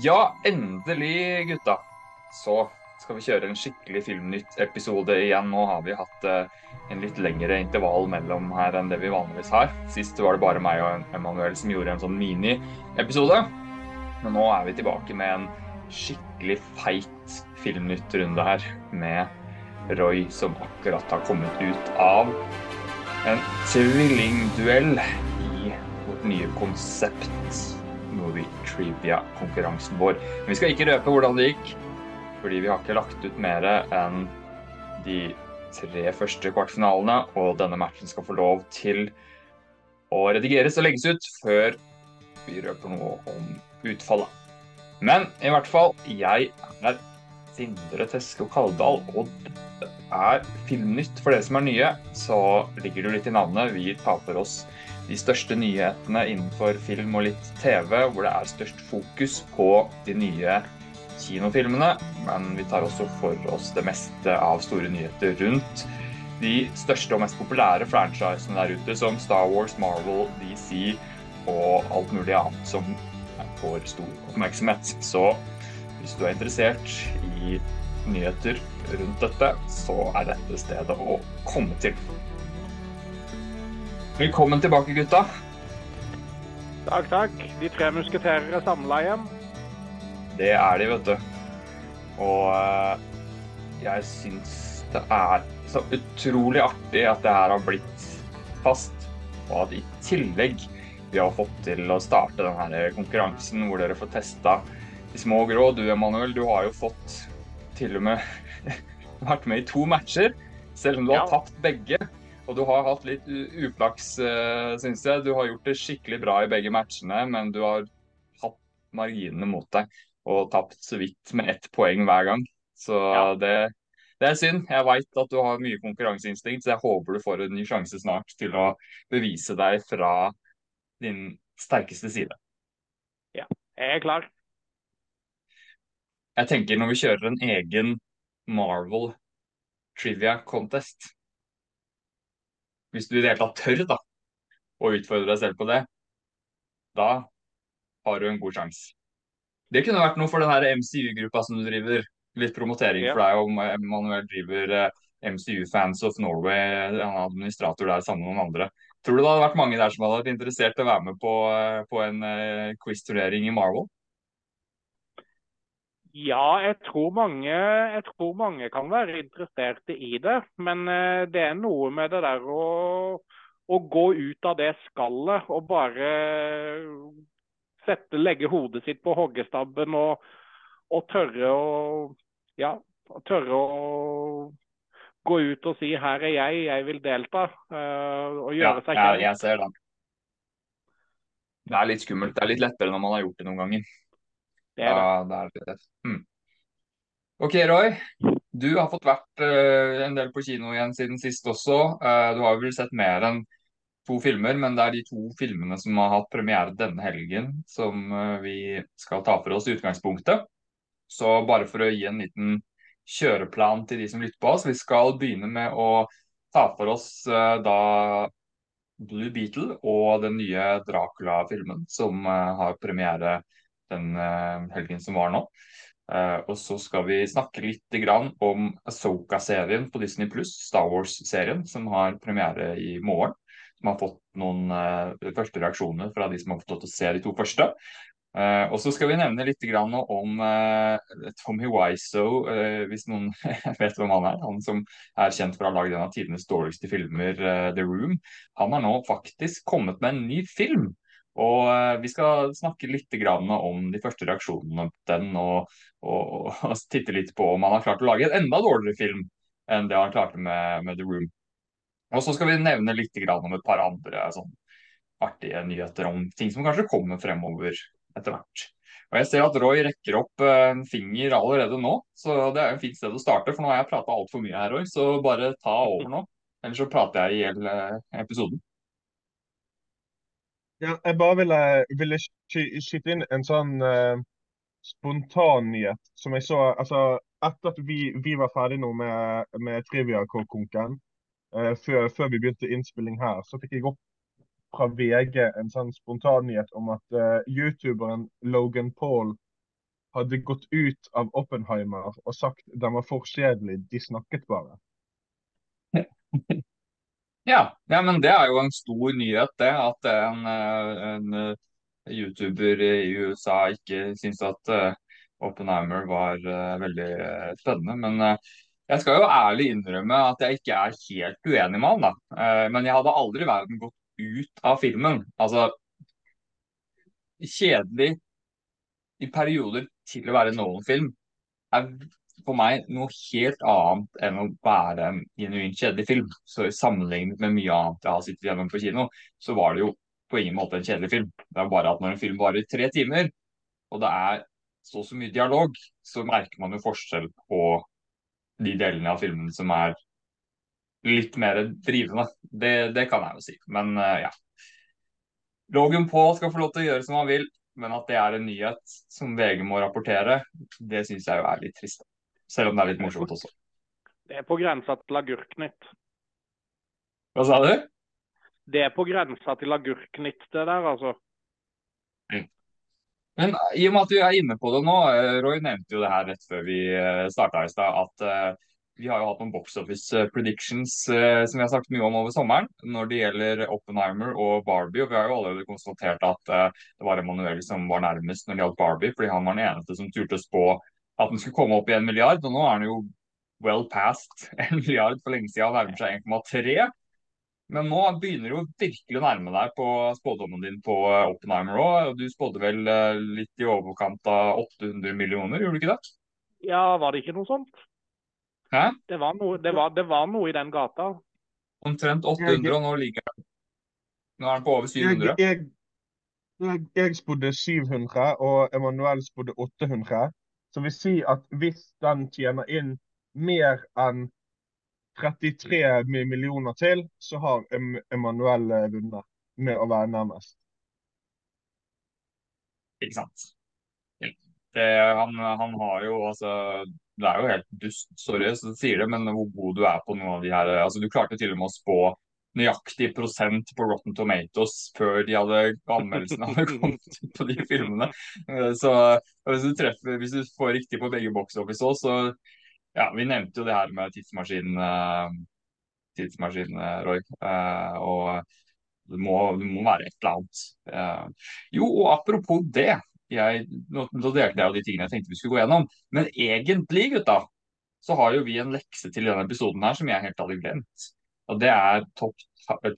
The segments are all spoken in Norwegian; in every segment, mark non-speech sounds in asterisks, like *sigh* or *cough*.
Ja, endelig, gutta. Så skal vi kjøre en skikkelig Filmnytt-episode igjen. Nå har vi hatt eh, en litt lengre intervall mellom her enn det vi vanligvis har. Sist var det bare meg og Emanuel som gjorde en sånn mini-episode. Men nå er vi tilbake med en skikkelig feit Filmnytt-runde her. Med Roy som akkurat har kommet ut av en tvillingduell i vårt nye konsept Movie Trivia-konkurransen vår. Men vi skal ikke røpe hvordan det gikk, fordi vi har ikke lagt ut mer enn de tre første kvartfinalene, og denne matchen skal få lov til å redigeres og legges ut før vi røper noe om utfallet. Men i hvert fall, jeg er Sindre Teske og Kaldal, og det er Filmnytt for dere som er nye. Så ligger det litt i navnet. Vi taper oss de største nyhetene innenfor film og litt TV, hvor det er størst fokus på de nye kinofilmene. Men vi tar også for oss det meste av store nyheter rundt de største og mest populære franchisene der ute, som Star Wars, Marvel, DC og alt mulig annet som får stor oppmerksomhet. Så hvis du er interessert i nyheter rundt dette, så er dette stedet å komme til. Velkommen tilbake, gutta. Takk, takk. De tre musketerer er samla igjen. Det er de, vet du. Og uh, jeg syns det er så utrolig artig at det her har blitt fast, og at i tillegg vi har fått til å starte denne konkurransen hvor dere får testa de små grå. Du Emanuel, du har jo fått til og med *laughs* vært med i to matcher, selv om du ja. har tapt begge. Og du har hatt litt uflaks, uh, syns jeg. Du har gjort det skikkelig bra i begge matchene, men du har hatt marginene mot deg og tapt så vidt med ett poeng hver gang. Så ja. det, det, er synd. Jeg veit at du har mye konkurranseinstinkt, så jeg håper du får en ny sjanse snart til å bevise deg fra din sterkeste side. Ja, jeg er klar. Jeg tenker når vi kjører en egen Marvel trivia contest hvis du i det hele tatt tør da, å utfordre deg selv på det, da har du en god sjanse. Det kunne vært noe for den MCU-gruppa som du driver. Litt promotering for deg om Emanuel driver eh, MCU Fans of Norway, en administrator der sammen med noen andre. Tror du det hadde vært mange der som hadde vært interessert i å være med på, eh, på en uh, quiz-turnering i Marvel? Ja, jeg tror, mange, jeg tror mange kan være interesserte i det. Men eh, det er noe med det der å, å gå ut av det skallet og bare sette, legge hodet sitt på hoggestabben og, og tørre å ja, tørre å gå ut og si 'her er jeg, jeg vil delta'. Uh, og gjøre ja, seg kjent. Ja, jeg ser det. Det er litt skummelt. Det er litt lettere når man har gjort det noen ganger. Det er det. Ja, det, er det. Mm. OK, Roy. Du har fått vært uh, en del på kino igjen siden sist også. Uh, du har vel sett mer enn to filmer, men det er de to filmene som har hatt premiere denne helgen, som uh, vi skal ta for oss i utgangspunktet. Så bare for å gi en liten kjøreplan til de som lytter på oss. Vi skal begynne med å ta for oss da Blue Beetle og den nye Dracula-filmen som har premiere den eh, helgen som var nå. Uh, og så skal vi snakke litt om Asoka-serien på Disney Pluss, Star Wars-serien, som har premiere i morgen. Som har fått noen uh, første reaksjoner fra de som har fått å se de to første. Uh, og så skal vi nevne litt om Tommy Wiseau, hvis noen *laughs* vet hvem han er. Han som er kjent for å ha lagd en av tidenes dårligste filmer, The Room. Han har nå faktisk kommet med en ny film og eh, Vi skal snakke litt om de første reaksjonene på den, og, og, og, *laughs* titte litt på om han har klart å lage en enda dårligere film enn det han klarte med, med The Room. Og så skal vi nevne litt om et par andre sånn, artige nyheter om ting som kanskje kommer fremover etter hvert. Og Jeg ser at Roy rekker opp eh, en finger allerede nå, så det er en fint sted å starte. For nå har jeg prata altfor mye her, Roy, så bare ta over nå. Ellers så prater jeg i hjel eh, episoden. Ja, jeg bare ville, ville skyte inn en sånn uh, spontannyhet som jeg så altså, Etter at vi, vi var ferdig nå med, med Trivia-konken, uh, før, før, vi begynte innspilling her, så fikk jeg opp fra VG en sånn spontan nyhet om at uh, youtuberen Logan Paul hadde gått ut av Oppenheimer og sagt den var for kjedelig, de snakket bare. *laughs* Ja, ja, men det er jo en stor nyhet, det. At en, eh, en eh, YouTuber i USA ikke syns at uh, Oppenheimer var uh, veldig spennende. Men jeg skal jo ærlig innrømme at jeg ikke er helt uenig med han, da. men jeg hadde aldri i verden gått ut av filmen. Altså Kjedelig i perioder til å være Nolan-film er for meg noe helt annet enn å være en genuint kjedelig film. Så Sammenlignet med mye annet jeg har sittet gjennom på kino, så var det jo på ingen måte en kjedelig film. Det er bare at når en film varer tre timer, og det er så så mye dialog, så merker man jo forskjell på de delene av filmen som er litt mer drivende. Det, det kan jeg jo si. Men uh, ja. Logan Paul skal få lov til å gjøre som han vil, men at det er en nyhet som VG må rapportere, det syns jeg jo er litt trist. Selv om det er litt morsomt også. Det er på grensa til Agurknytt. Hva sa du? Det er på grensa til Agurknytt, det der, altså. Mm. Men i og med at vi er inne på det nå, eh, Roy nevnte jo det her rett før vi eh, starta i stad, at vi har jo hatt noen box office predictions uh, som vi har sagt mye om over sommeren når det gjelder Oppenheimer og Barbie. og Vi har jo allerede konstatert at uh, det var Emanuel som var nærmest når det gjaldt Barbie, fordi han var den eneste som turte å spå at den skulle komme opp i en milliard. Og nå er den jo well past *laughs* en milliard for lenge siden, nærmer seg 1,3. Men nå begynner du virkelig å nærme deg på spådommen din på Oppenheimer òg. Du spådde vel eh, litt i overkant av 800 millioner, gjorde du ikke det? Ja, var det ikke noe sånt? Hæ? Det var noe, det var, det var noe i den gata. Omtrent 800, og nå ligger den Nå er den på over 700. Jeg, jeg, jeg, jeg spådde 700, og Emanuel spådde 800. Som vil si at hvis den tjener inn mer enn 33 millioner til, så har Emanuel eh, vunnet med å være nærmest. Ikke sant. Det, han, han, har jo altså Det er jo helt dust, sorry så sier det, men hvor god du er på noen av de her altså Du klarte til og med å spå nøyaktig prosent på Rotten Tomatoes før de hadde anmeldelsene hadde *laughs* kommet på de filmene. Eh, så hvis du, treffer, hvis du får riktig på begge box office òg, så ja, Vi nevnte jo det her med tidsmaskinen, tidsmaskinen tidsmaskin Roy. Og det må, det må, være et eller annet. Jo, og apropos det. Jeg, nå, nå delte jeg jo de tingene jeg tenkte vi skulle gå gjennom. Men egentlig, gutta, så har jo vi en lekse til denne episoden her som jeg helt hadde glemt. Og det er top,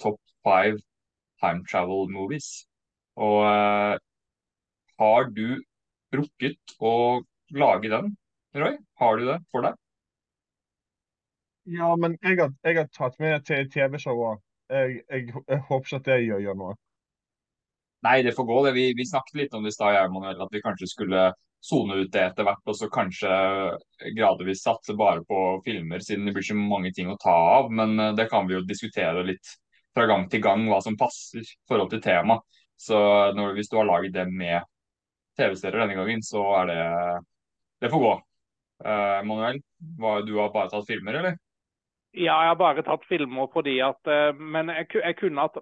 top five time travel movies. Og uh, har du rukket å lage den, Roy? Har du det for deg? Ja, men jeg har, jeg har tatt med til TV-showet. Jeg, jeg, jeg, håper ikke at det gjør, gjør noe. Nei, det får gå. det. Vi, vi snakket litt om det i stad, at vi kanskje skulle sone ut det etter hvert, og så kanskje gradvis satse bare på filmer, siden det blir så mange ting å ta av. Men eh, det kan vi jo diskutere litt fra gang til gang, hva som passer i forhold til tema. Så når, hvis du har laget det med TV-serier denne gangen, så er det Det får gå. Uh, Manuel, hva, du har bare tatt filmer, eller? Ja, jeg har bare tatt filmer fordi at uh, Men jeg, jeg kunne hatt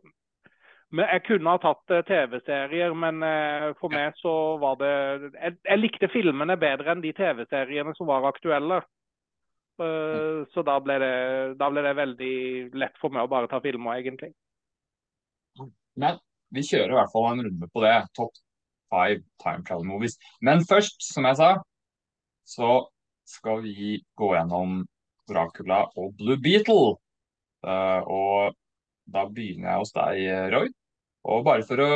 men jeg kunne ha tatt eh, TV-serier, men eh, for meg så var det jeg, jeg, likte filmene bedre enn de TV-seriene som var aktuelle. Uh, så da ble, det, da ble, det, veldig lett for meg å bare ta filmer, egentlig. Men vi kjører i hvert fall en runde på det. Top five time travel movies. Men først, som jeg sa, så skal vi gå gjennom Dracula og Blue Beetle. Og da begynner jeg hos deg, Roy. Og bare for å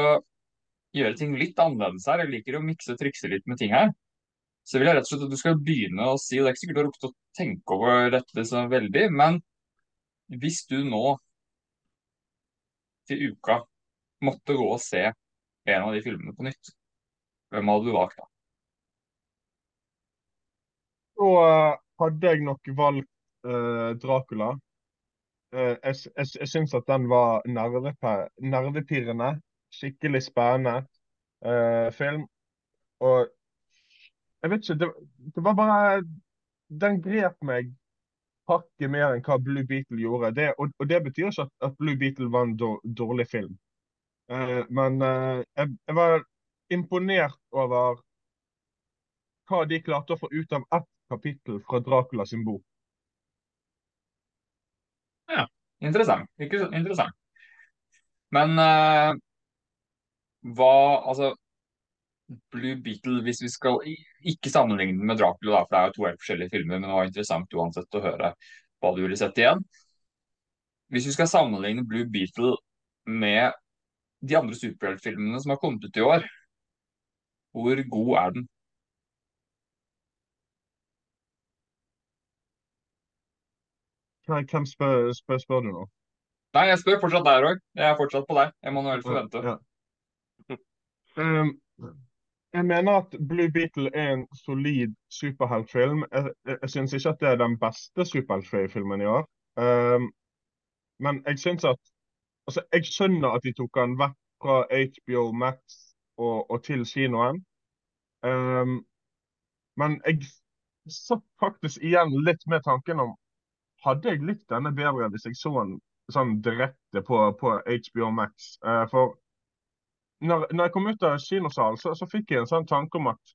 gjøre ting litt annerledes her, jeg liker å mikse og trikse litt med ting her, så vil jeg rett og slett at du skal begynne å si, og det er ikke sikkert du har rukket å tenke over dette så veldig, men hvis du nå til uka måtte gå og se en av de filmene på nytt, hvem hadde du valgt da? Så uh, hadde jeg nok valgt uh, Dracula. Eh, jeg, jeg, jeg syns at den var nervepirrende. Skikkelig spennende uh, film. Og jeg vet ikke det, det, var bare Den grep meg hakket mer enn hva Blue Beetle gjorde. Det, og, og, det betyr ikke at, at, Blue Beetle var en dårlig film. Uh, men uh, jeg, jeg, var imponert over hva de klarte å få ut av ett kapittel fra Dracula sin bok. Ja, interessant. Ikke så interessant. Men uh, hva Altså, Blue Beetle, hvis vi skal ikke sammenligne den med Dracula, da, for det er jo to helt forskjellige filmer, men det var interessant uansett å høre hva du ville sett igjen. Hvis vi skal sammenligne Blue Beetle med de andre superheltfilmene som har kommet ut i år, hvor god er den? Hvem spør, spør, spør, du nå? Nei, jeg spør fortsatt deg, Roy. Jeg er fortsatt på deg. Emanuel Forvente. Ja, ja. Um, jeg mener at Blue Beetle er en solid superheltfilm. Jeg, jeg, jeg syns ikke at det er den beste superheltfilmen i år. Um, men jeg syns at Altså, jeg skjønner at de tok den vekk fra HBO Max og, og til kinoen. Um, men jeg satt faktisk igjen litt med tanken om hadde jeg likt denne bedre hvis jeg så den sånn direkte på, på HBO Max. Uh, for når, når, jeg kom ut av kinosalen, så, så, fikk jeg en sånn tanke om at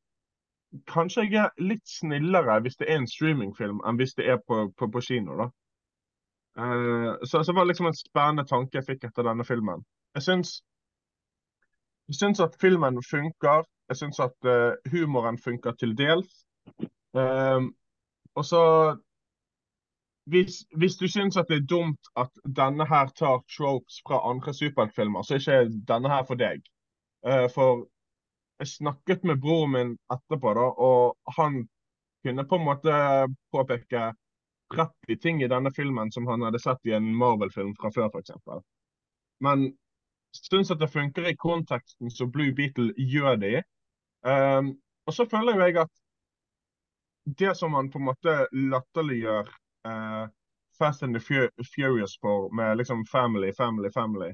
kanskje jeg er litt snillere hvis det er en streamingfilm, enn hvis det er på, på, på kino. da. Uh, så, så var det liksom en spennende tanke jeg fikk etter denne filmen. Jeg syns, jeg syns at filmen funker. Jeg syns at uh, humoren funker til dels. Uh, og så hvis, hvis, du syns at det er dumt at denne her tar tropes fra andre superheltfilmer, så er ikke denne her for deg. Uh, for jeg snakket med broren min etterpå, da, og han kunne på en måte påpeke 30 ting i denne filmen som han hadde sett i en Marvel-film fra før, f.eks. Men syns at det funker i konteksten som Blue Beetle gjør det i. Um, og så føler jeg at det som han på en måte latterliggjør Fast and the Furious for med liksom family, family, family.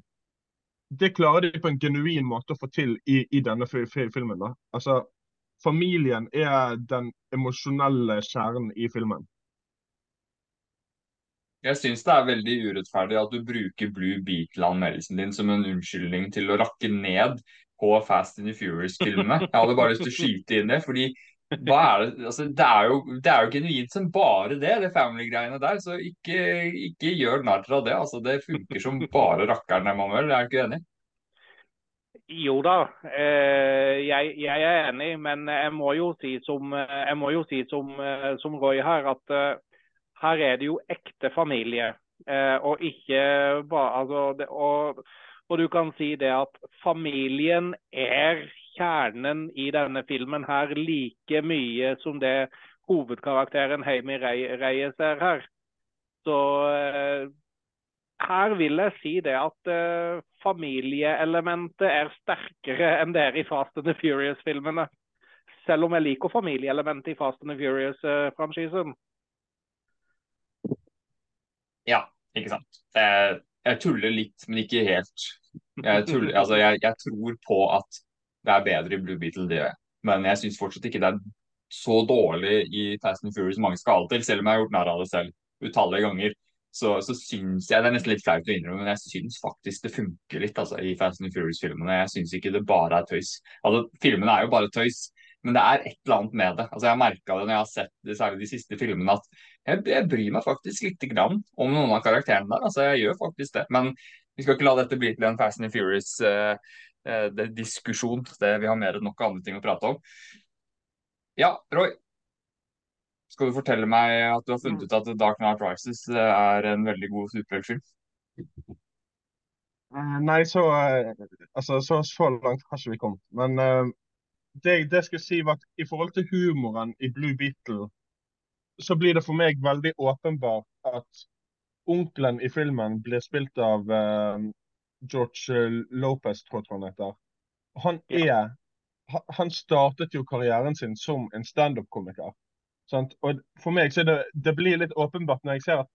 Det klarer de på en genuin måte å få til i, i denne filmen. da. Altså, Familien er den emosjonelle kjernen i filmen. Jeg syns det er veldig urettferdig at du bruker Blue Beatle-anmeldelsen din som en unnskyldning til å rakke ned på Fast and the Furious-filmene. Jeg hadde bare lyst til å skyte inn det, fordi hva er det, altså, det, er jo, det er jo genuint som bare det, det family-greiene der. Så ikke, ikke gjør narr av det. altså Det funker som bare rakkeren, Emanuel. Er du ikke enig? Jo da, eh, jeg, jeg, er enig, men jeg må jo si som, må jo si som, som Roy her, at uh, her er det jo ekte familie. Og ikke bare altså, og, og, du kan si det at familien er kjernen i denne filmen her like mye som det hovedkarakteren Heimi Reyes er her. Så eh, her vil jeg si det at eh, familieelementet er sterkere enn det er i Fast and the Furious-filmene. Selv om jeg liker familieelementet i Fast and the Furious-franchisen. Ja, ikke sant. Jeg, jeg, tuller litt, men ikke helt. Jeg, tuller, altså, jeg, jeg tror på at det er bedre i Blue Beetle, det gjør jeg. Men jeg syns fortsatt ikke det er så dårlig i Fast and Furious mange skal til, selv om jeg har gjort narr av det selv utallige ganger. Så, så syns jeg Det er nesten litt flaut å innrømme, men jeg syns faktisk det funker litt altså, i Fast and Furious-filmene. Jeg syns ikke det bare er tøys. Altså, Filmene er jo bare tøys, men det er et eller annet med det. Altså, Jeg har merka det når jeg har sett det, særlig de siste filmene, at jeg, jeg bryr meg faktisk litt grann om noen av karakterene der. Altså, Jeg gjør faktisk det. Men vi skal ikke la dette bli til en Fast and Furious uh, det er diskusjon. Det, vi har mer enn nok andre ting å prate om. Ja, Roy. Skal du fortelle meg at du har funnet ut at Dark Night Rises eh, er en veldig god superheltfilm? Eh, nei, så, altså, så, så langt har ikke vi kommet. Men uh, det, det jeg skulle si var at i forhold til humoren i Blue Beetle, så blir det for meg veldig åpenbart at onkelen i filmen blir spilt av uh, George eh, Lopez, tror jeg han heter. Han er Han startet jo karrieren sin som en standup-komiker. Og for meg så det, det blir litt åpenbart når jeg ser at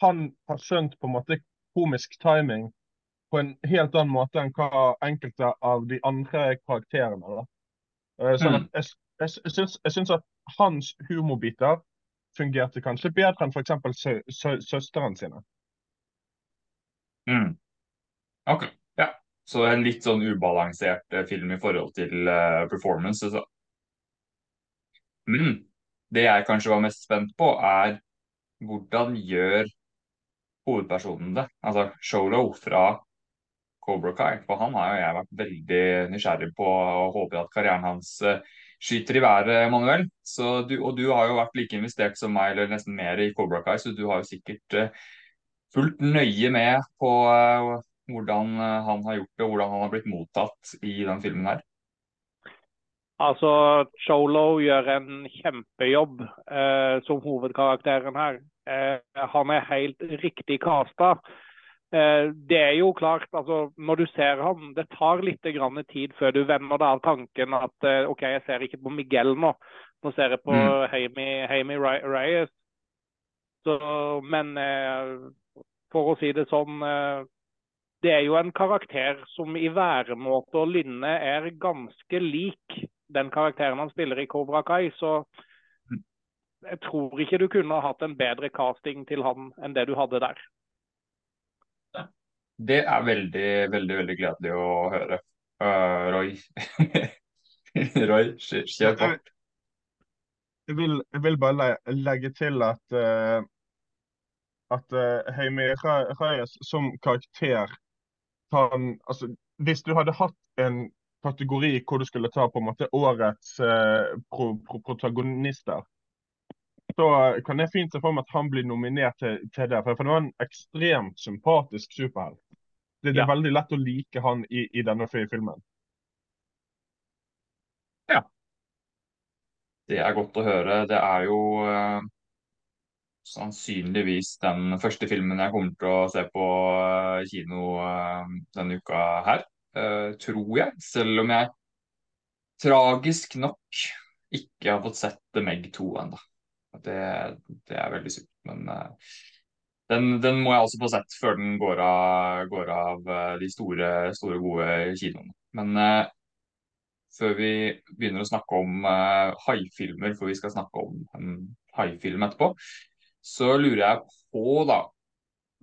han har skjønt på en måte komisk timing på en helt annen måte enn hva enkelte av de andre karakterene. da. Sånn så mm. jeg, jeg, jeg, jeg syns at hans humorbiter fungerte kanskje bedre enn f.eks. Sø, sø, søsteren sine. Mm. Ok, ja. Så en litt sånn ubalansert eh, film i forhold til uh, performance. Så. Men det jeg kanskje var mest spent på, er hvordan gjør hovedpersonen det? Altså Sholo fra Cobra Kai. For han har jo jeg vært veldig nysgjerrig på og håper at karrieren hans uh, skyter i været, Manuel. Du, og du har jo vært like investert som meg, eller nesten mer i Cobra Kai, så du har jo sikkert fulgt nøye med på hvordan han har gjort det, og hvordan han har blitt mottatt i den filmen her. Altså, Cholo gjør en kjempejobb eh, som hovedkarakteren her. Eh, han er helt riktig kasta. Eh, det er jo klart, altså, når du ser ham, det tar litt tid før du venner deg av tanken at eh, OK, jeg ser ikke på Miguel nå. Nå ser jeg på mm. Hamy, Reyes. Så, men eh, for å si det sånn eh, det er jo en karakter som i væremåte og lynne er ganske lik den karakteren han spiller i Cobra Kai. Så jeg tror ikke du kunne hatt en bedre casting til han enn det du hadde der. Det er veldig, veldig veldig gledelig å høre. Uh, Roy, *laughs* Roy, kjør på. Jeg vil, jeg vil, bare legge til at uh, at uh, Heimi Reyes som karakter kan altså, Hvis du hadde hatt en kategori hvor du skulle ta på en måte årets eh, pro, pro, protagonister, så kan jeg fint se for meg at han blir nominert til, til det. For, det var en ekstremt sympatisk superhelt. Det, det, er ja. veldig lett å like han i, i denne filmen. Ja. Det er godt å høre. Det er jo uh, sannsynligvis den første filmen jeg kommer til å se på uh, kino uh, denne uka her uh, tror jeg. Selv om jeg tragisk nok ikke har fått sett The Meg 2 ennå. Det, det, er veldig sykt. Men den, den, må jeg også få sett før den går av, går av de store, store, gode kinoene. Men før vi begynner å snakke om haifilmer, for vi skal snakke om en haifilm etterpå, så lurer jeg på da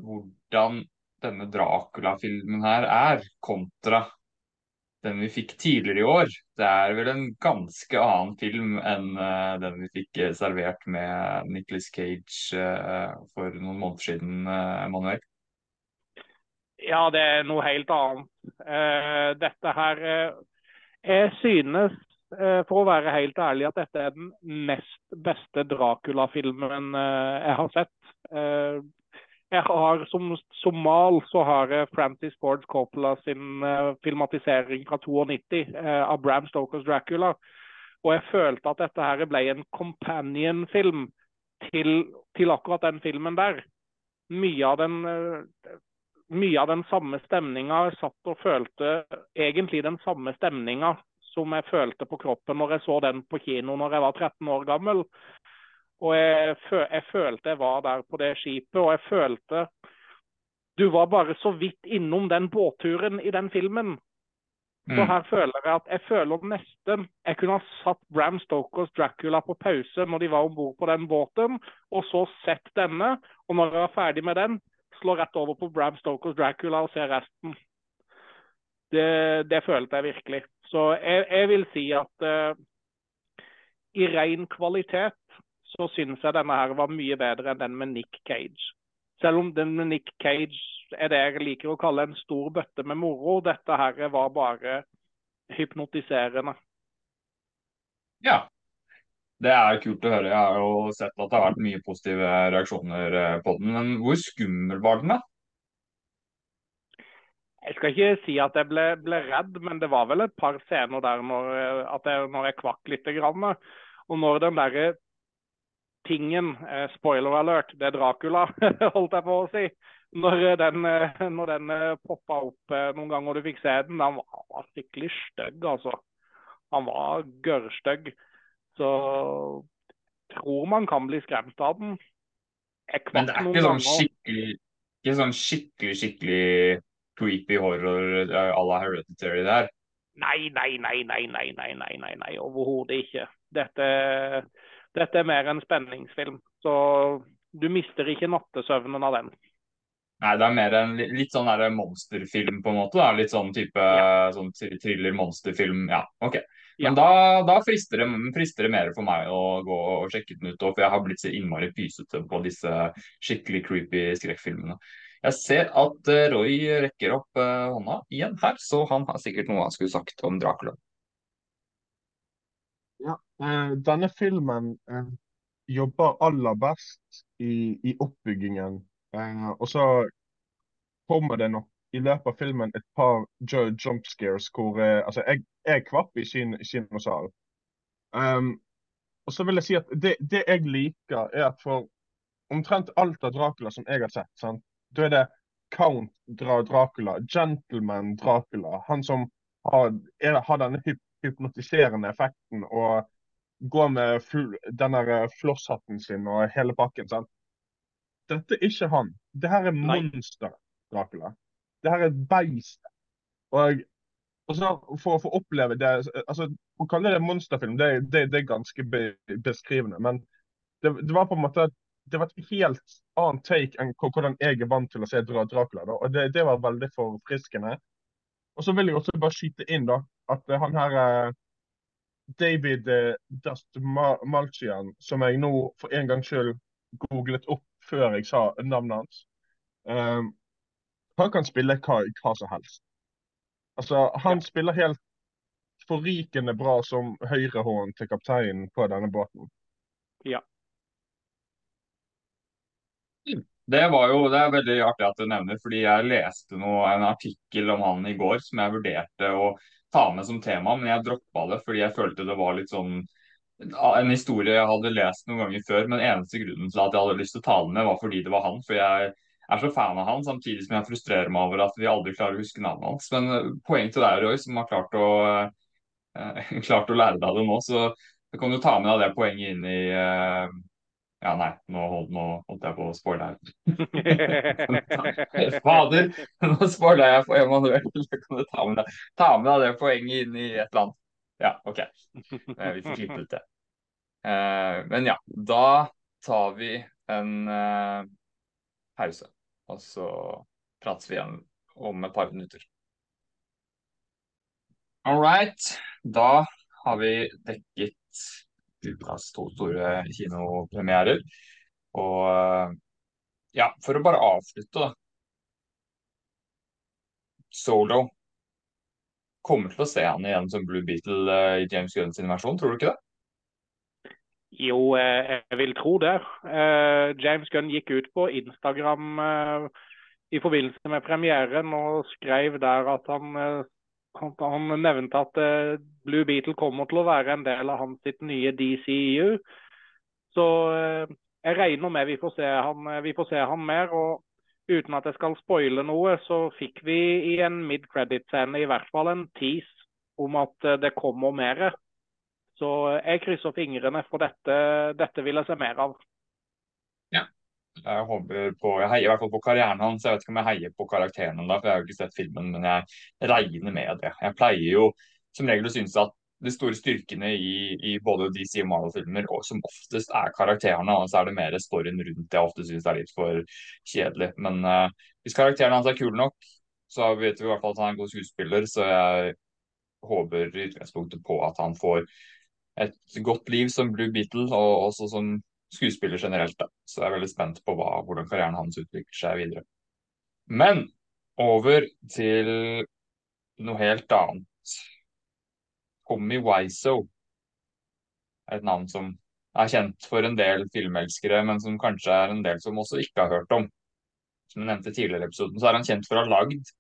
hvordan denne Dracula-filmen her er, kontra den vi fikk tidligere i år. Det er vel en ganske annen film enn uh, den vi fikk uh, servert med Nicholas Cage uh, for noen måneder siden, Emanuel. Ja, det er noe helt annet. dette her Jeg synes, for å være helt ærlig, at dette er den nest beste Dracula-filmen jeg har sett. Jeg har Som somal så har jeg Francis Ford Coppola sin filmatisering fra 92 uh, eh, av Bram Stokers Dracula. Og jeg følte at dette her ble en companion-film til, til, akkurat den filmen der. Mye av den, mye av den samme stemninga. Satt og følte egentlig den samme stemninga som jeg følte på kroppen når jeg så den på kino når jeg var 13 år gammel. Og jeg, jeg, følte jeg var der på det skipet, og jeg følte Du var bare så vidt innom den båtturen i den filmen. Så mm. her føler jeg at jeg føler nesten jeg kunne ha satt Bram Stokers Dracula på pause når de var om bord på den båten, og så sett denne. Og når jeg var ferdig med den, slå rett over på Bram Stokers Dracula og se resten. Det, det følte jeg virkelig. Så jeg, jeg vil si at uh, i ren kvalitet så syns jeg denne her var mye bedre enn den med Nick Cage. Selv om den med Nick Cage er det jeg liker å kalle en stor bøtte med moro. Dette her var bare hypnotiserende. Ja, det er kult å høre. Jeg har jo sett at det har vært mye positive reaksjoner eh, på den. Men hvor skummel var den, da? Jeg skal ikke si at jeg ble, ble, redd, men det var vel et par scener der når, jeg, når jeg kvakk litt. Grann. Og når den der tingen, eh, spoiler alert, det er Dracula, *laughs* holdt jeg på å si. Når eh, den, eh, når den poppa opp noen ganger og du fikk se den, han var, var skikkelig stygg, altså. Han var gørrstygg. Så tror man kan bli skremt av den. Men det er ikke sånn skikkelig, ikke sånn skikkelig, skikkelig creepy horror à la Hereditary der? Nei, nei, nei, nei, nei, nei, nei, nei, nei. overhodet ikke. Dette dette er mer en spenningsfilm. Så du mister ikke nattesøvnen av den. Nei, det er mer en litt sånn monsterfilm, på en måte. Da. Litt sånn type ja. sånn thriller-monsterfilm. Ja, OK. Men da, da frister, det, frister, det, mer for meg å gå og sjekke den ut, for jeg har blitt så innmari pysete på disse skikkelig creepy skrekkfilmene. Jeg ser at eh, Roy rekker opp uh, hånda igjen her, så han har sikkert noe han skulle sagt om Dracula. Ja, uh, denne filmen jobber aller best i, i oppbyggingen. og så kommer det nok i løpet av filmen et par jump scares hvor altså, jeg, jeg kvapp i kinosalen. Um, og så vil jeg si at det, det, jeg liker, er at for omtrent alt av Dracula som jeg har sett, sant? Da er det Count Dracula, Gentleman Dracula. Han som har, er, har denne hypnotiserende effekten og går med full, denne flosshatten sin og hele pakken. sant? Dette er ikke han. Det her er monster Dracula. Det her er et beist. Og, og så for å få oppleve det altså Å kalle det monsterfilm, det, det, det er ganske be, beskrivende. Men det, det, var på en måte det var et helt annet take enn hvordan jeg er vant til å se Dracula. Da. Og det, det var veldig forfriskende. Og så vil jeg også bare skyte inn da, at han her eh, David eh, Dastmalchian, som jeg nå for en gangs skyld googlet opp før jeg sa navnet hans, um, han kan spille hva, hva som helst. Altså, han ja. spiller helt forrikende bra som høyrehånd til kapteinen på denne båten. Ja. Det var jo, det er veldig artig at du nevner, fordi jeg leste noe, en artikkel om han i går som jeg vurderte å ta med som tema, men jeg droppa det fordi jeg følte det var litt sånn en historie jeg hadde lest noen ganger før, men eneste grunnen til at jeg hadde lyst til å ta den med, var fordi det var han. For jeg er så fan av han, samtidig som jeg frustrerer meg over at vi aldri klarer å huske navnet hans. Men eh, poeng til deg, Roy, som har klart å, eh, *laughs* klart å lære deg det nå. Så kan du ta med deg det poenget inn i uh, Ja, nei, nå, nå holdt jeg på å spoile her. *laughs* Fader, nå spoila jeg for Emanuel. Kan du ta med, deg, ta med deg det poenget inn i et eller annet? Ja, OK. Vi får klippe ut det. Uh, men ja, da tar vi en pause. Og så prates vi igjen om et par minutter. All right. Da har vi dekket ukas to store kinopremierer. Og eh, ja, for å bare avslutte, da. Solo kommer til å se han igjen som Blue Beetle eh, i James Gunn sin versjon, tror du ikke det? Jo, eh, jeg vil tro det. James Gunn gikk ut på Instagram i forbindelse med premieren og skrev der at han, han nevnte at Blue Beetle kommer til å være en del av hans sitt nye DCU. Så jeg regner med vi får han, vi får se han mer. og Uten at jeg skal spoile noe, så fikk vi i en mid-credit-scene i hvert fall en tease om at det kommer mer. Så jeg krysser fingrene, for dette, dette vil jeg se mer av. Jeg håper på, jeg heier i hvert fall på karrieren hans. Jeg vet ikke om jeg heier på karakteren ennå, for jeg har jo ikke sett filmen, men jeg regner med det. Jeg pleier jo som regel å synes at de store styrkene i, i både DC og Marvel-filmer som oftest er karakterene, og så er det mer storyen rundt jeg ofte synes er litt for kjedelig. Men uh, hvis karakteren hans er kul nok, så vet vi i hvert fall at han er en god skuespiller, så jeg håper i utgangspunktet på at han får et godt liv som Blue Beetle, og også som skuespiller generelt. Da. Så jeg er veldig spent på hva, hvordan karrieren hans utvikler seg videre. Men over til noe helt annet. Tommy Wiseau er et navn som er kjent for en del filmelskere, men som kanskje er en del som også ikke har hørt om. Som jeg nevnte tidligere i episoden, så er han kjent for å ha lagd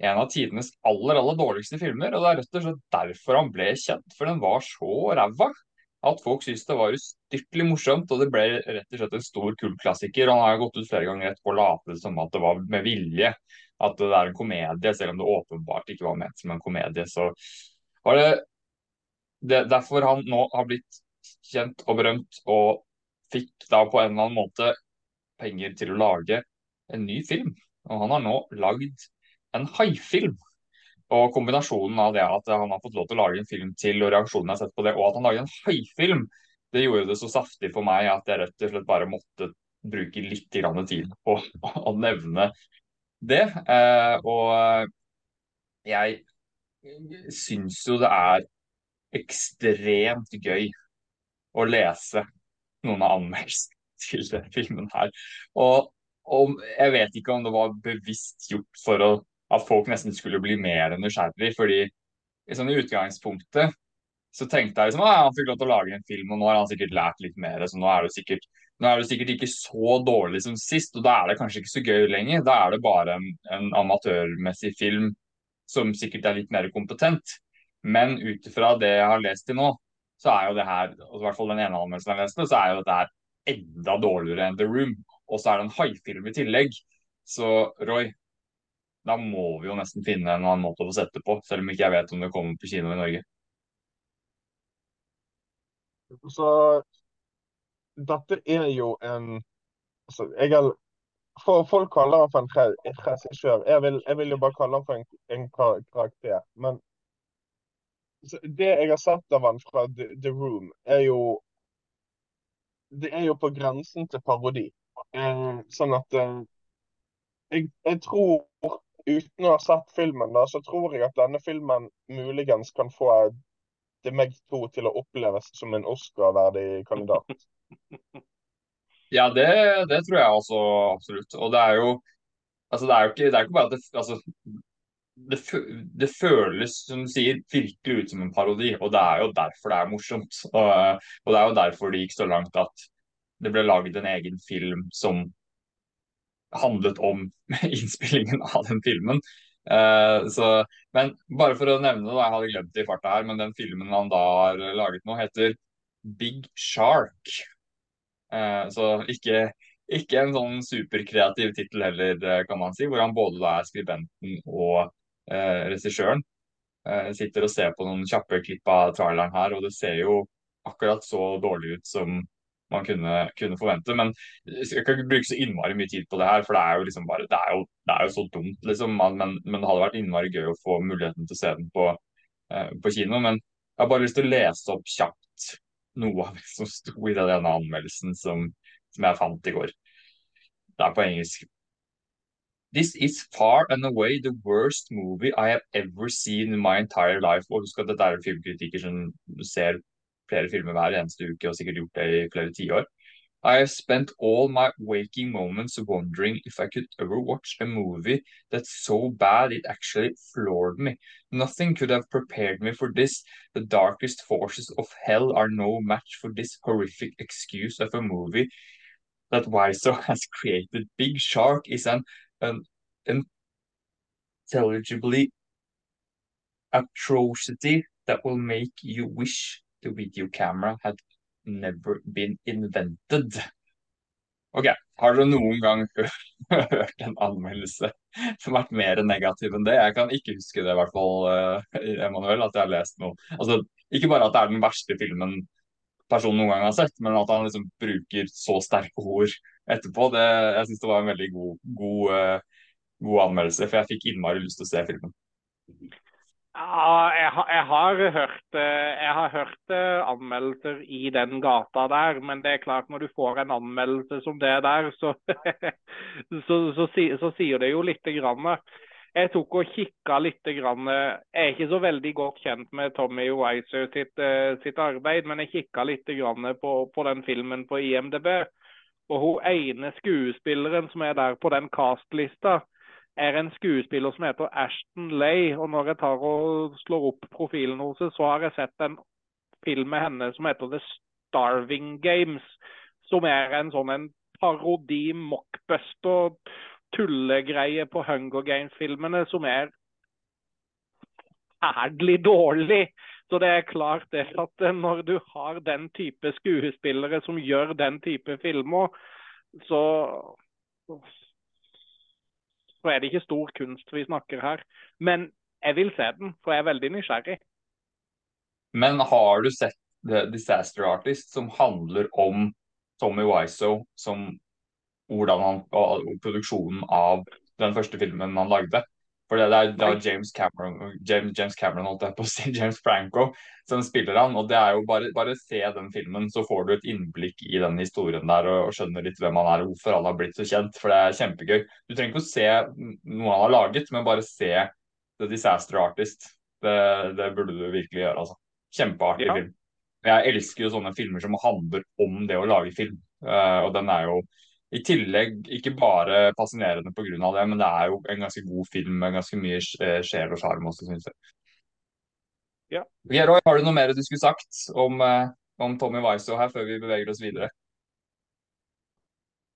en av tidenes aller aller dårligste filmer. Og det er rett og slett derfor han ble kjent, for den var så ræva at folk syntes det var ustyrtelig morsomt. Og det ble rett og slett en stor kultklassiker. Han har gått ut flere ganger etterpå og latet som at det var med vilje at det er en komedie, selv om det åpenbart ikke var ment som en komedie. Så var det, det derfor han nå har blitt kjent og berømt, og fikk da på en eller annen måte penger til å lage en ny film. Og han har nå lagd en haifilm. Og kombinasjonen av det at han har fått lov til å lage en film til, og reaksjonene jeg har sett på det, og at han lager en høyfilm, det gjorde det så saftig for meg at jeg rett og slett bare måtte bruke litt tid på *laughs* å nevne det. Eh, og jeg syns jo det er ekstremt gøy å lese noen av anmeldelsene til den filmen her. Og, og, jeg vet ikke om det var bevisst gjort for å, at folk nesten skulle bli mer nysgjerrig, fordi i sånne utgangspunktet så tenkte jeg liksom at han fikk lov til å lage en film, og nå har han sikkert lært litt mer. så nå er det sikkert er det sikkert ikke så dårlig som sist, og da er det kanskje ikke så gøy lenger. Da er det bare en, en amatørmessig film som sikkert er litt mer kompetent. Men ut ifra det jeg har lest til nå, så er jo det her, og i hvert fall den ene anmeldelsen jeg leste, så er jo dette her enda dårligere enn The Room. Og så er det en haifilm i tillegg. Så Roy, da må vi jo nesten finne en annen måte å få sette på, selv om ikke jeg vet om det kommer på kino i Norge. Så dette er jo en altså, jeg er, for, Folk kaller han for en regissør. Jeg, vil, jeg vil jo bare kalle han for en, en karakter. Men det jeg har sett av han fra The, The Room, er jo Det er jo på grensen til parodi. Eh, sånn at eh, jeg, jeg, tror, uten å ha sett filmen, da, så tror jeg at denne filmen muligens kan få det meg to til å oppleves som en Oscar-verdig kandidat. *laughs* Ja, det, det, tror jeg også absolutt. Og det er jo altså det er jo ikke, det er ikke bare at det, altså, det, det, føles, som du sier, virkelig ut som en parodi. Og det er jo derfor det er morsomt. Og, og det er jo derfor det gikk så langt at det ble laget en egen film som handlet om *laughs* innspillingen av den filmen. Uh, så, men bare for å nevne det, jeg hadde glemt det i farta her, men den filmen han da har laget nå, heter Big Shark. Uh, så ikke, ikke en sånn superkreativ tittel heller, eh, kan man si, hvor han både er skribenten og uh, regissøren. Sitter og ser på noen kjappe klipp av traileren her, og det ser jo akkurat så dårlig ut som man kunne, kunne, forvente. Men jeg kan ikke bruke så innmari mye tid på det her, for det er jo liksom bare Det er jo, det er jo så dumt, liksom. Men, men, det hadde vært innmari gøy å få muligheten til å se den på, eh, på kino. Men jeg har bare lyst til å lese opp kjapt noe av det som sto i denne anmeldelsen som, som jeg fant i går. Det er på engelsk. This is far and away the worst movie I have ever seen in my entire life. Og husk at dette er filmkritiker som ser flere filmer hver eneste uke og sikkert gjort det i flere tiår. I have spent all my waking moments wondering if I could ever watch a movie that's so bad it actually floored me. Nothing could have prepared me for this. The darkest forces of hell are no match for this horrific excuse of a movie that Wiseau *laughs* has created. Big Shark is an, an intelligibly atrocity that will make you wish the video camera had never been invented. Ok, Har dere noen gang *laughs* hørt en anmeldelse som har vært mer negativ enn det? Jeg kan ikke huske det, i hvert fall, uh, Emanuel, at jeg har lest noe. Altså, Ikke bare at det er den verste filmen personen noen gang har sett, men at han liksom bruker så sterke ord etterpå. Det, jeg syns det var en veldig god, god, uh, god anmeldelse, for jeg fikk innmari lyst til å se filmen. Ja, jeg, jeg har hørt, eh, jeg har hørt eh, anmeldelser i den gata der, men det er klart når du får en anmeldelse som det der, så, *laughs* så, så, så sier det jo lite grann. Jeg tok og kikka litt. Grann. Jeg er ikke så veldig godt kjent med Tommy Wiser sitt, eh, sitt arbeid, men jeg kikka litt på, på, den filmen på IMDb. Og hun ene skuespilleren som er der på den cast-lista, er en skuespiller som heter Ashton Lay. Og når jeg tar og slår opp profilen hennes, så har jeg sett en film med henne som heter The Starving Games. Som er en sånn en parodi, mockbuster, tullegreie på Hunger Games-filmene som er forferdelig dårlig. Så det er klart det at når du har den type skuespillere som gjør den type filmer, så så er det ikke stor kunst vi snakker her. Men jeg vil se den, for jeg er veldig nysgjerrig. Men har du sett The Disaster Artist, som handler om Tommy Wiseau, som hvordan han, og produksjonen av den første filmen han lagde? For det er da James Cameron, James, James Cameron holdt jeg på å si, *laughs* James Franco som spiller han. og det er jo bare, bare se den filmen, så får du et innblikk i den historien der og, og skjønner litt hvem han er og hvorfor han har blitt så kjent. For det er kjempegøy. Du trenger ikke å se noe han har laget, men bare se The Disaster Artist. Det, det burde du virkelig gjøre, altså. Kjempeartig Ja. film. Jeg elsker jo sånne filmer som handler om det å lage film. Uh, og den er jo i tillegg ikke bare fascinerende pga. det, men det er jo en ganske god film med ganske mye eh, sjel og sjarm også, syns jeg. Ja. Roy, har du noe mer du skulle sagt om, eh, om Tommy Wiseau her før vi beveger oss videre?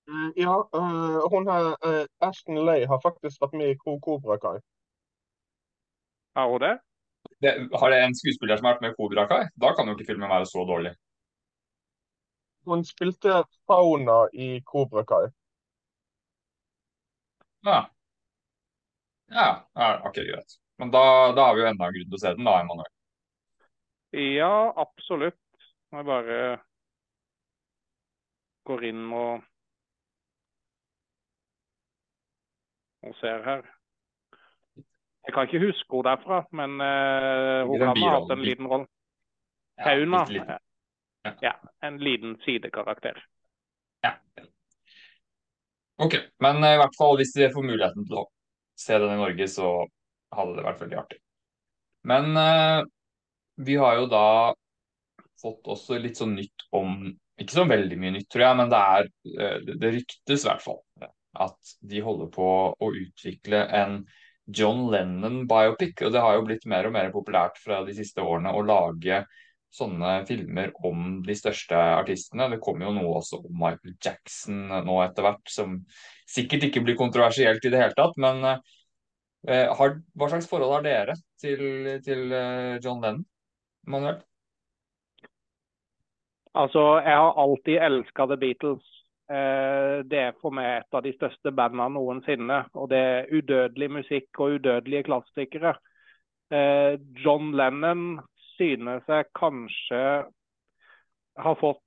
Mm, Ja, uh, hun her, uh, Ashton Leigh har faktisk vært med i Cobra Kai. Har hun det? Det, har det en skuespiller som har vært med i Kobra Kai? Da kan jo ikke filmen være så dårlig. Hun spilte Fauna i Cobra Kai. Ja. Ja, ja ok, greit. Men da, da har vi jo enda en grunn til å se den, da, Emanuel. Ja, absolutt. Når jeg bare går inn og og ser her. Jeg kan ikke huske henne derfra, men uh, hun kan ha hatt en liten rolle. Fauna. litt. Ja. Ja, en liten sidekarakter. Ja. Ok, men eh, i hvert fall hvis vi får muligheten til å se den i Norge, så hadde det vært veldig artig. Men uh, vi har jo da fått også litt sånn nytt om Ikke så veldig mye nytt, tror jeg, men det er eh, det, ryktes i hvert fall at de holder på å utvikle en John Lennon-biopic. Og det har jo blitt mer og mer populært fra de siste årene å lage sånne filmer om de største artistene. Det kommer jo noe også om Michael Jackson nå etter hvert, som sikkert ikke blir kontroversielt i det hele tatt. Men eh, har, hva slags forhold har dere til, til eh, John Lennon, Manuel? Altså, jeg har alltid elska The Beatles. Eh, det er for meg et av de største bandene noensinne. Og det er udødelig musikk og udødelige klassikere. Eh, John Lennon synes jeg kanskje har fått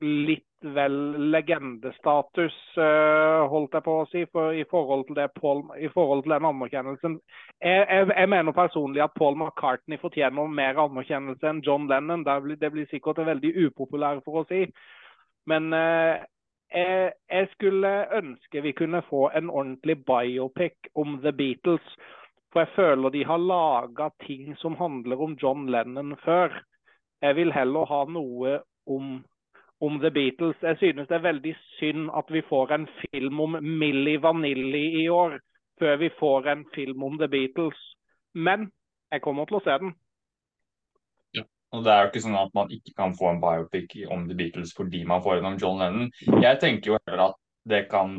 litt vel legendestatus, eh, holdt jeg på å si, for, i, forhold til det Paul, i forhold til den anerkjennelsen. Jeg, jeg, jeg mener personlig at Paul McCartney fortjener mer anerkjennelse enn John Lennon. Det blir, det blir sikkert veldig upopulært for å si. Men eh, jeg, jeg skulle ønske vi kunne få en ordentlig biopic om The Beatles. For jeg føler de har laga ting som handler om John Lennon før. Jeg vil heller ha noe om, om The Beatles. Jeg synes det er veldig synd at vi får en film om Milli Vanilli i år, før vi får en film om The Beatles. Men jeg kommer til å se den. Og det er jo ikke sånn at man ikke kan få en biopic om The Beatles fordi man får en om John Lennon. Jeg tenker jo heller at det kan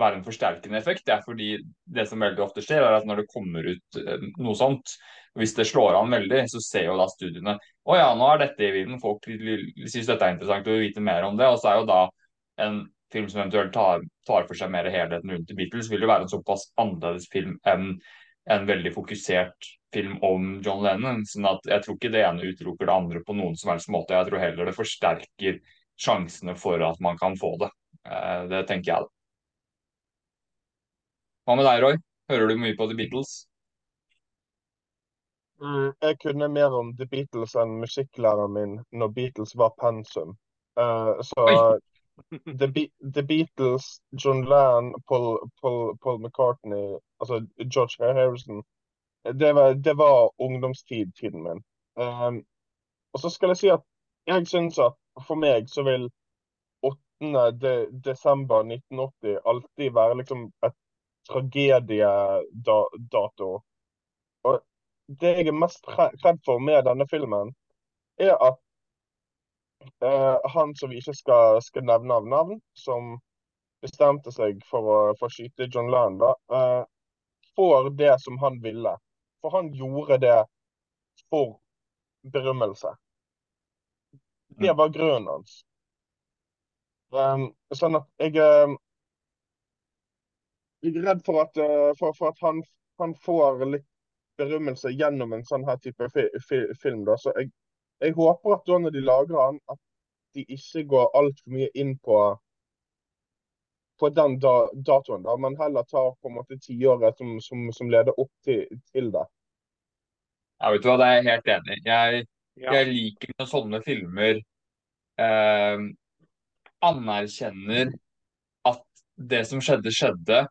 være en forsterkende effekt. Det er fordi det som veldig ofte skjer, er at når det kommer ut eh, noe sånt, hvis det slår an veldig, så ser jo da studiene å ja, nå er dette i vinden, folk syns dette er interessant og vil vite mer om det. Og så er jo da en film som eventuelt tar, tar for seg mer helheten rundt The Beatles, vil jo være en såpass annerledes film enn en veldig fokusert film om John Lennon. sånn at jeg tror ikke det ene utelukker det andre på noen som helst måte. Jeg tror heller det forsterker sjansene for at man kan få det. Eh, Det tenker jeg. Hva med deg, Roy? Hører du mye på The Beatles? Mm, Jeg kunne mer om The Beatles enn musikklæreren min når Beatles var pensum. Uh, så *laughs* The, Be The Beatles, John Lennon, Paul, Paul, Paul McCartney, altså George Harrison Det var, det var ungdomstid-tiden min. Um, og så skal jeg si at jeg syns at for meg så vil 8. De desember 1980 alltid være liksom et tragediedato. Og det jeg er mest re- redd for med denne filmen, er at eh, han som vi ikke skal, skal nevne av navn, som bestemte seg for å, for å skyte John Land, da, eh, får det som han ville. For han gjorde det for berømmelse. Det var grunnen hans. Um, sånn at jeg, eh, redd for at, eh, for, for at han, han får litt berømmelse gjennom en sånn her type fi, fi, film. Da. Så jeg, jeg håper at da når de lager han, at de ikke går altfor mye inn på på den da, datoen, da, men heller tar på en måte tiåret som, som, som leder opp til, til det. Ja, vet du hva, det er jeg helt enig i. Jeg, Ja. jeg liker når sånne filmer eh, anerkjenner at det som skjedde, skjedde,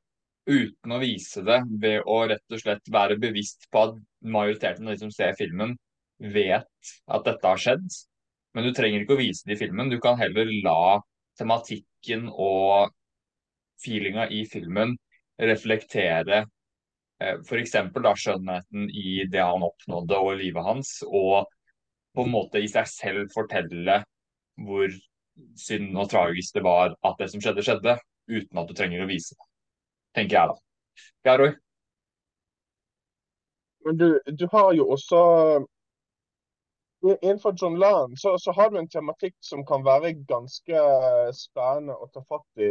uten å vise det ved å rett og slett være bevisst på at majoriteten av de som ser filmen, vet at dette har skjedd, men du trenger ikke å vise det i filmen. Du kan heller la tematikken og feelinga i filmen reflektere eh, f.eks. skjønnheten i det han oppnådde og livet hans, og på en måte i seg selv fortelle hvor synd og tragisk det var at det som skjedde, skjedde, uten at du trenger å vise det. Tenker jeg, da. Ja, Men du, du har jo også Innenfor John Land så, så, har du en tematikk som kan være ganske spennende å ta fatt i.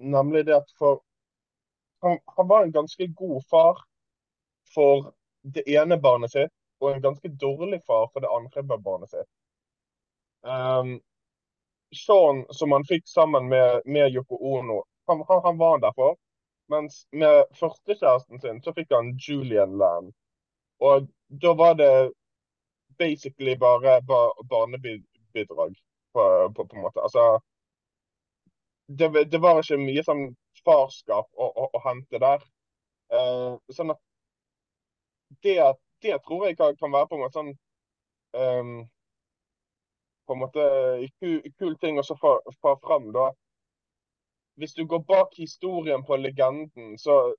Nemlig det at for han, han var en ganske god far for det ene barnet sitt, og en ganske dårlig far for det andre barnet sitt. Um, Sean, som han fikk sammen med, med Yoko Ono, han, han, han var der for. Mens med førstekjæresten sin så fikk han Julian Land. Og da var det basically bare barnebidrag, på, på, på, en måte. Altså det, det, var ikke mye sånn farskap å, å, å hente der. Uh, sånn at det, det, tror jeg kan være på en måte sånn um, på en måte kul, kul ting å få fram. da. Hvis du går bak historien på legenden, så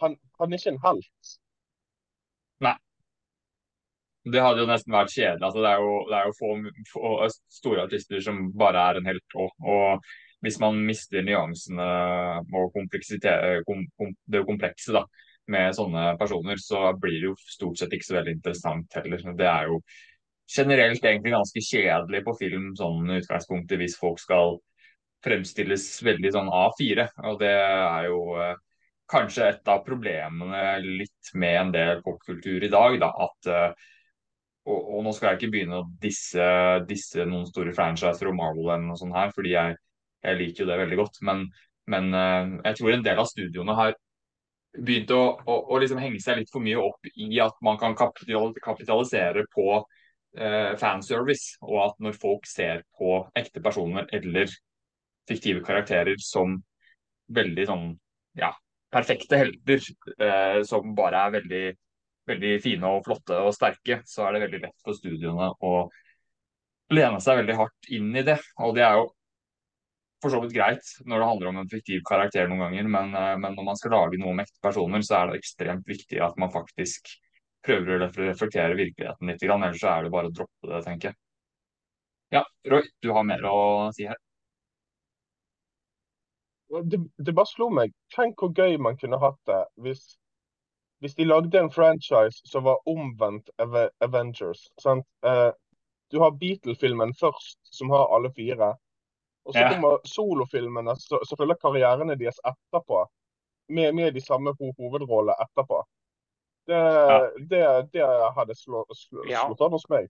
han, han er ikke en helt. Nei. Det hadde jo nesten vært kjedelig. Altså, det er jo, det er jo få, få, store artister som bare er en helt. Og, og hvis man mister nyansene og kom, kom, det komplekse da, med sånne personer, så blir det jo stort sett ikke så veldig interessant heller. Det er jo generelt egentlig ganske kjedelig på film sånn utgangspunktet hvis folk skal fremstilles veldig sånn A4. Og det er jo eh, kanskje et av problemene litt med en del popkultur i dag. da, at eh, og, og, nå skal jeg ikke begynne å disse, disse noen store franchiser og Marvel eller noe sånt her, fordi jeg jeg liker jo det veldig godt. Men, men eh, jeg tror en del av studioene har begynt å, å, å liksom henge seg litt for mye opp i at man kan kapitalisere på fanservice, og at når folk ser på ekte personer eller fiktive karakterer som veldig sånn ja, perfekte helter, eh, som bare er veldig, veldig fine og flotte og sterke, så er det veldig lett for studioene å lene seg veldig hardt inn i det. Og det er jo for så vidt greit når det handler om en fiktiv karakter noen ganger, men, eh, men, når man skal lage noe om ekte personer, så er det ekstremt viktig at man faktisk prøver å reflektere virkeligheten litt. Ellers er det bare å droppe det, tenker jeg. Ja, Roy, du har mer å si her. Det, det bare slo meg. Tenk hvor gøy man kunne hatt det hvis, hvis de lagde en franchise som var omvendt Avengers. Sant? Eh, du har Beatle-filmen først, som har alle fire. Og så kommer solofilmene som følger karrierene deres etterpå, med, med de samme hovedrollene etterpå. Det, ja. det, det hadde slått slå, ja. an hos meg.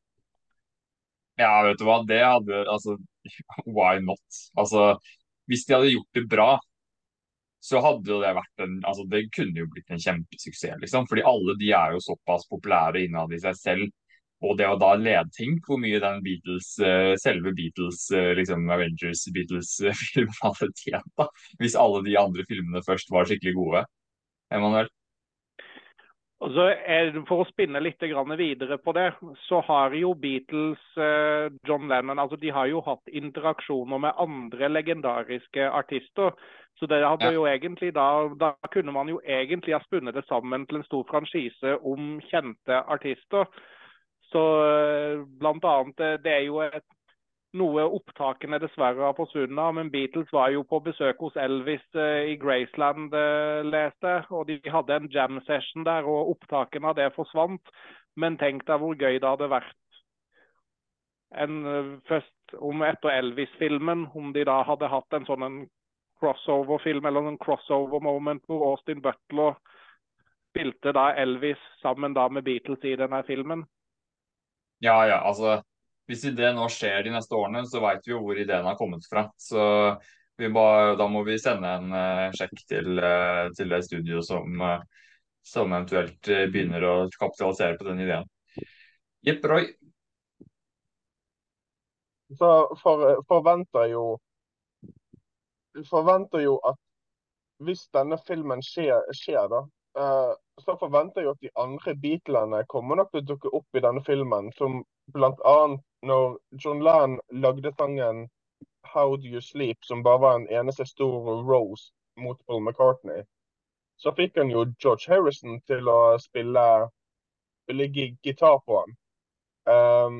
Ja, vet du hva. Det hadde Altså, *laughs* why not? Altså, hvis de hadde gjort det bra, så hadde jo det vært en Altså, det kunne jo blitt en kjempesuksess, liksom. Fordi alle de er jo såpass populære innad i seg selv og det å da lede Tenk hvor mye den Beatles, eh, selve Beatles, eh, liksom Avengers Beatles-filmen *laughs* hadde tjent, da. Hvis alle de andre filmene først var skikkelig gode. Emanuel? Altså, for å spinne litt videre på det, så har jo Beatles, eh, John Lennon altså de har jo hatt interaksjoner med andre legendariske artister. Så egentlig da, da kunne man jo egentlig ha spunnet det sammen til en stor franchise om kjente artister. Så eh, blant annet, eh, Det er jo et, noe opptakene dessverre har forsvunnet. Men Beatles var jo på besøk hos Elvis eh, i Graceland, leste og De hadde en jam session der, og opptakene av det forsvant. Men tenk deg hvor gøy det hadde vært en, først om etter Elvis-filmen, om de da hadde hatt en sånn crossover-film eller en crossover moment hvor Austin Butler spilte da Elvis sammen da med Beatles i denne filmen. Ja, ja, altså Hvis det nå skjer de neste årene, så veit vi jo hvor ideen har kommet fra. Så må, da må vi sende en uh, sjekk til, uh, til, det studioet som, uh, som eventuelt begynner å kapitalisere på den ideen. Jepp, Roy? Så for, forventer jo forventer jo at hvis denne filmen skjer, skjer da, så forventer jeg jo at de andre Beatlene kommer nok til å dukke opp i denne filmen. Som blant annet når John Lennon lagde sangen How Do You Sleep, som bare var en eneste stor rose mot Paul McCartney, så fikk han jo George Harrison til å spille, spille gitar på han. Um,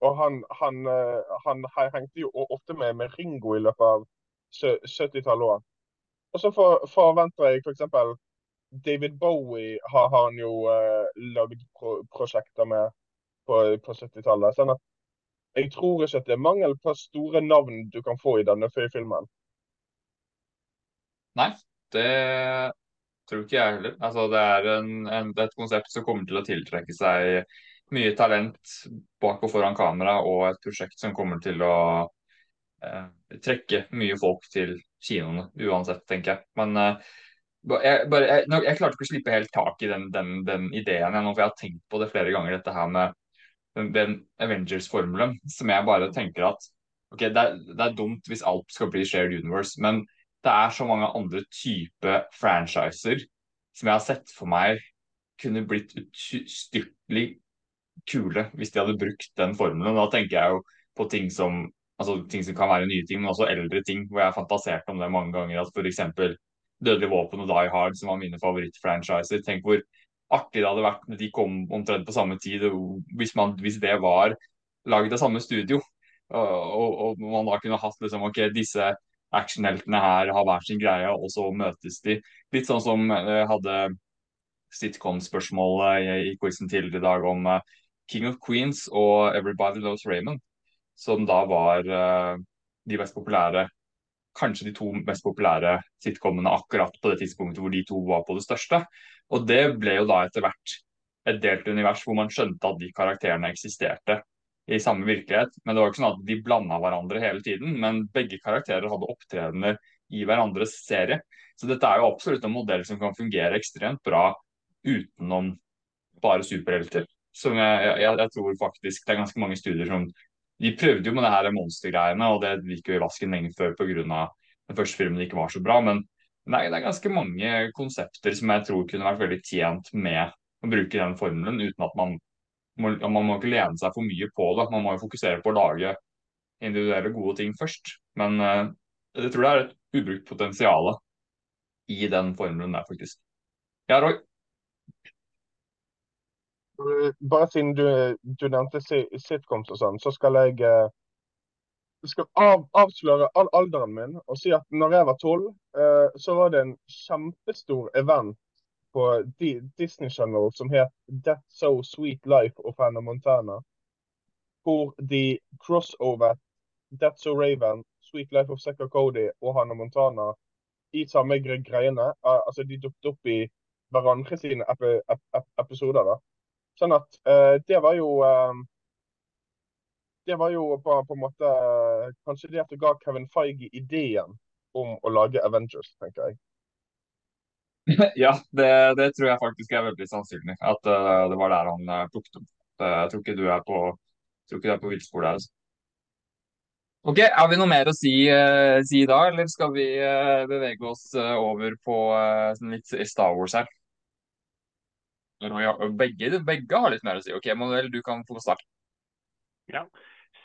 og han, han, eh, han, han, hengte jo ofte med, med Ringo i løpet av 70-tallet òg. Og så for, forventer jeg f.eks. For David Bowie har, har han jo uh, lagd pro prosjekter med på, på 70-tallet. Sånn at jeg tror ikke at det er mangel på store navn du kan få i denne filmen. Nei, det tror ikke jeg heller. Altså, det er en, en, et konsept som kommer til å tiltrekke seg mye talent bak og foran kamera, og et prosjekt som kommer til å eh, trekke mye folk til kinoene uansett, tenker jeg. Men eh, jeg, bare, jeg, jeg, klarte ikke å slippe helt tak i den, den, den ideen jeg, for jeg har tenkt på det flere ganger, dette her med den, Avengers-formelen, som jeg bare tenker at ok, det er, det er, dumt hvis alt skal bli shared universe, men det er så mange andre type franchiser som jeg har sett for meg kunne blitt ustyrtelig kule hvis de hadde brukt den formelen. Da tenker jeg jo på ting som, altså, ting som kan være nye ting, men også eldre ting, hvor jeg har fantasert om det mange ganger. at F.eks. Dødelig våpen og Die Hard, som var mine favorittfranchiser. Tenk hvor artig det hadde vært når de kom omtrent på samme tid, hvis, man, hvis det var laget av samme studio. Og, og, man da kunne hatt liksom, ok, disse actionheltene her har hver sin greie, og så møtes de. Litt sånn som uh, hadde sitcom-spørsmålet i, quizen tidligere i dag om uh, King of Queens og Everybody Loves Raymond, som da var uh, de mest populære kanskje de to mest populære sitcomene akkurat på det tidspunktet hvor de to var på det største. Og det ble jo da etter hvert et delt univers hvor man skjønte at de karakterene eksisterte i samme virkelighet. Men det var ikke sånn at de blanda hverandre hele tiden, men begge karakterer hadde opptredener i hverandres serie. Så dette er jo absolutt en modell som kan fungere ekstremt bra utenom bare superhelter. Som jeg, jeg, jeg tror faktisk det er ganske mange studier som de prøvde jo med det her monstergreiene, og det gikk jo i vasken lenge før pga. den første filmen ikke var så bra. Men nei, det er ganske mange konsepter som jeg tror kunne vært veldig tjent med å bruke den formelen, uten at man må, man må ikke lene seg for mye på det. Man må jo fokusere på å lage individuelle gode ting først. Men uh, jeg tror det er et ubrukt potensial i den formelen der, faktisk. Ja, Roy? bare siden du, du nevnte sitcoms og sånn, så skal jeg uh, skal av, avsløre all alderen min og si at når jeg var tolv, uh, så var det en kjempestor event på D Disney Channel som het That's So Sweet Life of Hannah Montana. Hvor de crossover That's So Raven, Sweet Life of Secka Cody og Hannah Montana i samme greiene. Uh, altså De dukket opp i hverandre sine ep ep episoder. da. Sånn at eh, det var jo uh, Det var jo på, på, en måte uh, kanskje det at det ga Kevin Feige ideen om å lage Avengers, tenker jeg. *laughs* ja, det, det, tror jeg faktisk er veldig sannsynlig. At det var der han plukket opp. Jeg tror ikke du er på, tror ikke du er på villspor der. Altså. Ok, Har vi noe mer å si, si da, eller skal vi bevege oss over på litt Star Wars her? Begge, begge, har litt mer å si. Ok, Manuel, du kan få starte. Ja.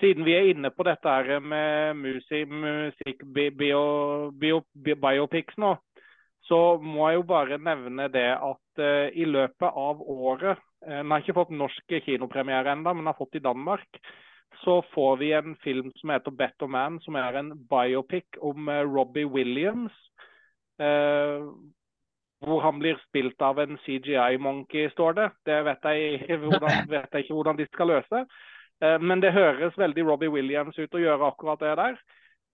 Siden vi er inne på dette her med musikk, musikk bio, bio, biopics nå, så må jeg jo bare nevne det at uh, i løpet av året uh, Den har ikke fått norsk kinopremiere ennå, men har fått i Danmark. Så får vi en film som heter 'Better Man', som er en biopic om uh, Robbie Williams. Uh, hvor han blir spilt av en CGI-monkey, står det. Det vet jeg, hvordan, *laughs* vet jeg, ikke hvordan de skal løse. Eh, men det høres veldig Robbie Williams ut å gjøre akkurat det der.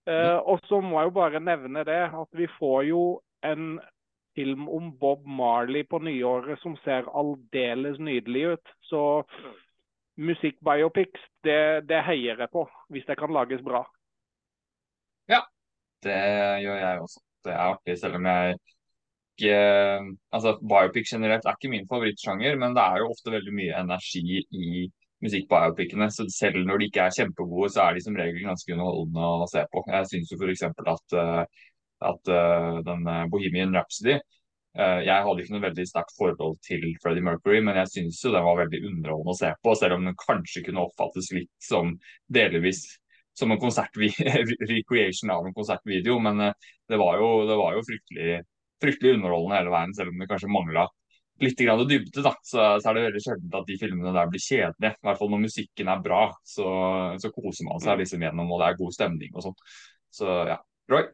Eh, og så må jeg jo bare nevne det at vi får jo en film om Bob Marley på nyåret som ser aldeles nydelig ut. Så musikkbiopics, det, det heier jeg på, hvis det kan lages bra. Ja, det gjør jeg også. Det er artig, selv om jeg ikke altså Biopic generelt er ikke min favorittsjanger, men det er jo ofte veldig mye energi i musikkbiopicene. Så selv når de ikke er kjempegode, så er de som regel ganske underholdende å se på. Jeg syns jo f.eks. at, eh, at uh, den Bohemian Rhapsody jeg hadde ikke noe veldig sterkt forhold til Freddie Mercury, men jeg syns jo den var veldig underholdende å se på, selv om den kanskje kunne oppfattes litt som delvis som en *laughs* recreation av en konsertvideo. Men det var jo, det var jo fryktelig, fryktelig, underholdende hele veien, selv om det kanskje mangla litt grann dybde. da, så, så, er det veldig sjelden at de filmene der blir kjedelige. I hvert fall når musikken er bra, så, så koser man seg liksom gjennom, og det er god stemning og sånn. Så ja. Roy?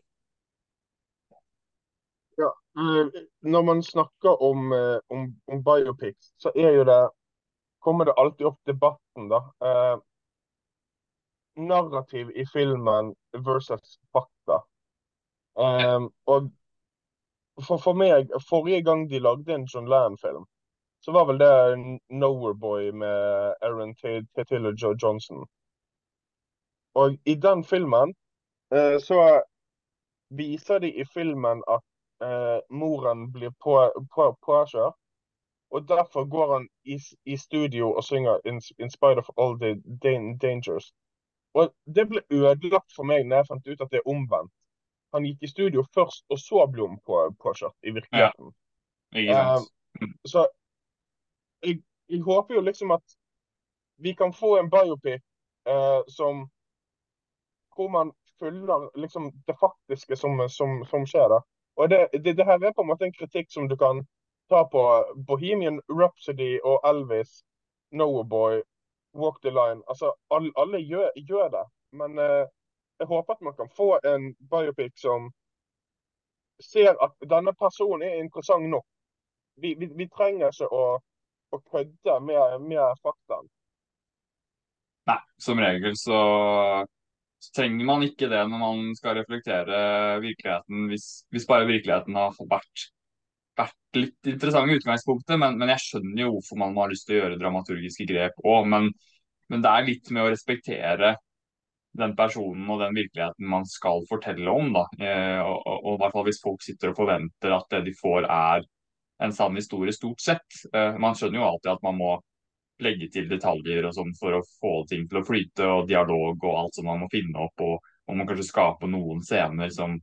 Ja, eh, Når man snakker om, eh, om, om biopics, så er jo det kommer det alltid opp debatten, da. Eh, narrativ i filmen versus fakta. Eh, og for, for meg, forrige gang de lagde en John Land-film, så var vel det Nowhere Boy med Aaron Taylor Joe Johnson. Og i den filmen eh, så viser de i filmen at eh, moren blir på, på, påkjørt. Og derfor går han i, i studio og synger in, in, spite of all the dangers'. Og Det ble ødelagt for meg når jeg fant ut at det er omvendt. Han gikk i studio først, og så ble han på, påkjørt i virkeligheten. Ja. Uh, så jeg, jeg, håper jo liksom at vi kan få en biopic uh, som hvor man følger liksom det faktiske som, som, som skjer. da. Og det, det, det, her er på en måte en kritikk som du kan ta på Bohemian Rhapsody og Elvis, Noah Boy, Walk the Line. Altså, alle, alle gjør, gjør, det. Men eh, jeg håper at man kan få en biopic som ser at denne personen er interessant nok. Vi, vi, vi trenger ikke å, å kødde med, med faktaen. Nei, som regel så så trenger man ikke det når man skal reflektere virkeligheten, hvis, hvis bare virkeligheten har vært, vært litt interessant i utgangspunktet. Men, men, jeg skjønner jo hvorfor man har lyst til å gjøre dramaturgiske grep òg. Men, men, det er litt med å respektere den personen og den virkeligheten man skal fortelle om. da. Eh, og, og, og, i hvert fall Hvis folk sitter og forventer at det de får er en sann historie, stort sett. Eh, man skjønner jo alltid at man må legge til detaljer og sånn for å få ting til å flyte, og dialog og alt som man må finne opp. Og man må kanskje skape noen scener som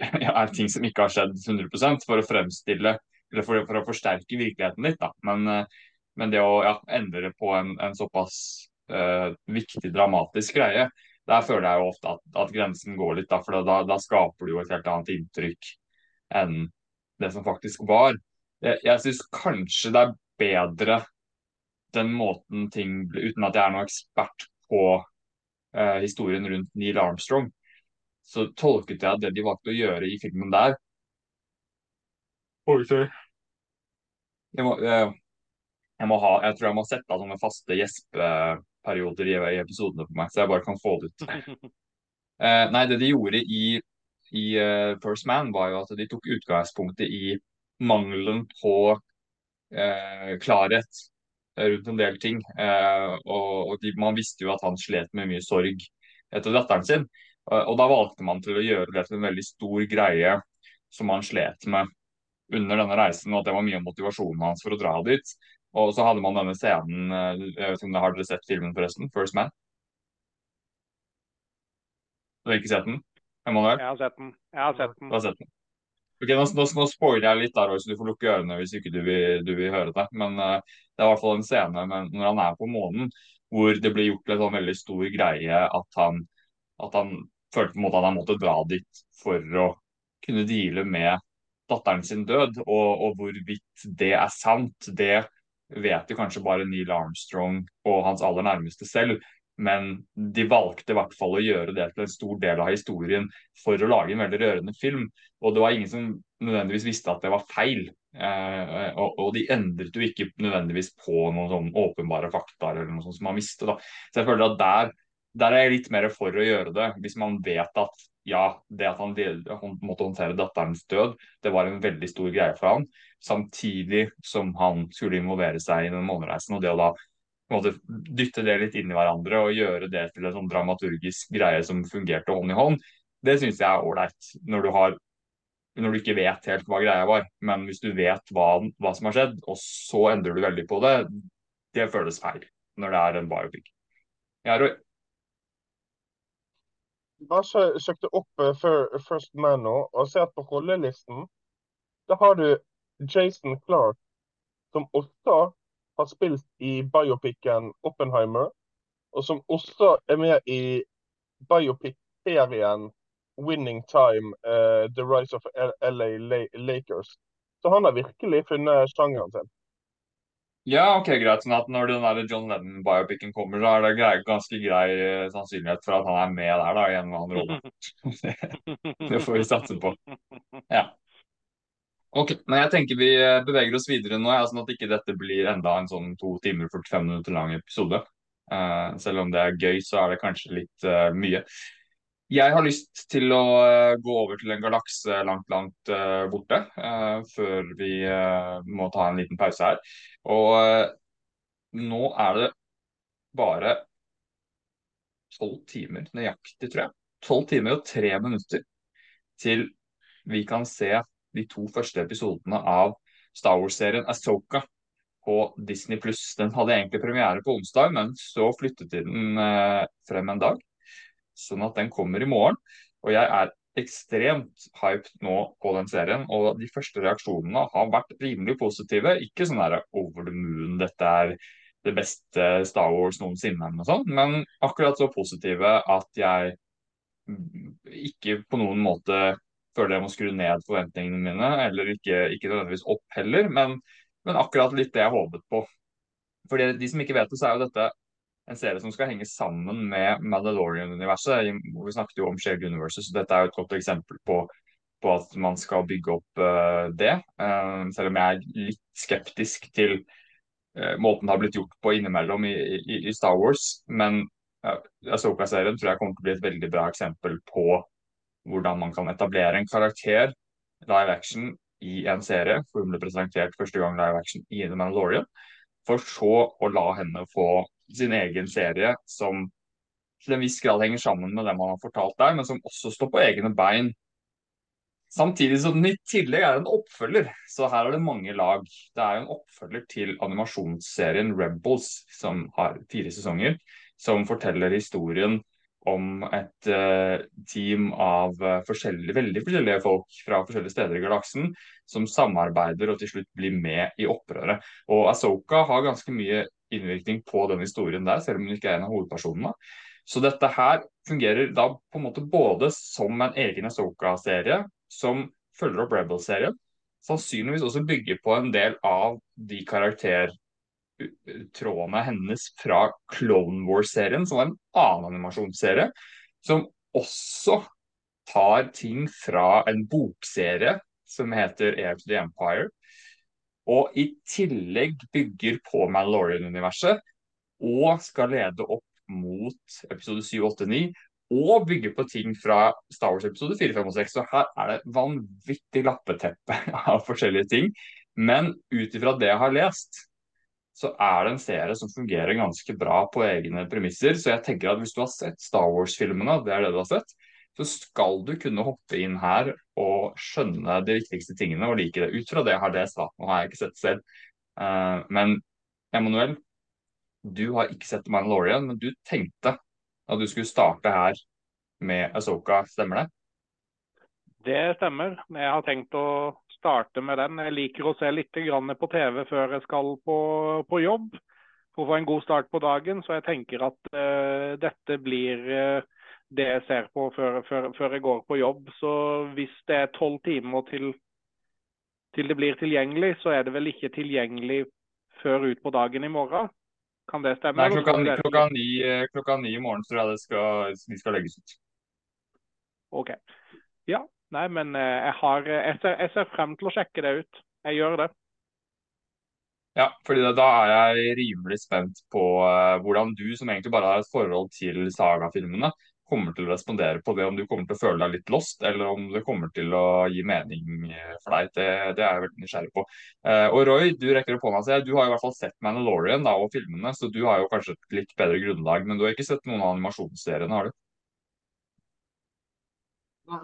*laughs* er ting som ikke har skjedd 100% for å fremstille eller for, for å forsterke virkeligheten litt. da. Men, eh, men det å ja, endre på en, en såpass uh, viktig, dramatisk greie, der føler jeg jo ofte at, at grensen går litt. Da, for da, da, skaper du jo et helt annet inntrykk enn det som faktisk var. Jeg, jeg syns kanskje det er bedre den måten ting Uten at jeg er noen ekspert på uh, historien rundt Neil Armstrong, så tolket jeg det de valgte å gjøre i filmen der Oi, sorry. Jeg må, eh, jeg må ha, jeg tror jeg må sette av sånne faste gjespeperioder i, i episodene på meg, så jeg bare kan få det ut. uh, nei, det de gjorde i, i uh, First Man, var jo at de tok utgangspunktet i mangelen på uh, klarhet rundt en del ting. Og, og de, Man visste jo at han slet med mye sorg etter datteren sin. Og, da valgte man til å gjøre det til en veldig stor greie som han slet med under denne reisen, og at det var mye av motivasjonen hans for å dra dit. Og så hadde man denne scenen jeg vet ikke om Har dere sett filmen, forresten? 'First Man'? Du har ikke sett den? Emanuel? Jeg har sett den. Jeg har sett den. Du har sett den. Ok, Nå, nå, nå spoiler jeg litt, der, så du får lukke ørene hvis ikke du vil, du vil høre det. Men uh, det er i hvert fall en scene med, når han er på månen, hvor det blir gjort en sånn veldig stor greie at han, at han følte på en måte at han måtte dra dit for å kunne deale med datteren sin død. Og, og hvorvidt det er sant, det vet jo kanskje bare Neil Armstrong og hans aller nærmeste selv. Men de valgte i hvert fall å gjøre det til en stor del av historien for å lage en veldig rørende film. Og det var ingen som nødvendigvis visste at det var feil. Eh, og, og, de endret jo ikke nødvendigvis på noen sånn åpenbare fakta eller noe sånt som man visste. Da. Så jeg føler at der, der, er jeg litt mer for å gjøre det. Hvis man vet at ja, det at han, måtte håndtere datterens død, det var en veldig stor greie for han. Samtidig som han skulle involvere seg i den månereisen. Og det å da måte, dytte det litt inn i hverandre og gjøre det til en sånn dramaturgisk greie som fungerte hånd i hånd, det syns jeg er ålreit. Når, når, du ikke vet helt hva greia var. Men hvis du vet hva, hva, som har skjedd, og så endrer du veldig på det, det føles feil når det er en biopic. Jeg Roy? Bare søkte opp uh, First Man nå, og ser på rollelisten da har du Jason Clark, som også har spilt i biopicen Oppenheimer, og som også er med i biopic-serien Winning Time, uh, The Rise of LA Lakers. Så han har virkelig funnet sjangeren sin. Ja, ok, greit. Sånn at når den der John Lennon-biopicen kommer, så er det grei, ganske grei eh, sannsynlighet for at han er med der da, i en eller annen rolle. *laughs* det får vi satse på. Ja. Ok, men jeg tenker vi eh, beveger oss videre nå, ja, sånn at ikke dette blir enda en sånn to timer 45 minutter lang episode. Uh, selv om det er gøy, så er det kanskje litt uh, mye. Jeg har lyst til å uh, gå over til en galakse langt, langt uh, borte, uh, før vi må ta en liten pause her. Og nå er det bare tolv timer nøyaktig, tror jeg. Tolv timer og tre minutter til vi kan se de to første episodene av Star Wars-serien Asoka på Disney pluss. Den hadde egentlig premiere på onsdag, men så flyttet de den frem en dag sånn at den kommer i morgen. Og jeg er ekstremt hyped nå på den serien, og de første reaksjonene har vært rimelig positive. Ikke sånn der over the moon, dette er det beste Star Wars noensinne, og sånt, men akkurat så positive at jeg ikke på noen måte føler jeg må skru ned forventningene mine, eller ikke, ikke nødvendigvis opp heller, men, men, akkurat litt det jeg håpet på. For de som ikke vet det, så er jo dette en serie som skal henge sammen med Mandalorian-universet. Vi snakket jo om Shared Universes, så dette er jo et godt eksempel på, på at man skal bygge opp uh, det. Uh, selv om jeg er litt skeptisk til uh, måten det har blitt gjort på innimellom i, i, i Star Wars. Men Asoka-serien tror jeg kommer til å bli et veldig bra eksempel på hvordan man kan etablere en karakter live action i en serie, for hun ble presentert første gang live action i The Mandalorian, for så å la henne få sin egen serie som til en viss grad henger sammen med det man har fortalt der, men som også står på egne bein. Samtidig som den i tillegg er en oppfølger, så her er det mange lag. Det er jo en oppfølger til animasjonsserien Rebels, som har fire sesonger, som forteller historien om et uh, team av uh, forskjellige, veldig forskjellige folk fra forskjellige steder i galaksen som samarbeider og til slutt blir med i opprøret. Og Asoka har ganske mye innvirkning på den historien der, selv om hun ikke er en av hovedpersonene. Så dette her fungerer da på en måte både som en egen Asoka-serie, som følger opp Rebel-serien, sannsynligvis også bygger på en del av de karaktertrådene hennes fra Clone Wars-serien, som var en annen animasjonsserie, som også tar ting fra en bokserie som heter Air to the Empire, og i tillegg bygger på Mandalorian-universet og skal lede opp mot episode 7, 8, 9 og bygge på ting fra Star Wars episode 4, 5 og 6. Så her er det vanvittig lappeteppe *laughs* av forskjellige ting. Men ut ifra det jeg har lest, så er det en serie som fungerer ganske bra på egne premisser. Så jeg tenker at hvis du har sett Star Wars-filmene, det er det du har sett, så skal du kunne hoppe inn her og skjønne de viktigste tingene og like det. Ut fra det har lest, da. Nå har jeg ikke sett selv. Uh, men Emanuel, du har ikke sett Mandalorian, men du tenkte at du skulle starte her med Asoka, stemmer det? Det stemmer. Jeg har tenkt å starte med den. Jeg liker å se litt på TV før jeg skal på, på jobb for å få en god start på dagen. Så jeg tenker at uh, dette blir uh, det jeg ser på før, før, før, jeg går på jobb. Så hvis det er tolv timer til, til, det blir tilgjengelig, så er det vel ikke tilgjengelig før ut på dagen i morgen? Kan det stemme? Nei, klokka, det klokka, ni, eh, klokka, ni, i morgen tror jeg det skal, de skal legges ut. OK. Ja. Nei, men eh, jeg, har, eh, jeg, ser, jeg ser frem til å sjekke det ut. Jeg gjør det. Ja, fordi da er jeg rimelig spent på hvordan du, som egentlig bare har et forhold til sagafilmene, kommer til å respondere på det, om du kommer til å føle deg litt lost, eller om det kommer til å gi mening eh, for deg. Det, det er jeg veldig nysgjerrig på. Uh, og Roy, du rekker opp hånda. Du har i hvert fall sett Mandalorian da, og filmene, så du har jo kanskje et litt bedre grunnlag. Men du har ikke sett noen av animasjonsseriene, har du?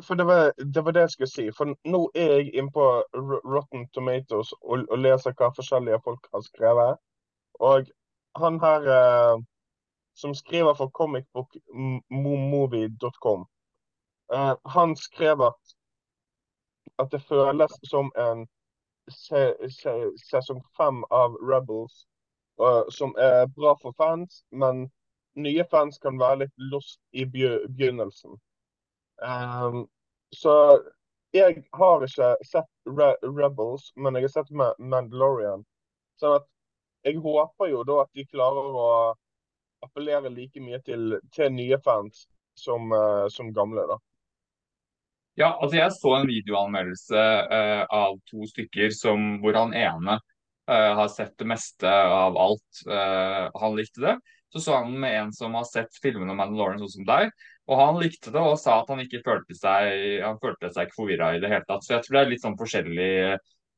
For det var, det var, det jeg skulle si. For nå er jeg inne på Rotten Tomatoes og, og leser hva forskjellige folk har skrevet. Og han her uh som skriver for comicbookmovie.com. Uh, han skrev at, at det føles som en se, se, sesong fem av Rebels, uh, som er bra for fans, men nye fans kan være litt lost i begynnelsen. Um, så jeg har ikke sett Re Rebels, men jeg har sett Mandalorian. Sånn at jeg håper jo da at de klarer å appellere like mye til, til nye fans som, uh, som gamle. da. Ja, altså jeg så en videoanmeldelse uh, av to stykker som, hvor han ene uh, har sett det meste av alt. Uh, han likte det. Så så han med en som har sett filmene om Mandalorian sånn som deg, og han likte det og sa at han ikke følte seg han følte seg ikke forvirra i det hele tatt. Så jeg tror det er litt sånn forskjellig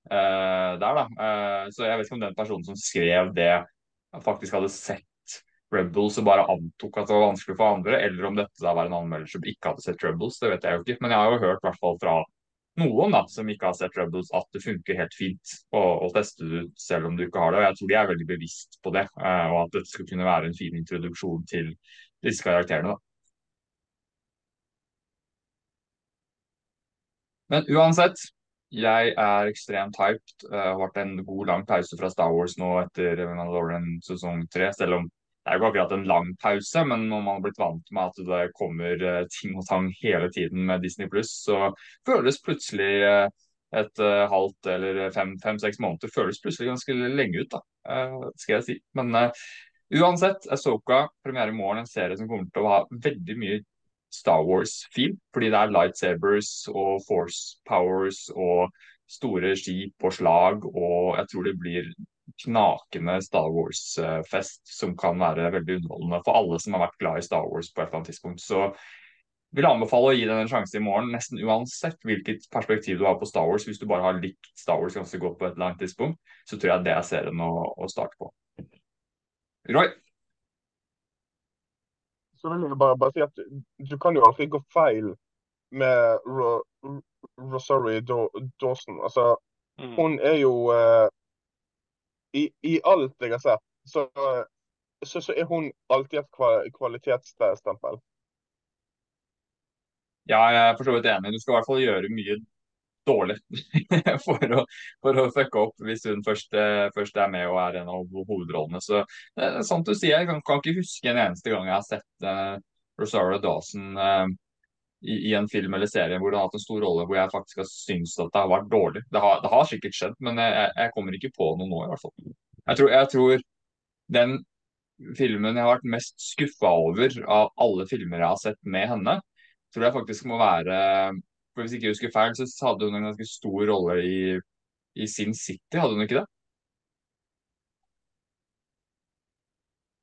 der, da. så jeg vet ikke om den personen som skrev det, faktisk hadde sett Rebels og bare antok at det var vanskelig for andre, eller om dette da var en anmelder som ikke hadde sett Rebels, det vet jeg jo ikke. Men jeg har jo hørt hvert fall fra noen da, som ikke har sett Rebels, at det funker helt fint å, å teste det ut selv om du ikke har det. og Jeg tror de er veldig bevisst på det, uh, og at dette skulle kunne være en fin introduksjon til disse karakterene. da. Men uansett, jeg er ekstremt hyped. Det uh, har vært en god, lang pause fra Star Wars nå etter Mandalorian sesong tre. Selv om det er jo ikke akkurat en lang pause, men når man har blitt vant med at det kommer uh, ting og tang hele tiden med Disney pluss, så føles plutselig uh, et halvt eller fem-seks fem, måneder føles plutselig ganske lenge ut, da, skal jeg si. Men uansett, Asoka premiere i morgen, en serie som kommer til å ha veldig mye Star Wars-feel. Fordi det er lightsabers og force powers og store skip og slag. Og jeg tror det blir knakende Star Wars-fest som kan være veldig underholdende for alle som har vært glad i Star Wars på et eller annet tidspunkt. Så vil jeg anbefale å gi den en sjanse i morgen, nesten uansett hvilket perspektiv du har på Star Wars. Hvis du bare har likt Star Wars ganske godt på et eller annet tidspunkt, så tror jeg det er serien å, å starte på. Roy? så vil jeg bare, bare si at du kan jo aldri gå feil med Ro, Rosario Dawson. Altså, mm. hun er jo uh, i, alt jeg har sett, så, så, så er hun alltid et kvalitetsstempel. Ja, jeg er for så vidt enig. Du skal i hvert fall gjøre mye dårlig *laughs* for, å, for å fucke opp hvis hun først, eh, først, er med og er en av hovedrollene. Så det er sant du sier. Jeg kan, kan ikke huske en eneste gang jeg har sett uh, Rosario Dawson uh, i, i, en film eller serie hvor det har hatt en stor rolle hvor jeg faktisk har syntes at det har vært dårlig. Det har, det har sikkert skjedd, men jeg, jeg, kommer ikke på noe nå, i hvert fall. Jeg tror, jeg tror den filmen jeg har vært mest skuffa over av alle filmer jeg har sett med henne, tror jeg faktisk må være for Hvis ikke jeg husker feil, så hadde hun en ganske stor rolle i, i Sin City, hadde hun ikke det?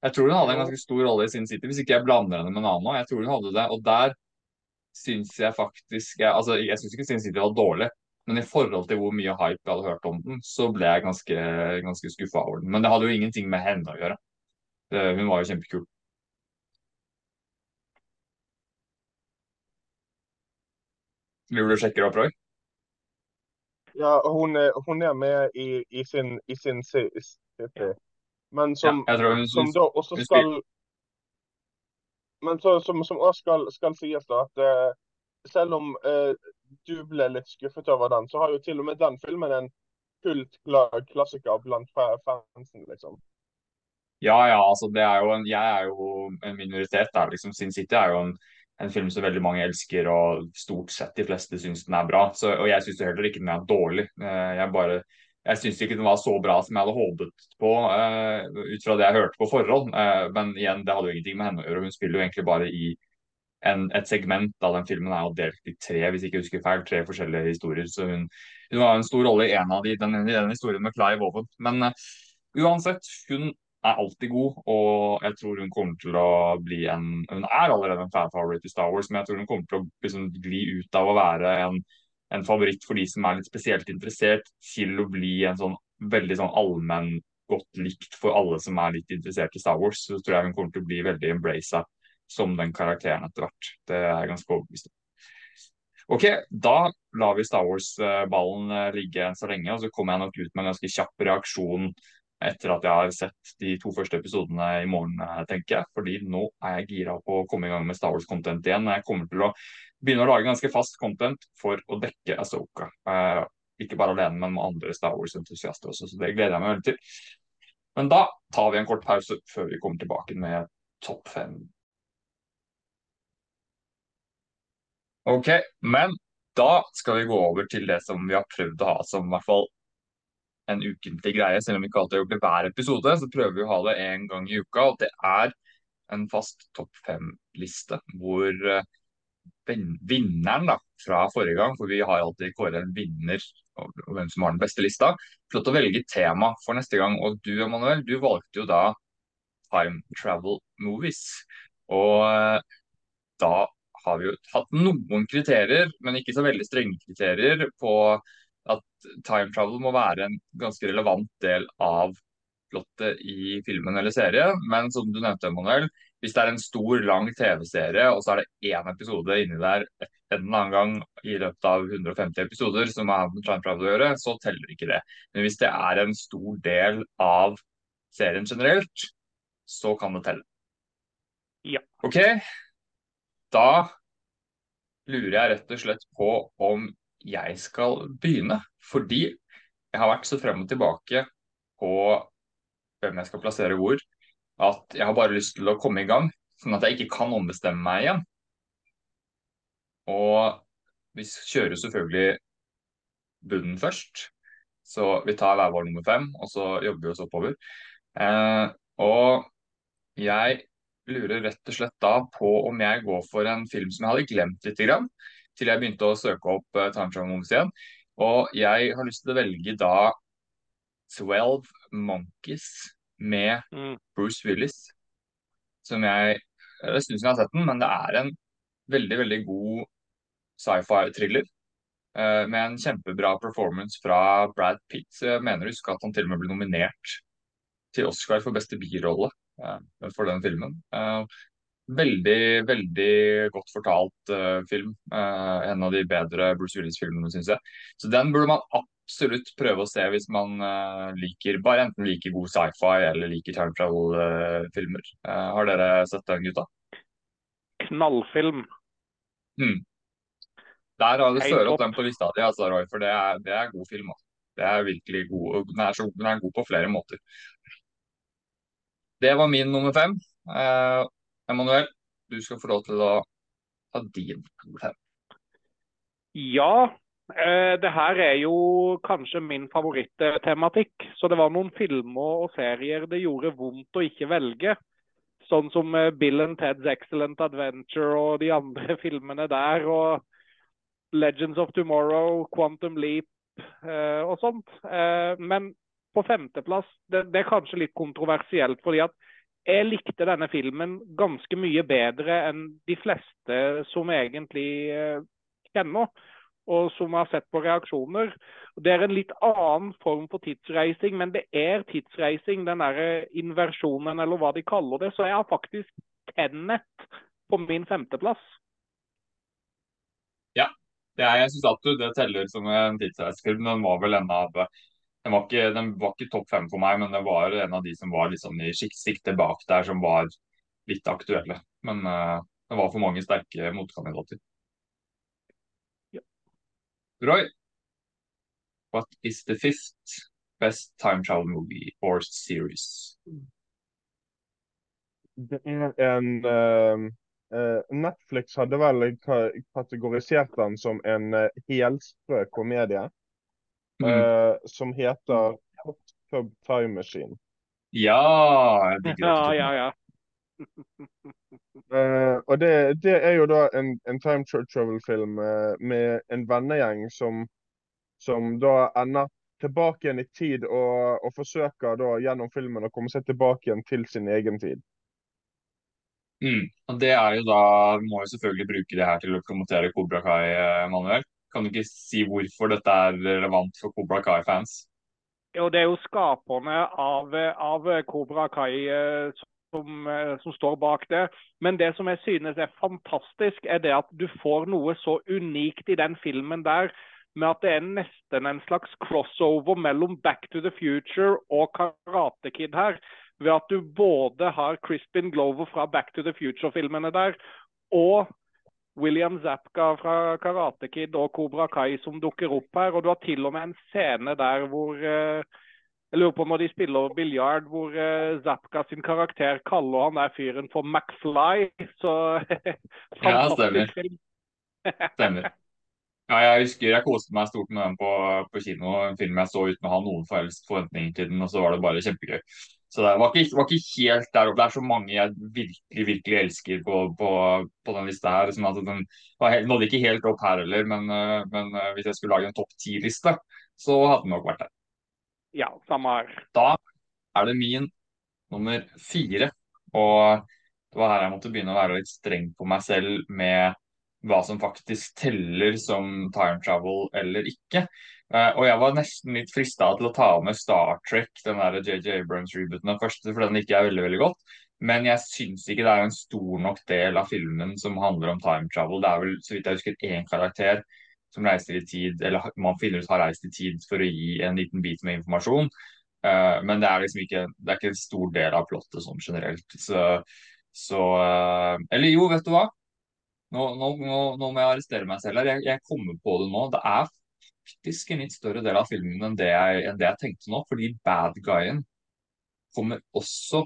Jeg tror hun hadde en ganske stor rolle i Sin City, hvis ikke jeg blander henne med en annen. Jeg tror hun hadde det, og der syns jeg faktisk jeg, Altså, jeg syns ikke Sin City var dårlig, men i forhold til hvor mye hype jeg hadde hørt om den, så ble jeg ganske, ganske skuffa over den. Men det hadde jo ingenting med henne å gjøre. Det, hun var jo kjempekul. Vil du sjekke opp, Roy? Ja, hun hun er med i, i, sin, i sin CP. Men som, ja, hun, som da også skal Men så, som, som også skal, skal sies, da, at uh, selv om uh, du ble litt skuffet over den, så har jo til og med den filmen en kult klassiker blant fansen, liksom. Ja, ja, altså det er jo en, jeg er jo en minoritet der. liksom Sin City er jo en en film som veldig mange elsker, og stort sett de fleste syns den er bra. Så, og jeg syns heller ikke den er dårlig. Eh, jeg bare jeg syns ikke den var så bra som jeg hadde håpet på, uh, ut fra det jeg hørte på forhånd. Uh, men igjen, det hadde jo ingenting med henne å gjøre. Hun spiller jo egentlig bare i en, et segment av den filmen er jo delt i tre, hvis jeg ikke husker feil, tre forskjellige historier. Så hun, hun har en stor rolle i en av de, den, den historien med Clive Owen. Men uh, uansett, hun er alltid god, og jeg tror hun kommer til å bli en Hun er allerede en fan favorite i Star Wars, men jeg tror hun kommer til å liksom, gli ut av å være en, en, favoritt for de som er litt spesielt interessert, til å bli en sånn veldig sånn allmenn godt likt for alle som er litt interessert i Star Wars. Så tror jeg hun kommer til å bli veldig embraced som den karakteren etter hvert. Det er jeg ganske overbevist om. Ok, da lar vi Star Wars-ballen eh, ligge enn så lenge, og så kommer jeg nok ut med en ganske kjapp reaksjon etter at jeg har sett de to første episodene i morgen, eh, tenker jeg. Fordi nå er jeg gira på å komme i gang med Star Wars-content igjen. Jeg kommer til å begynne å lage ganske fast content for å dekke Asoka. Uh, ikke bare alene, men med andre Star Wars-entusiaster også, så det gleder jeg meg veldig til. Men da tar vi en kort pause før vi kommer tilbake med topp fem. Ok, men da skal vi gå over til det som vi har prøvd å ha som i hvert fall en ukentlig greie. Selv om vi ikke alltid har gjort det hver episode, så prøver vi å ha det en gang i uka. Og det er en fast topp fem-liste hvor eh, vinneren da, fra forrige gang, for vi har alltid kåret en vinner og hvem som har den beste lista, får lov til å velge tema for neste gang. Og du Emanuel, du valgte jo da time travel movies. Og eh, da har vi jo hatt noen kriterier, men ikke så veldig strenge kriterier på at time travel må være en ganske relevant del av plottet i filmen eller serie. Men som du nevnte, Emanuel, hvis det er en stor, lang TV-serie, og så er det én episode inni der en eller annen gang i løpet av 150 episoder som har med time travel å gjøre, så teller ikke det. Men hvis det er en stor del av serien generelt, så kan det telle. Ja. OK. Da lurer jeg rett og slett på om jeg skal begynne. Fordi jeg har vært så frem og tilbake på hvem jeg skal plassere hvor, at jeg har bare lyst til å komme i gang. Sånn at jeg ikke kan ombestemme meg igjen. Og vi kjører selvfølgelig bunnen først. Så vi tar hver vår nummer fem, og så jobber vi oss oppover. Eh, og jeg lurer rett og slett da på om jeg går for en film som jeg hadde glemt litt, grann, til jeg begynte å søke opp uh, Tanchong Travel igjen. Og jeg har lyst til å velge da 12 Monkeys med mm. Bruce Willis. Som jeg Det er en stund siden jeg har sett den, men det er en veldig, veldig god sci-fi-thriller. Uh, med en kjempebra performance fra Brad Pitt. Så jeg mener å huske at han til og med ble nominert til Oscar for beste birolle uh, for den filmen. Uh, Veldig, veldig godt fortalt uh, film. Uh, en av de bedre Bruce Willis-filmene, syns jeg. Så den burde man absolutt prøve å se hvis man uh, liker bare enten liker god sci-fi eller liker time travel-filmer. har dere sett den, gutta? Knallfilm. Hmm. Der har du ført opp den på lista di, altså, Roy, for det er, det er, god film. Også. Det er virkelig god. Den er, så, den er god på flere måter. Det var min nummer fem. Uh, Emanuel, du skal få lov til å ta din nummer Ja, eh, det her er jo kanskje min favorittematikk. Så det var noen filmer og serier det gjorde vondt å ikke velge. Sånn som eh, Bill and Ted's Excellent Adventure og de andre *laughs* filmene der. Og Legends of Tomorrow, Quantum Leap eh, og sånt. Eh, men på femteplass, det, det, er kanskje litt kontroversielt. fordi at jeg likte denne filmen ganske mye bedre enn de fleste som egentlig eh, kjenner, og som har sett på reaksjoner. Det er en litt annen form for tidsreising, men det er tidsreising, den der inversjonen, eller hva de kaller det. Så jeg har faktisk Tennet på min femteplass. Ja, jeg syns at det teller som en tidsreisefilm. Den var vel en av den var ikke, den var ikke topp fem for meg, men den var en av de som var liksom i sikte bak der, som var litt aktuelle. Men uh, det var for mange sterke motkandidater. Ja. Roy, what is the fifth best time travel movie or series? Det er en uh, uh, Netflix hadde vel kategorisert den som en helsprø komedie. Mm. Uh, som heter Hot Tub Time Machine. Ja! Jeg ja, ja, ja. *laughs* eh, og det, det, er jo da en, en time travel-film eh, med en vennegjeng som, som da ender tilbake igjen i tid og, og, forsøker da gjennom filmen å komme seg tilbake igjen til sin egen tid. Mm. Og det er jo da, Må jo selvfølgelig bruke det her til å promotere Kobra Kai, Manuel. Kan du ikke si hvorfor dette er relevant for Cobra Kai-fans? Jo, Det er jo skaperne av, av Cobra Kai eh, som, eh, som, står bak det. Men det som jeg synes er fantastisk, er det at du får noe så unikt i den filmen der. Med at det er nesten en slags crossover mellom Back to the Future og Karate Kid her. Ved at du både har Crispin Glover fra Back to the Future-filmene der, og William Zapka fra Karate Kid og Kobra Kai som dukker opp her. Og du har til og med en scene der hvor eh, Jeg lurer på når de spiller biljard, hvor uh, Zapka sin karakter kaller han der fyren for McFly. Så *laughs* Ja, stemmer. stemmer. Ja, jeg husker jeg koste meg stort med den på, på kino. En film jeg så uten å ha noen forventninger til den, og så var det bare kjempegøy. Så det var ikke, var ikke helt der oppe. Det er så mange jeg virkelig virkelig elsker på, på, på den lista her. Sånn den helt, nådde ikke helt opp her heller, men, eh, men eh, hvis jeg skulle lage en topp ti-liste, så hadde den nok vært der. Ja, samme her. Da er det min nummer fire. Og det var her jeg måtte begynne å være litt streng på meg selv med hva som faktisk teller som time travel eller ikke. Uh, og jeg var nesten litt frista til å ta med Star Trek, den der JJ Abrams-rebooten den første, for den liker jeg veldig veldig godt. Men jeg syns ikke det er en stor nok del av filmen som handler om time travel. Det er vel, så vidt jeg husker, én karakter som reiser i tid, eller man finner ut har reist i tid for å gi en liten bit med informasjon. Uh, men det er liksom ikke, det er ikke en stor del av plottet sånn generelt. Så, så uh, Eller jo, vet du hva? Nå, nå, nå, nå, må jeg arrestere meg selv her. Jeg, jeg kommer på det nå. Det er faktisk en litt større del av filmen enn det jeg, enn det jeg tenkte nå. Fordi bad guyen kommer også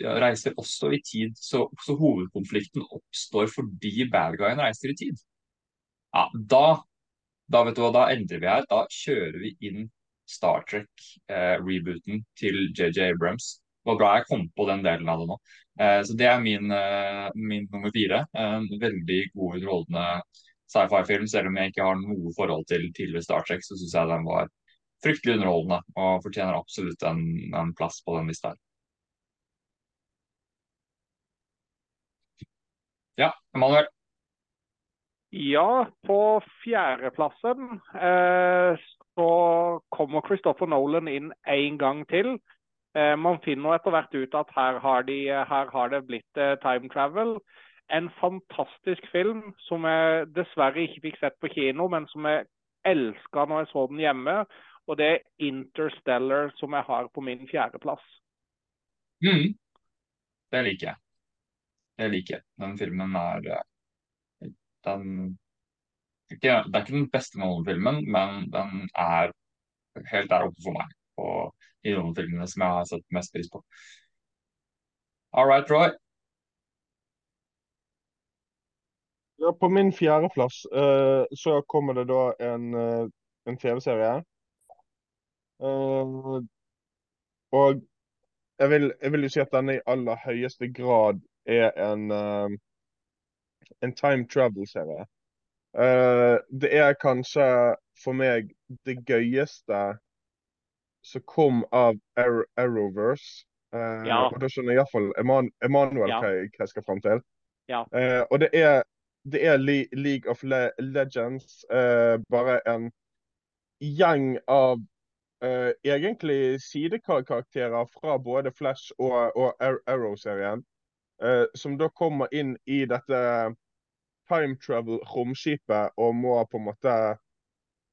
reiser også i tid. Så, så, hovedkonflikten oppstår fordi bad guyen reiser i tid. Ja, da, da vet du hva, da endrer vi her. Da kjører vi inn Star Trek-rebooten eh, til JJ Abrams. Det var bra jeg kom på den delen av det nå. Eh, så det er min, eh, min nummer fire. En veldig god underholdende sci-fi-film. Selv om jeg ikke har noe forhold til tidligere Star Trek, så syns jeg den var fryktelig underholdende og fortjener absolutt en, en plass på den lista. Ja, Emanuel. Ja, på fjerdeplassen eh, så kommer Christopher Nolan inn en gang til. Eh, man finner etter hvert ut at her har, de, her har det blitt eh, time travel en fantastisk film som jeg dessverre ikke fikk sett på kino, men som jeg elska når jeg så den hjemme. Og det er 'Interstellar' som jeg har på min fjerdeplass. Mm. Det liker jeg. Det liker jeg. Den filmen er eh, den, Det er ikke den beste Nolan-filmen, men den er helt der oppe for meg på i noen filmene som jeg har sett mest pris på. All right, Roy. Ja, på min fjerdeplass uh, så kommer det da en, uh, en TV-serie. Uh, og jeg vil, jeg vil, jo si at denne i aller høyeste grad er en, en time travel-serie. det er kanskje for meg det gøyeste som kom av Arrowverse. Ja. Og da skjønner iallfall Eman Emanuel ja. hva, jeg, skal fram til. Ja. og det er det er League of Le Legends. Uh, bare en gjeng av uh, egentlig sidekarakterer fra både Flash og, og Arrow-serien. Uh, som da kommer inn i dette time travel-romskipet og må på en måte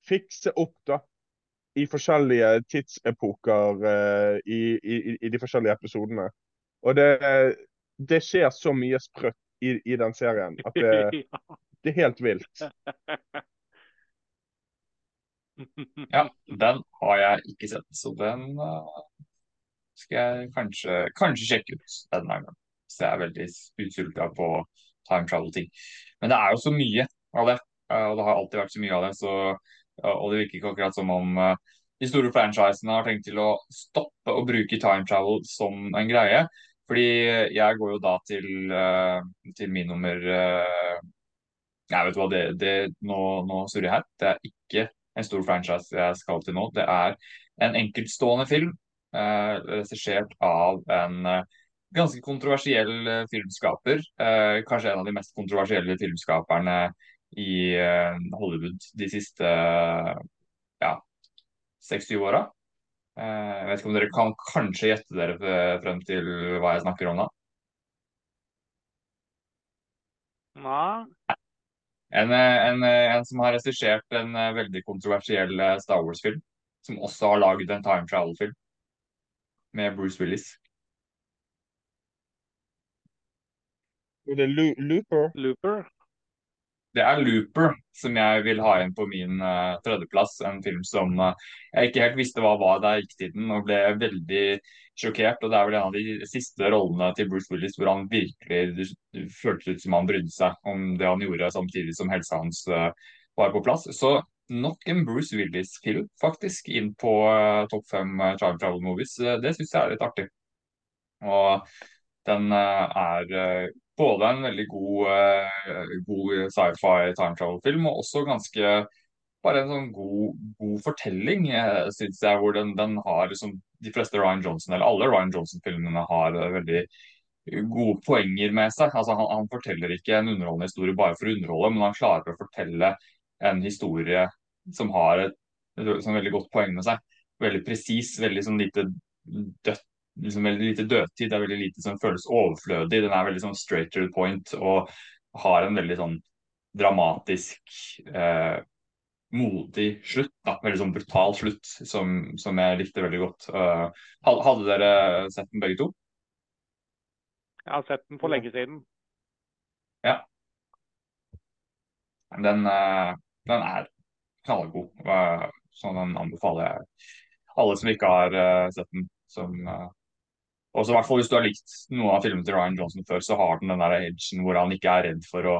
fikse opp da i forskjellige tidsepoker i, i, i, de forskjellige episodene. Og det, det skjer så mye sprøtt i, i den serien. At det, *laughs* det, er helt vilt. *laughs* Ja, den har jeg ikke sett, så den uh, skal jeg kanskje, kanskje sjekke ut denne gangen. Så jeg er veldig utsulta på time travel-ting. Men det er jo så mye av det, uh, og det har alltid vært så mye av det. Så, uh, og det virker ikke akkurat som om de store franchisene har tenkt til å stoppe å bruke time travel som en greie. Fordi jeg går jo da til, uh, til min nummer Jeg vet hva, det, det nå, nå surrer jeg her. Det er ikke en stor franchise jeg skal til nå. Det er en enkeltstående film eh, regissert av en ganske kontroversiell filmskaper. kanskje en av de mest kontroversielle filmskaperne i Hollywood de siste ja, seks-syv åra. Eh, jeg vet ikke om dere kan kanskje gjette dere frem til hva jeg snakker om da? Nei. En, eh, en, eh, en som har regissert en veldig kontroversiell Star Wars-film. Som også har laget en time travel-film med Bruce Willis. Er det Looper? Looper? Det er Looper som jeg vil ha inn på min uh, tredjeplass. En film som uh, jeg ikke helt visste hva var da jeg gikk til den, og ble veldig sjokkert. og Det er vel en av de siste rollene til Bruce Willis hvor han virkelig føltes ut som han brydde seg om det han gjorde, samtidig som helsa hans uh, var på plass. Så nok en Bruce Willis-film faktisk inn på topp fem Time Travel Movies. det syns jeg er litt artig. Og den er både en veldig god, uh, god sci-fi time travel-film, og også ganske bare en sånn god, god fortelling, uh, syns jeg. Hvor den, den har liksom De fleste Ryan Johnson, eller alle Ryan Johnson-filmene, har uh, veldig gode poenger med seg. Altså han, han, forteller ikke en underholdende historie bare for å underholde, men han klarer å fortelle en historie som har et, et, et, et veldig godt poeng med seg. Veldig presis, veldig sånn lite dødt liksom veldig lite dødtid. Det er veldig lite som føles overflødig. Den er veldig sånn straight to the point og har en veldig sånn dramatisk, eh, modig slutt. Da. Veldig sånn brutal slutt som, som jeg likte veldig godt. Uh, hadde dere sett den begge to? Jeg har sett den for lenge siden. Ja. Den, uh, den er knallgod. Uh, så den anbefaler jeg alle som ikke har sett den. Som, og så hvert fall Hvis du har likt noen av filmene til Ryan Johnson før, så har den den der edgen hvor han ikke er redd for å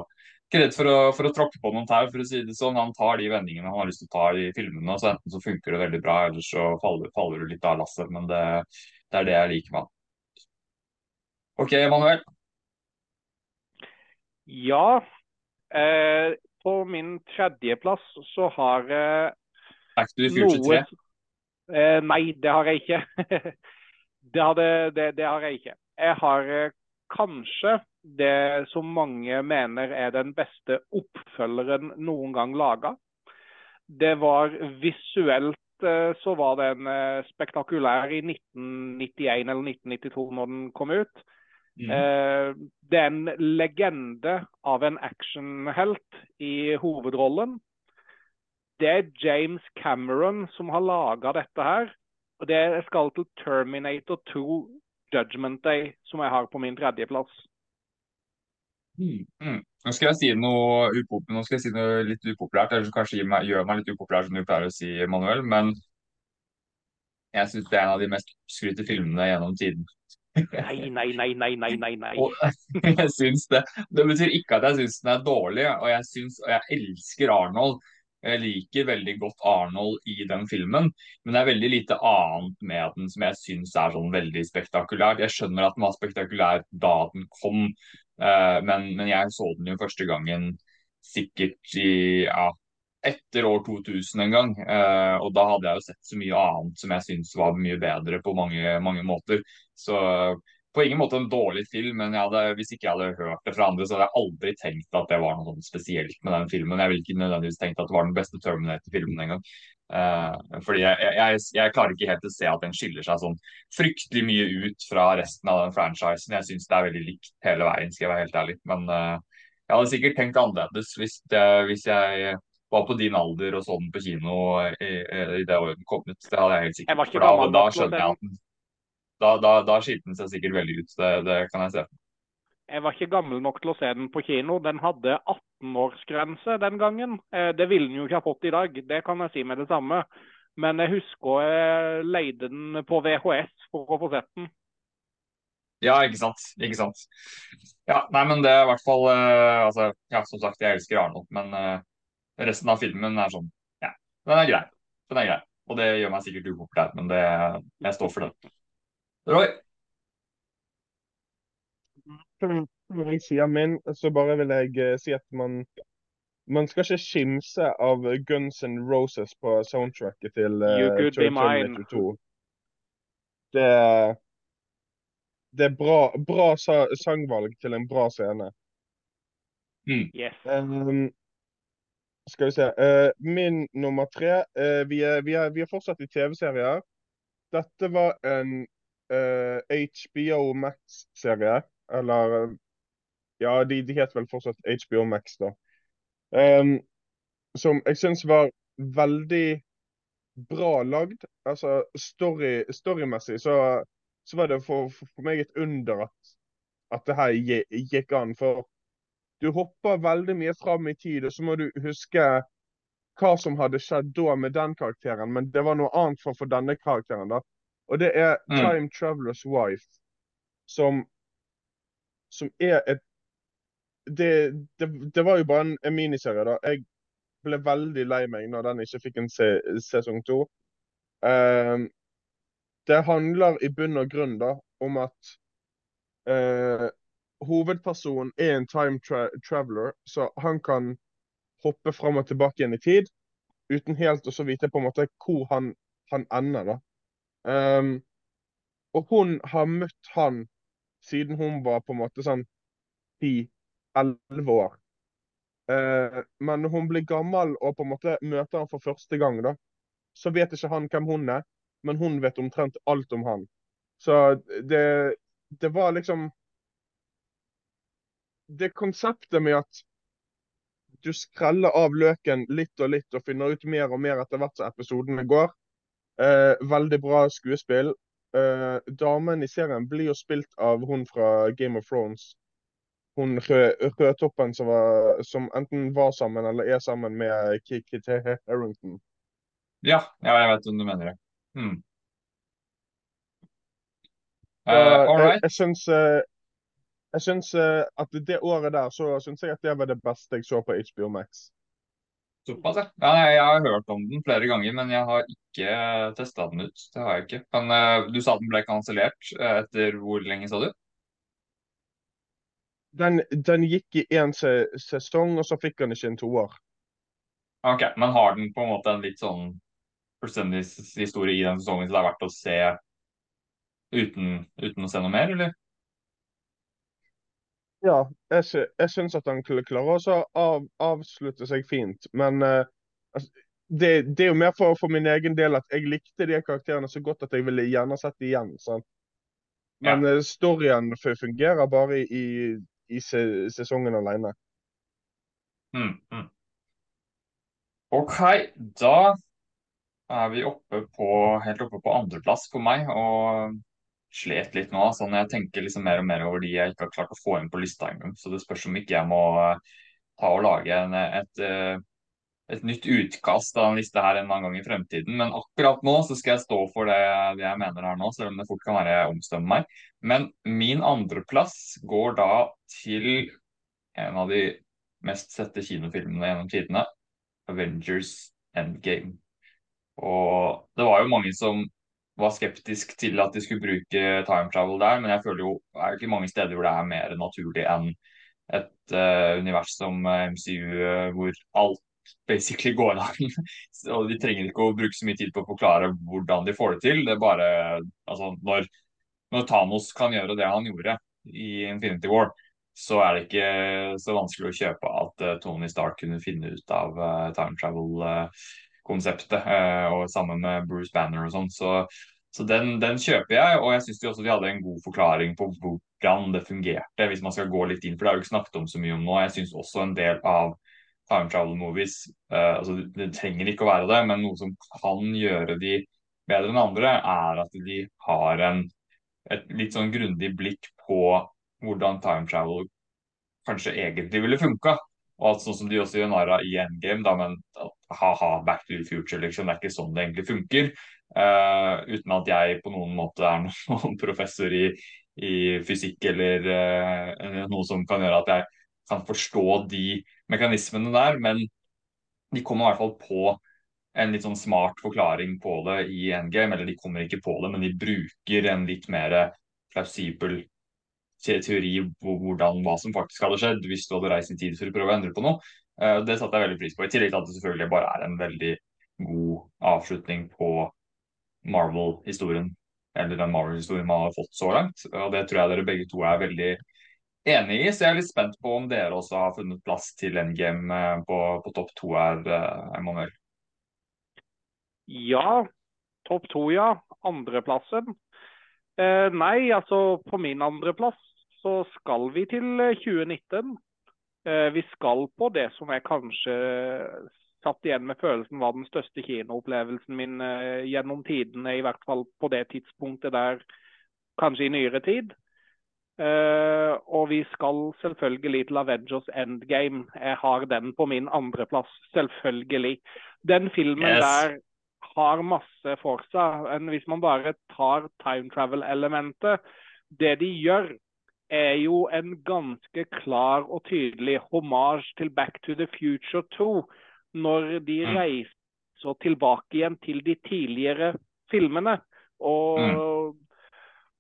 ikke redd for å, for å tråkke på noen tau, for å si det sånn. Han tar de vendingene han har lyst til å ta i filmene. så Enten så funker det veldig bra, eller så faller, faller du litt av lasset. Men det, det, er det jeg liker med han. OK, Emanuel? Ja. Eh, på min tredjeplass så har eh, Back to the Future 3? Eh, nei, det har jeg ikke. *laughs* Det, hadde, det, det har jeg ikke. Jeg har eh, kanskje det som mange mener er den beste oppfølgeren noen gang laga. Det var visuelt eh, så var den eh, spektakulær i 1991 eller 1992 når den kom ut. Mm. Det er en legende av en actionhelt i hovedrollen. Det er James Cameron som har laga dette her. Og det skal til Terminator 2 Judgment Day, som jeg har på min tredjeplass. Mm, mm. Nå skal jeg si noe, skal jeg si noe litt upopulært, eller som kanskje meg, gjør meg litt upopulær, som du pleier å si, Manuel. Men jeg syns det er en av de mest skrytte filmene gjennom tiden. Nei, nei, nei, nei, nei, nei, nei. *laughs* og, jeg syns det. Det betyr ikke at jeg syns den er dårlig, og jeg, synes, og jeg elsker Arnold. Jeg liker veldig godt Arnold i den filmen, men det er veldig lite annet med den som jeg syns er sånn veldig spektakulært. Jeg skjønner at den var spektakulær da den kom, uh, men, men, jeg så den jo første gangen sikkert i ja, etter år 2000 en gang. Uh, og da hadde jeg jo sett så mye annet som jeg syns var mye bedre på mange, mange måter. Så på ingen måte en dårlig film, men hadde, hvis ikke jeg hadde hørt det fra andre, så hadde jeg aldri tenkt at det var noe sånn spesielt med den filmen. Jeg ville ikke nødvendigvis tenkt at det var den beste Terminator-filmen engang. Uh, fordi jeg, jeg, jeg, klarer ikke helt å se at den skiller seg sånn fryktelig mye ut fra resten av den franchisen. Jeg syns det er veldig likt hele veien, skal jeg være helt ærlig. Men uh, jeg hadde sikkert tenkt annerledes hvis, det, hvis jeg var på din alder og så den på kino i, i det året den kom ut. Det hadde jeg helt sikkert. Jeg da, da skjønner jeg at den da, da, da skilte den seg sikkert veldig ut. Det, det, kan jeg se. Jeg var ikke gammel nok til å se den på kino. Den hadde 18-årsgrense den gangen. Eh, det ville den jo ikke ha fått i dag, det kan jeg si med det samme. Men jeg husker jeg leide den på VHS for å få sett den. Ja, ikke sant. Ikke sant. Ja, nei, men det er i hvert fall uh, altså, Ja, som sagt, jeg elsker Arnold, men uh, resten av filmen er sånn Ja, den er grei. Den er grei. Og det gjør meg sikkert upopulær, men det, jeg står for det. Roy? Når jeg sier min, så bare vil jeg uh, si at man man skal ikke skimse av Guns N' Roses på soundtracket til uh, Terminator 2. Det, det er bra, bra sa sangvalg til en bra scene. Mm. Yes. Um, skal vi se. Uh, min nummer tre uh, vi, er, vi, er, vi, er, fortsatt i TV-serier. Dette var en uh, eh, HBO Max-serie. Eller Ja, de, de het vel fortsatt HBO Max, da. Um, som jeg syns var veldig bra lagd. Altså story, storymessig så, så var det for, for, meg et under at, at det her gikk an. For du hopper veldig mye fram i tid, og så må du huske hva som hadde skjedd da med den karakteren, men det var noe annet for, for denne karakteren. da. Og det er Mm. Time Travelers Wife, som, som er et det, det, det var jo bare en, en miniserie, da. Jeg ble veldig lei meg når den ikke fikk en se, sesong to. Ehm, det handler i bunn og grunn da om at uh, hovedpersonen er en time tra traveler, så han kan hoppe fram og tilbake igjen i tid uten helt å så vite på en måte hvor han, han ender. da. Ehm, og hun har møtt han siden hun var på en måte sånn 10-11 år. Uh, men når hun blir gammel og på en måte møter han for første gang, da, så vet ikke han hvem hun er, men hun vet omtrent alt om han. Så det, det var liksom Det konseptet med at du skreller av løken litt og litt og finner ut mer og mer etter hvert som episodene går. Eh, veldig bra skuespill. Eh, damen i serien blir jo spilt av hun fra Game of Thrones. Hun rød, rødtoppen som, som enten var sammen eller er sammen med Kit Harrington. Ja, ja, jeg vet hvem du mener det. Hmm. Jeg, right. jeg syns, eh, jeg syns eh, at det året der så syns jeg at det var det beste jeg så på HBO Max. Såpass, ja. nei, jeg har hørt om den flere ganger, men jeg har ikke testa den ut. Det har jeg ikke. Men uh, du sa den ble kansellert eh, etter hvor lenge, sa du? Den, den gikk i én se sesong, og så fikk han ikke en toer. Ok, Men har den på en måte en litt sånn fullstendig historie i den sesongen, så det er verdt å se uten, uten å se noe mer, eller? Ja, jeg, jeg syns at han klarer å av avslutte seg fint, men uh, altså, det, det er jo mer for, for min egen del at jeg likte de karakterene så godt at jeg ville gjerne sett dem igjen. sant? Men ja. storyen fungerer bare i, i se sesongen alene. Mm, mm. Ok, da er vi oppe på, helt oppe på andreplass for meg, og slet litt nå. Sånn jeg tenker liksom mer og mer over de jeg ikke har klart å få inn på lista engang. Så det spørs om ikke jeg må eh, ta og lage en, et, eh, et nytt utkast av en liste her en annen gang i fremtiden. Men akkurat nå så skal jeg stå for det, jeg mener her nå, selv om det fort kan være jeg omstemmer meg. Men min andreplass går da til en av de mest sette kinofilmene gjennom tidene. Avengers Endgame. Og det var jo mange som var skeptisk til at de skulle bruke time travel der, men jeg føler jo det er jo ikke mange steder hvor det er mer naturlig enn et uh, univers som eh, MCU, eh, hvor alt basically går an. og *laughs* de trenger ikke å bruke så mye tid på å forklare hvordan de får det til. Det er bare altså, når, når Thanos kan gjøre det han gjorde i Infinity War, så er det ikke så vanskelig å kjøpe at uh, Tony Stark kunne finne ut av uh, time travel-konseptet, og sammen med Bruce Banner og sånn. Så, så den, den kjøper jeg, og jeg syns også de hadde en god forklaring på hvordan det fungerte, hvis man skal gå litt inn, for det har jo ikke snakket om så mye om nå. Jeg syns også en del av time travel movies, eh, altså det trenger ikke å være det, men noe som kan gjøre de bedre enn andre, er at de har en, et litt sånn grundig blikk på hvordan time travel kanskje egentlig ville funka. Og at sånn som de også gjør narr i Endgame, da, men ha-ha, back to the future, liksom. Det er ikke sånn det egentlig funker. Uh, uten at jeg på noen måte er *laughs* noen professor i, i fysikk eller uh, noe som kan gjøre at jeg kan forstå de mekanismene der, men de kommer i hvert fall på en litt sånn smart forklaring på det i Endgame, eller de kommer ikke på det, men de bruker en litt mer plausibel teori hvordan, hva som faktisk hadde skjedd hvis du hadde reist i tid for å prøve å endre på noe. Eh, Det satte jeg veldig pris på, i tillegg til at det selvfølgelig bare er en veldig god avslutning på Marvel-historien, eller den Marvel-historien man har fått så langt. Og det tror jeg dere begge to er veldig enig i, så jeg er litt spent på om dere også har funnet plass til en game på, på topp to her, eh, Emanuel. Ja, topp to, ja. Andreplassen. Eh, nei, altså på min andreplass så skal vi til eh, 2019. Eh, vi skal på det som jeg kanskje satt igjen med følelsen var den største kinoopplevelsen min eh, gjennom tidene, i hvert fall på det tidspunktet der, kanskje i nyere tid. Uh, og vi skal selvfølgelig til Avengers Endgame. Jeg har den på min andreplass, selvfølgelig. Den filmen yes. der har masse for seg. Hvis man bare tar time travel-elementet Det de gjør, er jo en ganske klar og tydelig hommage til Back to the Future 2. Når de mm. reiser tilbake igjen til de tidligere filmene. Og mm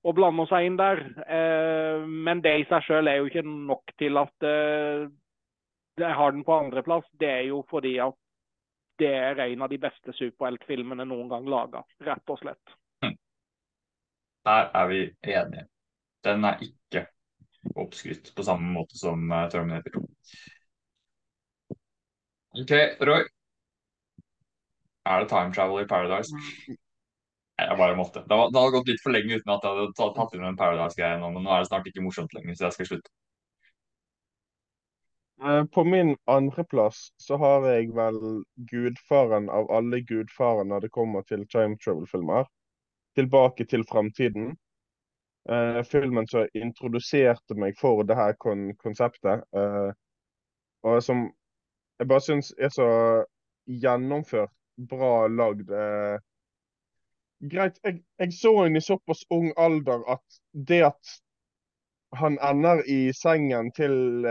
og blander seg inn der. Eh, men det i seg selv er jo ikke nok til at eh, jeg har den på andreplass. Det er jo fordi at det er en av de beste superheltfilmene noen gang laga, rett og slett. Hm. Der er vi enige. Den er ikke oppskrytt på samme måte som uh, Terminator 2. OK, Roy. Er det time travel i Paradise? Jeg bare måtte. Det, var, det hadde gått litt for lenge uten at jeg hadde tatt, tatt inn en Paradise-greie nå, men nå er det snart ikke morsomt lenger, så jeg skal slutte. Eh, på min andreplass så har jeg vel gudfaren av alle gudfaren når det kommer til time travel-filmer. 'Tilbake til framtiden'. Uh, filmen som introduserte meg for det her kon konseptet. Uh, og som jeg bare syns er så gjennomført, bra lagd. Uh, greit, jeg, jeg, så henne i såpass ung alder at det at han ender i sengen til,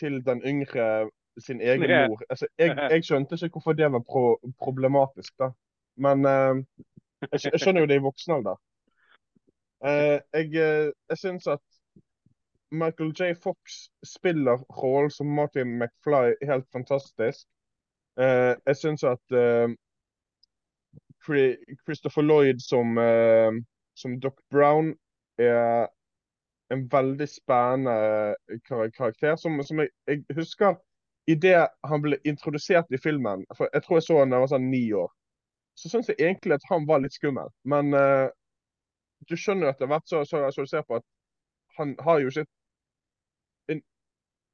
til den yngre sin egen mor altså, jeg, *laughs* jeg, skjønte ikke hvorfor det var pro problematisk, da. Men jeg, jeg, skjønner jo det i voksen alder. Uh, jeg jeg syns at Michael J. Fox spiller rollen som Martin McFly helt fantastisk. Uh, jeg syns at Christopher Lloyd som, uh, som Doc Brown er en veldig spennende eh, kar karakter. Som, som jeg, jeg, husker idet han ble introdusert i filmen for Jeg tror jeg så han da jeg var sånn ni år. Så syns jeg egentlig at han var litt skummel. Men uh, du skjønner etter hvert så, så, så du ser på at han har jo ikke et,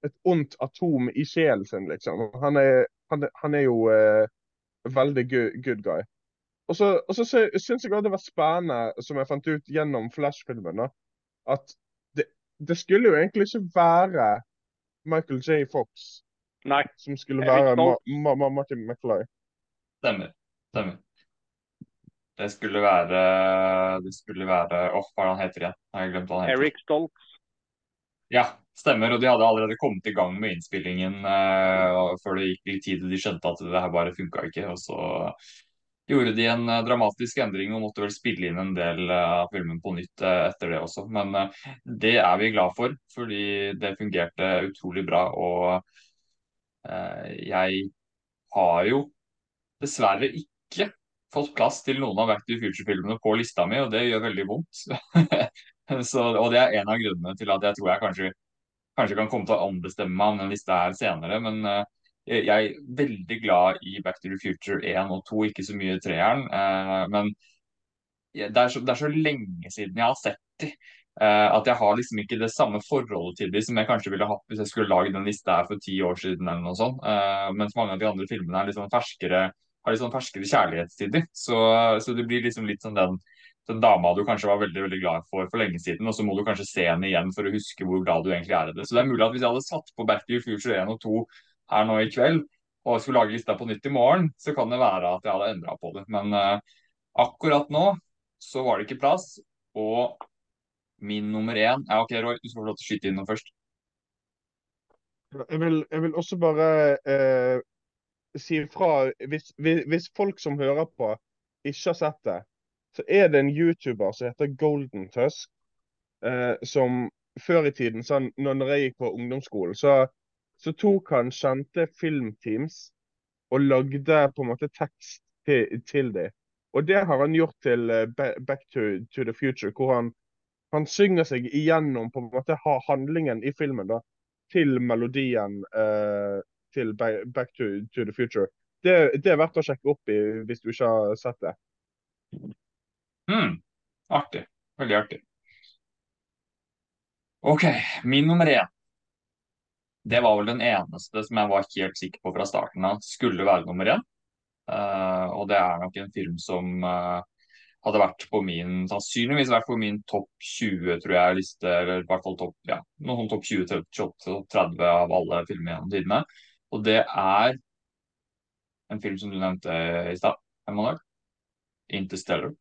et ondt atom i sjelen sin, liksom. Han er, han, han er jo eh, veldig good, good guy. Og så, og så syns jeg også det var spennende, som jeg fant ut gjennom Flash-filmen, at det, det, skulle jo egentlig ikke være Michael J. Fox Nei. som skulle være Ma Ma Ma Martin McFly. Stemmer. Stemmer. Det skulle være Det skulle være Åh, oh, hva er det han heter igjen? Jeg har glemt hva han heter. Eric Stoltz. Ja, stemmer. Og de hadde allerede kommet i gang med innspillingen uh, før det gikk litt tid. og De skjønte at det her bare funka ikke. Og så gjorde de en eh, dramatisk endring og måtte vel spille inn en del eh, av filmen på nytt etter det også. Men det er vi glad for, fordi det fungerte utrolig bra. Og jeg har jo dessverre ikke fått plass til noen av Back to Future-filmene på lista mi, og det gjør veldig vondt. *laughs* Så, og det er en av grunnene til at jeg tror jeg kanskje, kanskje kan komme til å ombestemme meg om den lista her senere. men jeg er veldig glad i Back to the Future 1 og 2, ikke så mye treeren. Uh, men det er, så, det er, så, lenge siden jeg har sett de, Uh, at jeg har liksom ikke det samme forholdet til de som jeg kanskje ville hatt hvis jeg skulle lagd den lista her for ti år siden. eller noe sånt. Mens mange av de andre filmene er litt sånn ferskere, har litt sånn ferskere kjærlighetstider. Så, så, det blir liksom litt sånn den, den dama du kanskje var veldig veldig glad for for lenge siden, og så må du kanskje se henne igjen for å huske hvor glad du egentlig er i det. Så det er mulig at hvis jeg hadde satt på to Future 1 og 2 her nå i kveld og skulle lage lista på nytt i morgen, så kan det være at jeg hadde endra på det. Men uh, akkurat nå så var det ikke plass. Og min nummer én ja, OK, Roy, du skal få lov til å skyte inn noe først. Jeg vil, jeg vil også bare eh, si fra hvis, hvis, folk som hører på, ikke har sett det, så er det en YouTuber som heter Golden Tusk, eh, som før i tiden, sånn, når jeg gikk på ungdomsskolen, så så tok han kjente filmteams og lagde på en måte tekst til, til dem. Og det har han gjort til uh, Back to, to, the Future, hvor han, han, synger seg igjennom på en måte handlingen i filmen da, til melodien uh, til Back to, to the Future. Det, det, er verdt å sjekke opp i hvis du ikke har sett det. Mm. Artig. Veldig artig. OK, min nummer én det var vel den eneste som jeg var helt sikker på fra starten av skulle være nummer én. Uh, og det er nok en film som uh, hadde vært på min sannsynligvis vært på min topp 20, tror jeg, liste, eller i hvert fall topp ja, noen topp 20-30 av alle filmer gjennom tidene. Og det er en film som du nevnte i stad, Emanuel. Interstellar.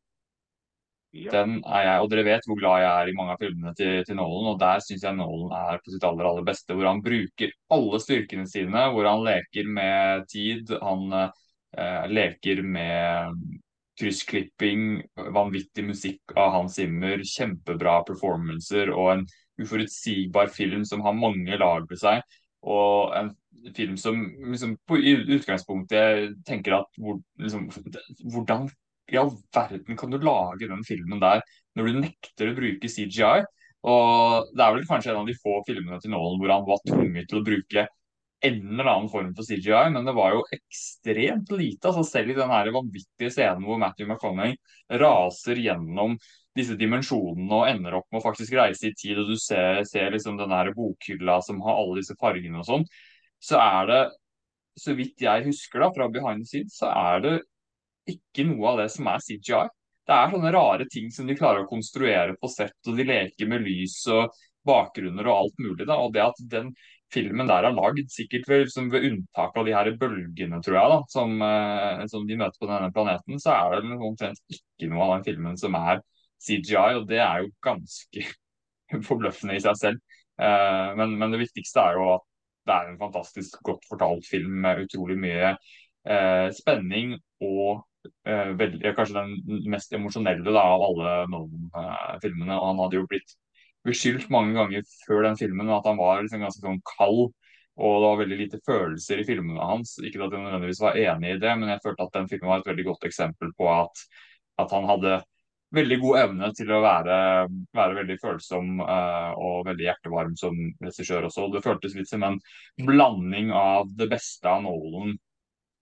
Ja. Den er jeg, og dere vet hvor glad jeg er i mange av filmene til, til Nolan, og der syns jeg Nolan er på sitt aller, aller beste. Hvor han bruker alle styrkene sine, hvor han leker med tid. Han eh, leker med kryssklipping, vanvittig musikk av Hans Zimmer, kjempebra performancer og en uforutsigbar film som har mange lag ved seg. Og en film som liksom, på, i utgangspunktet tenker at hvor, liksom, hvordan i all verden kan du lage den filmen der når du nekter å bruke CGI? Og Det er vel kanskje en av de få filmene til Nolan hvor han var tvunget til å bruke en eller annen form for CGI, men det var jo ekstremt lite. altså Selv i den her vanvittige scenen hvor Matthew McConaughey raser gjennom disse dimensjonene og ender opp med å faktisk reise i tid, og du ser, ser liksom den her bokhylla som har alle disse fargene og sånn, så er det, så vidt jeg husker da fra behind the scenes, så er det ikke noe av det som er CGI. Det er sånne rare ting som de klarer å konstruere på sett, og de leker med lys og bakgrunner og alt mulig. da, og det at den filmen der er lagd, sikkert ved, ved, unntak av de her bølgene, tror jeg, da, som, eh, som, de møter på denne planeten, så er det omtrent ikke noe av den filmen som er CGI, og det er jo ganske *laughs* forbløffende i seg selv. Eh, men, men, det viktigste er jo at det er en fantastisk godt fortalt film med utrolig mye eh, spenning og veldig, kanskje den mest emosjonelle da, av alle Nolan-filmene. og han hadde jo blitt beskyldt mange ganger før den filmen at han var liksom ganske sånn kald. Og det var veldig lite følelser i filmene hans. Ikke at jeg nødvendigvis var enig i det, men jeg følte at den filmen var et veldig godt eksempel på at, at han hadde veldig god evne til å være, være veldig følsom uh, og veldig hjertevarm som regissør også. Det føltes litt som en blanding av det beste av Nolan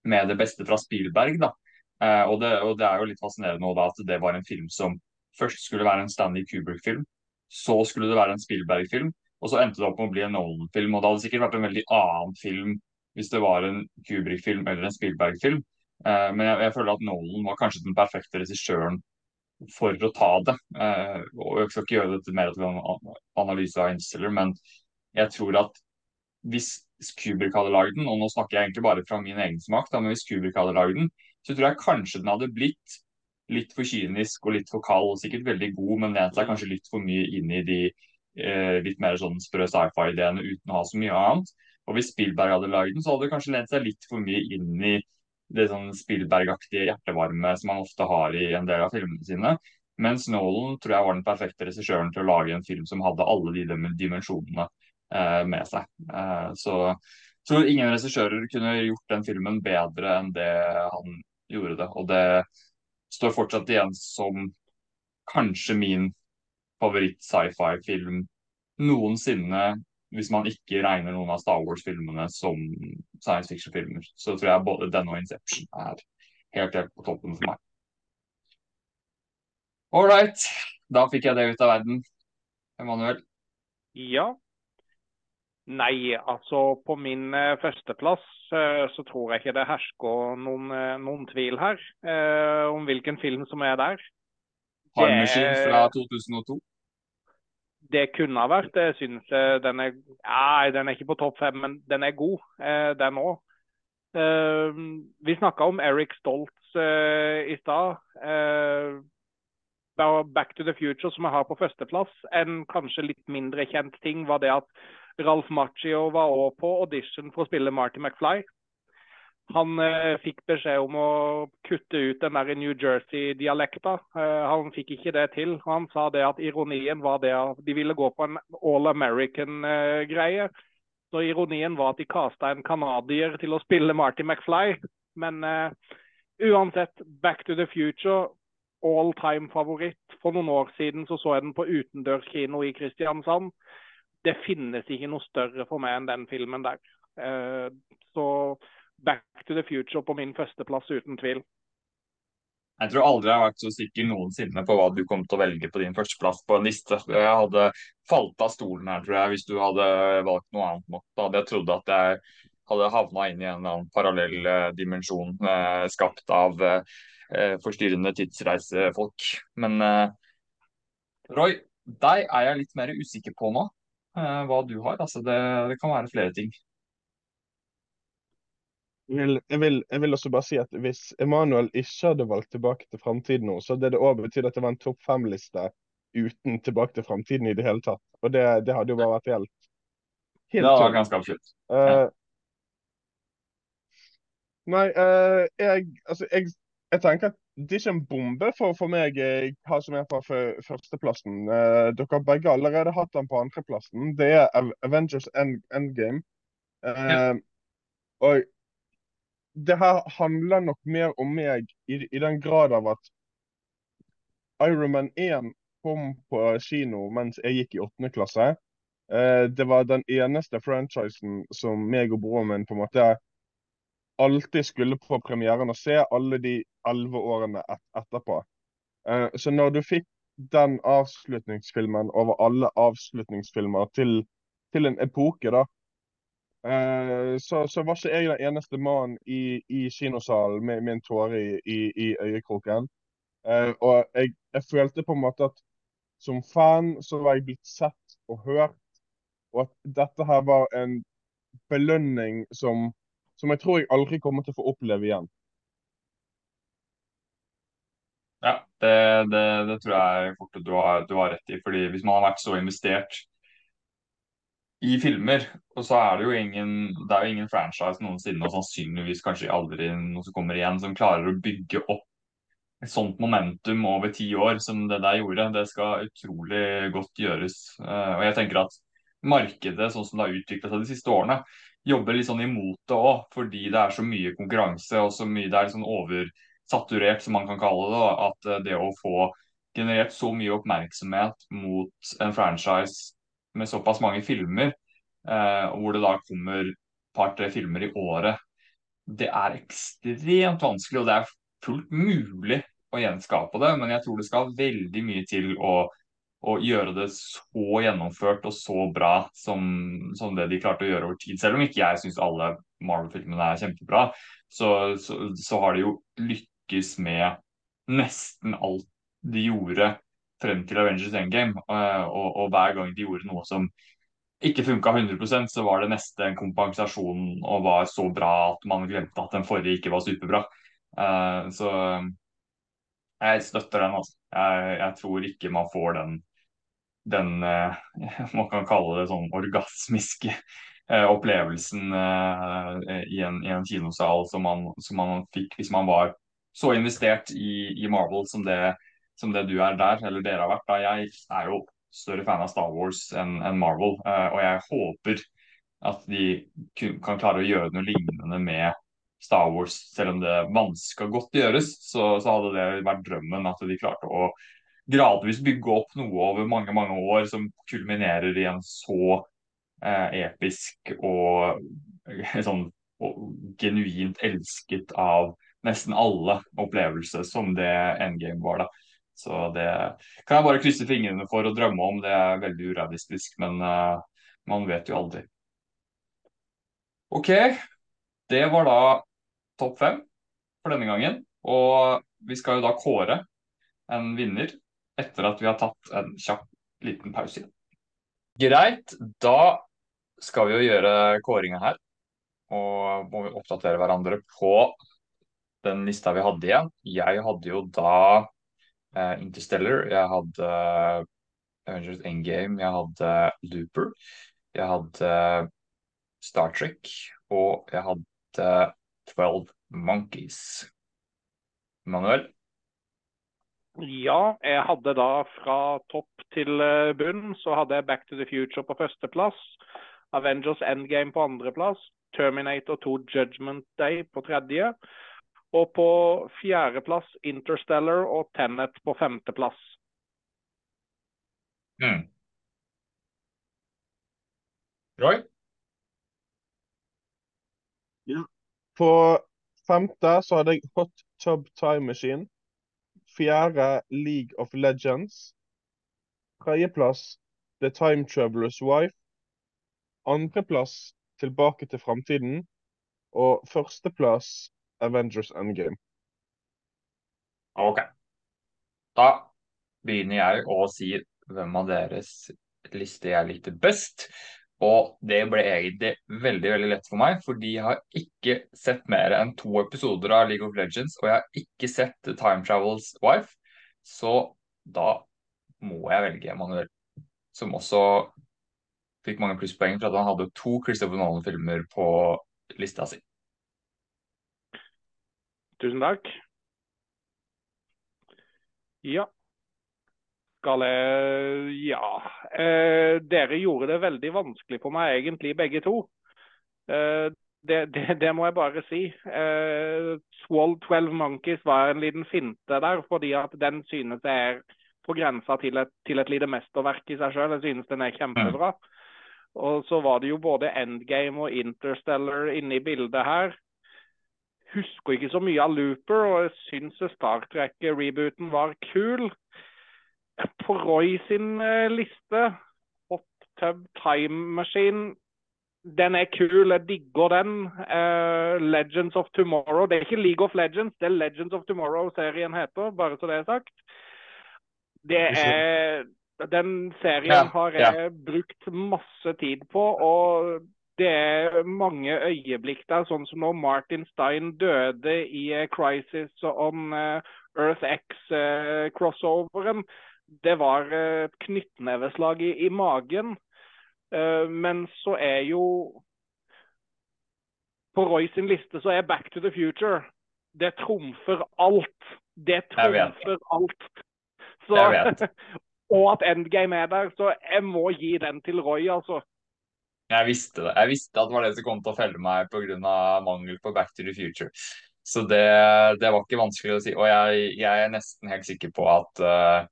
med det beste fra Spielberg. da. Uh, og, det, og, det, er jo litt fascinerende da, at det var en film som først skulle være en Stanley Kubrick-film, så skulle det være en Spielberg-film, og så endte det opp med å bli en Nolan-film. Og det hadde sikkert vært en veldig annen film hvis det var en Kubrick-film eller en Spielberg-film. Eh, men jeg, jeg, føler at Nolan var kanskje den perfekte regissøren for å ta det. Eh, og Jeg skal ikke gjøre dette mer til en analyse av Instiller, men jeg tror at hvis Kubrick hadde lagd den, og nå snakker jeg egentlig bare fra min egen smak, da, men hvis Kubrick hadde lagd den, så tror jeg kanskje den hadde blitt litt for kynisk og litt for kald, og sikkert veldig god, men lent seg kanskje litt for mye inn i de eh, litt mer sånn sprø sci-fi-ideene uten å ha så mye annet. Og hvis Spielberg hadde lagd den, så hadde det kanskje lent seg litt for mye inn i det sånn Spielberg-aktige hjertevarme som han ofte har i en del av filmene sine. Mens Nolan tror jeg var den perfekte regissøren til å lage en film som hadde alle de dimensjonene eh, med seg. Eh, så jeg tror ingen regissører kunne gjort den filmen bedre enn det han gjorde det. Og det står fortsatt igjen som kanskje min favoritt-sci-fi-film noensinne, hvis man ikke regner noen av Star Wars-filmene som science fiction-filmer. Så tror jeg både denne og Inception er helt, helt på toppen for meg. All right. Da fikk jeg det ut av verden. Emanuel? Ja. Nei, altså på min eh, førsteplass Eh, så tror jeg ikke det hersker noen, eh, noen tvil her eh, om hvilken film som er der. Time Machine fra 2002? Det kunne ha vært. Jeg syns den er Nei, Den er ikke på topp fem, men den er god, den òg. Vi snakka om Eric Stoltz i stad. Back to the Future, som jeg har på førsteplass. En kanskje litt mindre kjent ting var det at Ralf Macchio var òg på audition for å spille Marty McFly. Han eh, fikk beskjed om å kutte ut den der New Jersey-dialekta. Eh, han fikk ikke det til. Han sa det at ironien var det at de ville gå på en all American-greie. Eh, så ironien var at de kasta en canadier til å spille Marty McFly. Men uh, uansett, Back to the Future, all time favoritt. For noen år siden så, så jeg den på utendørskino i Kristiansand det finnes ikke noe større for meg enn den filmen der. Eh, så Back to the Future på min førsteplass, uten tvil. Jeg tror aldri jeg har vært så sikker noensinne på hva du kom til å velge på din førsteplass på en liste. Jeg hadde falt av stolen her, tror jeg, hvis du hadde valgt noe annet nok. Da hadde jeg trodd at jeg hadde havna inn i en eller annen parallell eh, dimensjon eh, skapt av eh, forstyrrende tidsreisefolk. Men Roy, deg er jeg litt mer usikker på nå, hva du har. Altså, det, det kan være flere ting. Jeg vil, jeg, vil, jeg vil, også bare si at Hvis Emanuel ikke hadde valgt Tilbake til framtiden nå, så hadde det òg betydd at det var en topp fem-liste uten Tilbake til framtiden i det hele tatt. Og det, det hadde jo bare vært helt Helt Det var ganske absolutt. Uh, Nei, uh, jeg, altså, jeg, jeg, tenker at det er ikke en bombe for, for meg eh, hva som er på førsteplassen. Uh, dere har begge allerede hatt den på andreplassen. Det er Avengers End, Endgame. Uh, ja. Og det her handler nok mer om meg i, i den grad av at Iron Man 1 kom på kino mens jeg gikk i åttende klasse. Uh, det var den eneste franchisen som meg og broren min på en måte alltid skulle på premieren og se alle de elleve årene et etterpå. Uh, så når du fikk den avslutningsfilmen over alle avslutningsfilmer til, til en epoke, da, uh, så, så, var ikke jeg den eneste mannen i, i kinosalen med, med en tåre i, i, i øyekroken. Uh, og jeg, jeg, følte på en måte at som fan så var jeg blitt sett og hørt, og at dette her var en belønning som som jeg tror jeg aldri kommer til å få oppleve igjen. Ja, det, det, det tror jeg fort du har, du har, rett i. fordi Hvis man har vært så investert i filmer, og så er det jo ingen det er jo ingen franchise noensinne, og sannsynligvis kanskje aldri noe som kommer igjen, som klarer å bygge opp et sånt momentum over ti år som det der gjorde. Det skal utrolig godt gjøres. Eh, og jeg tenker at markedet sånn som det har utviklet seg de siste årene, jobber litt sånn imot det òg, fordi det er så mye konkurranse og så mye det er sånn oversaturert, som man kan kalle det. At eh, det å få generert så mye oppmerksomhet mot en franchise med såpass mange filmer, eh, hvor det da kommer et par-tre filmer i året, det er ekstremt vanskelig, og det er fullt mulig å gjenskape det, men jeg tror det skal veldig mye til å å gjøre det så gjennomført og så bra som, som, det de klarte å gjøre over tid. Selv om ikke jeg syns alle Marvel-filmene er kjempebra, så, så, så, har de jo lykkes med nesten alt de gjorde frem til Avengers Endgame. Uh, og, og, hver gang de gjorde noe som ikke funka 100 så var det neste en kompensasjon og var så bra at man glemte at den forrige ikke var superbra. Uh, så jeg støtter den, altså. Jeg, jeg, tror ikke man får den den eh, *laughs* man kan kalle det sånn orgasmiske eh, opplevelsen eh, i en, i en kinosal som man, som man, fikk hvis man var så investert i, i Marvel som det, som det, du er der, eller dere har vært. Da. Jeg er jo større fan av Star Wars enn en Marvel, og jeg håper at de kan klare å gjøre noe lignende med Star Wars, selv om det vanskelig godt gjøres, så, så hadde det vært drømmen at de klarte å gradvis bygge opp noe over mange mange år som kulminerer i en så eh, episk og eh, *laughs* sånn og genuint elsket av nesten alle opplevelse som det Endgame var. da. Så det kan jeg bare krysse fingrene for og drømme om. Det er veldig urealistisk, men uh, man vet jo aldri. OK, det var da topp fem for denne gangen. Og vi skal jo da kåre en vinner etter at vi har tatt en kjapp liten pause. Greit, da skal vi jo gjøre kåringa her. Og må vi oppdatere hverandre på den lista vi hadde igjen. Jeg hadde jo da eh, Interstellar, jeg hadde eh, Avengers Endgame, jeg hadde Looper, jeg hadde Star Trek, og jeg hadde Twelve Monkeys. Manuel? Ja, jeg hadde da fra topp til eh, bunn så hadde jeg Back to the Future på førsteplass. Avengers Endgame på andreplass. Terminator 2 Judgment Day på tredje. Og på fjerdeplass Interstellar og Tenet på femteplass. Mm. Roy? Ja. På femte så hadde jeg Hot Tub Time Machine. Fjerde League of Legends. Tredjeplass The Time Travelers Wife. Andreplass Tilbake til framtiden. Og førsteplass Avengers Endgame. Ok. Da begynner jeg å si hvem av deres liste jeg likte best. Og det ble egentlig veldig veldig lett for meg, fordi jeg har ikke sett mer enn to episoder av League of Legends, og jeg har ikke sett Time Travels Wife, så da må jeg velge Emanuel, som også fikk mange plusspoeng for at han hadde to Christopher Nolan-filmer på lista si. Tusen takk. Ja. Skal Ja. Eh, dere gjorde det veldig vanskelig for meg, egentlig, begge to. Eh, det, det, det, må jeg bare si. Eh, Swall 12 Monkeys var en liten finte der, fordi at den synes jeg er på grensa til et, til et lite mesterverk i seg selv. Jeg synes den er kjempebra. Og så var det jo både Endgame og Interstellar inne i bildet her husker ikke så mye av Looper, og jeg syns Star Trek-rebooten var kul. På Roy sin uh, liste, Hot Tub Time Machine, den er kul. Jeg digger den. Uh, Legends of Tomorrow. Det er ikke League of Legends, det er Legends of Tomorrow-serien heter, bare så det er sagt. Det er Den serien ja, har jeg ja. brukt masse tid på. og det er mange øyeblikk der, sånn som når Martin Stein døde i uh, Crisis on Earth X-crossoveren. Uh, det var et knyttneveslag i, i magen. men så er jo På Roy sin liste så er Back to the Future Det trumfer alt. Det trumfer alt. Så, *laughs* og at Endgame er der. Så jeg må gi den til Roy, altså. Jeg visste det. Jeg visste at det var det som kom til å felle meg pga. mangel på Back to the Future. Så det, det, var ikke vanskelig å si. Og jeg, jeg er nesten helt sikker på at, uh,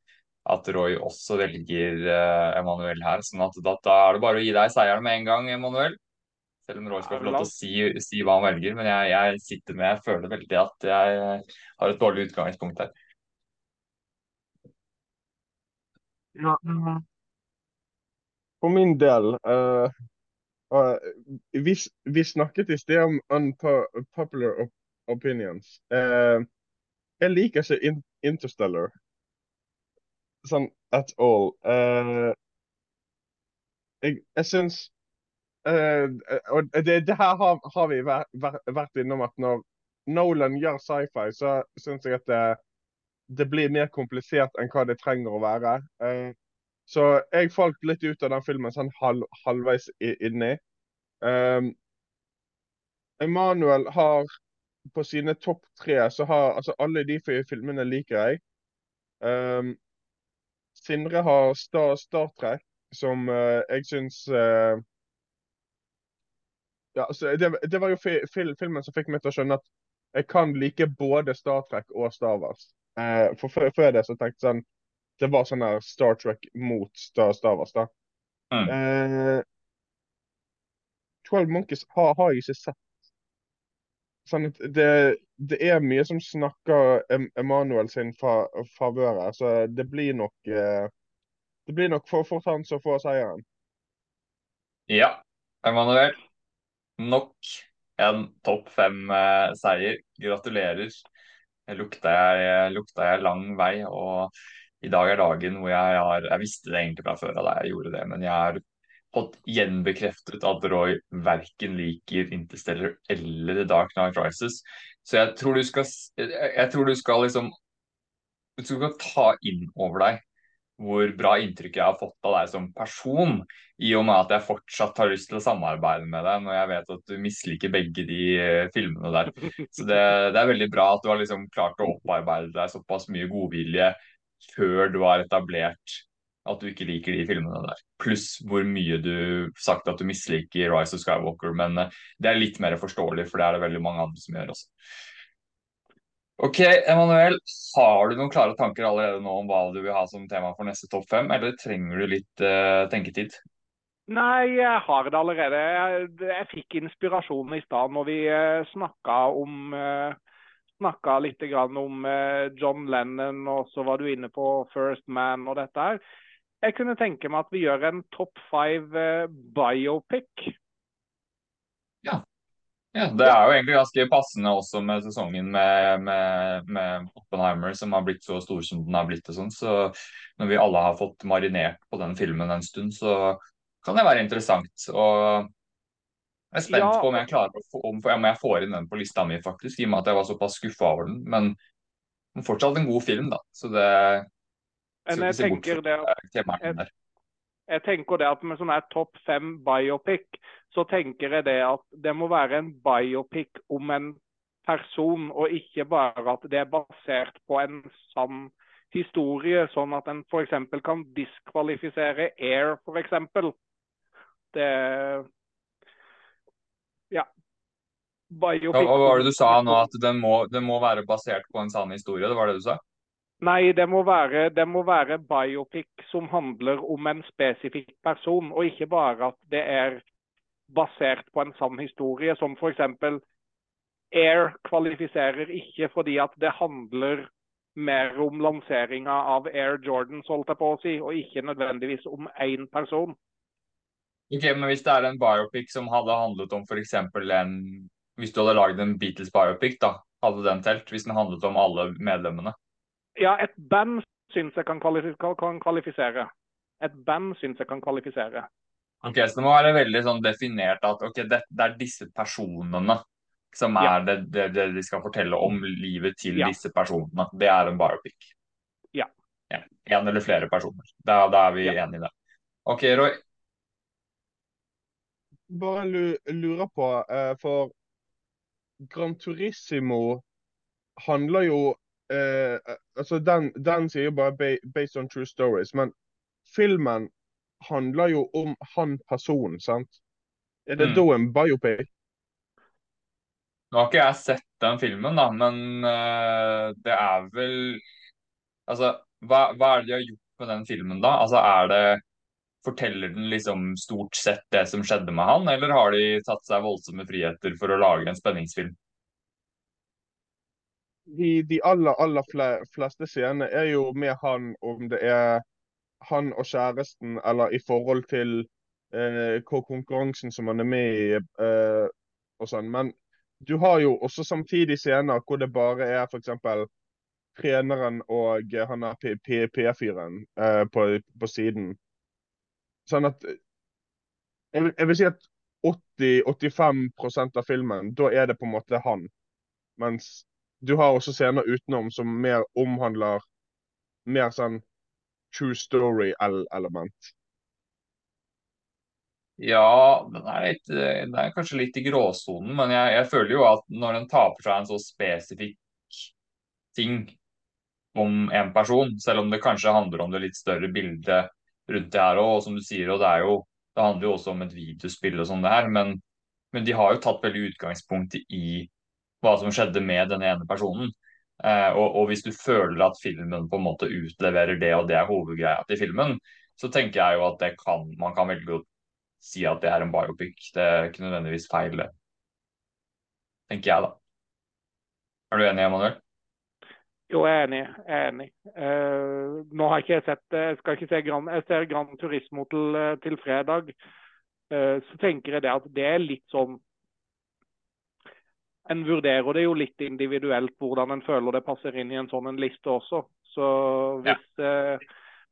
at Roy også velger uh, Emanuel her. sånn at da, da, er det bare å gi deg seieren med en gang, Emanuel. Selv om Roy skal få lov til å si, si hva han velger. Men jeg, jeg, sitter med, jeg føler veldig at jeg har et dårlig utgangspunkt her. Ja, for min del uh Uh, vi, vi, snakket i sted om unpopular opinions. Uh, jeg liker ikke Interstellar sånn at all. Uh, jeg, jeg syns Og det, det, her har, har vi vært, vært innom at når Nolan gjør sci-fi, så syns jeg at det, det, blir mer komplisert enn hva det trenger å være. Så jeg falt litt ut av den filmen sånn halv, halvveis inni. Um, Emanuel har på sine topp tre så har altså alle de filmene liker jeg. Um, Sindre har Star, Star Trek, som uh, jeg syns uh, ja, altså, det, det, var jo fil, filmen som fikk meg til å skjønne at jeg kan like både Star Trek og Star Wars. Uh, for før, det så tenkte jeg sånn det var sånn her Star Trek mot Star, Star Wars. da. Mm. 12 Monkeys har, har jeg ikke sett. Sånn det, det, er mye som snakker Emanuel sin fa favør så det blir nok eh, Det blir nok for fort han som får seieren. Ja, Emanuel. Nok en topp fem-seier. Eh, Gratulerer. Lukta jeg, lukta jeg lang vei. og i dag er dagen hvor jeg har Jeg visste det egentlig fra før da jeg gjorde det, men jeg har fått gjenbekreftet at Roy verken liker Interstellar eller Dark Night Rises. Så jeg tror du skal Jeg tror du skal liksom Du skal ta inn over deg hvor bra inntrykk jeg har fått av deg som person, i og med at jeg fortsatt har lyst til å samarbeide med deg når jeg vet at du misliker begge de uh, filmene der. Så det, det, er veldig bra at du har liksom klart å opparbeide deg såpass mye godvilje før du har etablert at du ikke liker de filmene der. Pluss hvor mye du sagt at du misliker Rise of Skywalker. Men uh, det er litt mer forståelig, for det er det veldig mange andre som gjør også. Ok, Emanuel. Har du noen klare tanker allerede nå om hva du vil ha som tema for neste topp fem, eller trenger du litt uh, tenketid? Nei, jeg har det allerede. Jeg, jeg fikk inspirasjonen i stad når vi uh, eh, snakka om uh, snakka litt om eh, John Lennon, og så var du inne på First Man og dette her. Jeg kunne tenke meg at vi gjør en top five eh, biopic. Ja. Ja, Det er jo egentlig ganske passende også med sesongen med, med, med, Oppenheimer, som har blitt så stor som den har blitt. og sånn, så Når vi alle har fått marinert på den filmen en stund, så kan det være interessant. og Jeg er spent ja. på om jeg klarer å få, om, om jeg får inn den på lista mi, faktisk, i og med at jeg var såpass skuffa over den. Men, men, fortsatt en god film, da. Så det Men jeg tenker det at, jeg tenker det at med sånn her topp fem biopic, så tenker jeg det at det må være en biopic om en person, og ikke bare at det er basert på en sann historie, sånn at en f.eks. kan diskvalifisere Air, f.eks. Det Ja. Biopic. Hva var det du sa nå, at den må, den må være basert på en sann historie? Det var det du sa? Nei, det må, være, det må være biopic som handler om en spesifikk person, og ikke bare at det er basert på en sann historie, som f.eks. Air kvalifiserer ikke fordi at det handler mer om lanseringa av Air Jordans, holdt jeg på å si, og ikke nødvendigvis om én person. Ok, Men hvis det er en biopic som hadde handlet om f.eks. en Hvis du hadde lagd en Beatles biopic, da, hadde den telt? Hvis den handlet om alle medlemmene? Ja, et band syns jeg kan, kan kvalifisere. Et band syns jeg kan kvalifisere. Ok, Så det må være veldig sånn definert at ok, det, det er disse personene som er ja. det, det, det, de skal fortelle om livet til ja. disse personene. Det er en biopic. Ja. ja. En eller flere personer. Da, da er vi ja. enige i det. OK, Roy. Bare lurer på, eh, for Gran Turismo handler jo eh, altså den, den, sier jo bare 'based on true stories', men filmen handler jo om han personen, sant? Er det mm. da en biopic? Nå har ikke jeg sett den filmen, da, men uh, det er vel Altså, hva, hva, er det de har gjort med den filmen, da? Altså, er det Forteller den liksom stort sett det som skjedde med han, eller har de tatt seg voldsomme friheter for å lage en spenningsfilm? De, de aller, aller fleste scenene er jo med han, om det er han og kjæresten, eller i forhold til eh, konkurransen som han er med i. Eh, og sånn. Men du har jo også samtidig scener hvor det bare er f.eks. treneren og han er P4-en eh, på, på, siden. Sånn at jeg, jeg vil si at 80-85% av filmen, da er det på en måte han. Mens du har også scener utenom som mer omhandler mer sånn true story-element. Ja, den er, litt, den er, kanskje litt i gråsonen, men jeg, jeg, føler jo at når den tar for seg en så spesifikk ting om en person, selv om det kanskje handler om det litt større bildet rundt det her òg, og som du sier, og det, jo, det handler jo også om et videospill og sånn det her, men, men de har jo tatt veldig utgangspunkt i hva som skjedde med den ene personen. Eh, og, og, hvis du føler at filmen på en måte utleverer det, og det er hovedgreia til filmen, så tenker jeg jo at det kan, man kan veldig godt si at det er en biopic. Det er ikke nødvendigvis feil, det. Tenker jeg, da. Er du enig, Emanuel? Jo, jeg er enig. Jeg er enig. Uh, nå har ikke jeg sett Jeg skal ikke se Gran, jeg ser Gran Turismo til, til fredag. Uh, så tenker jeg det at det er litt sånn en vurderer det jo litt individuelt hvordan en føler det passer inn i en sånn en liste også. Så hvis ja. eh,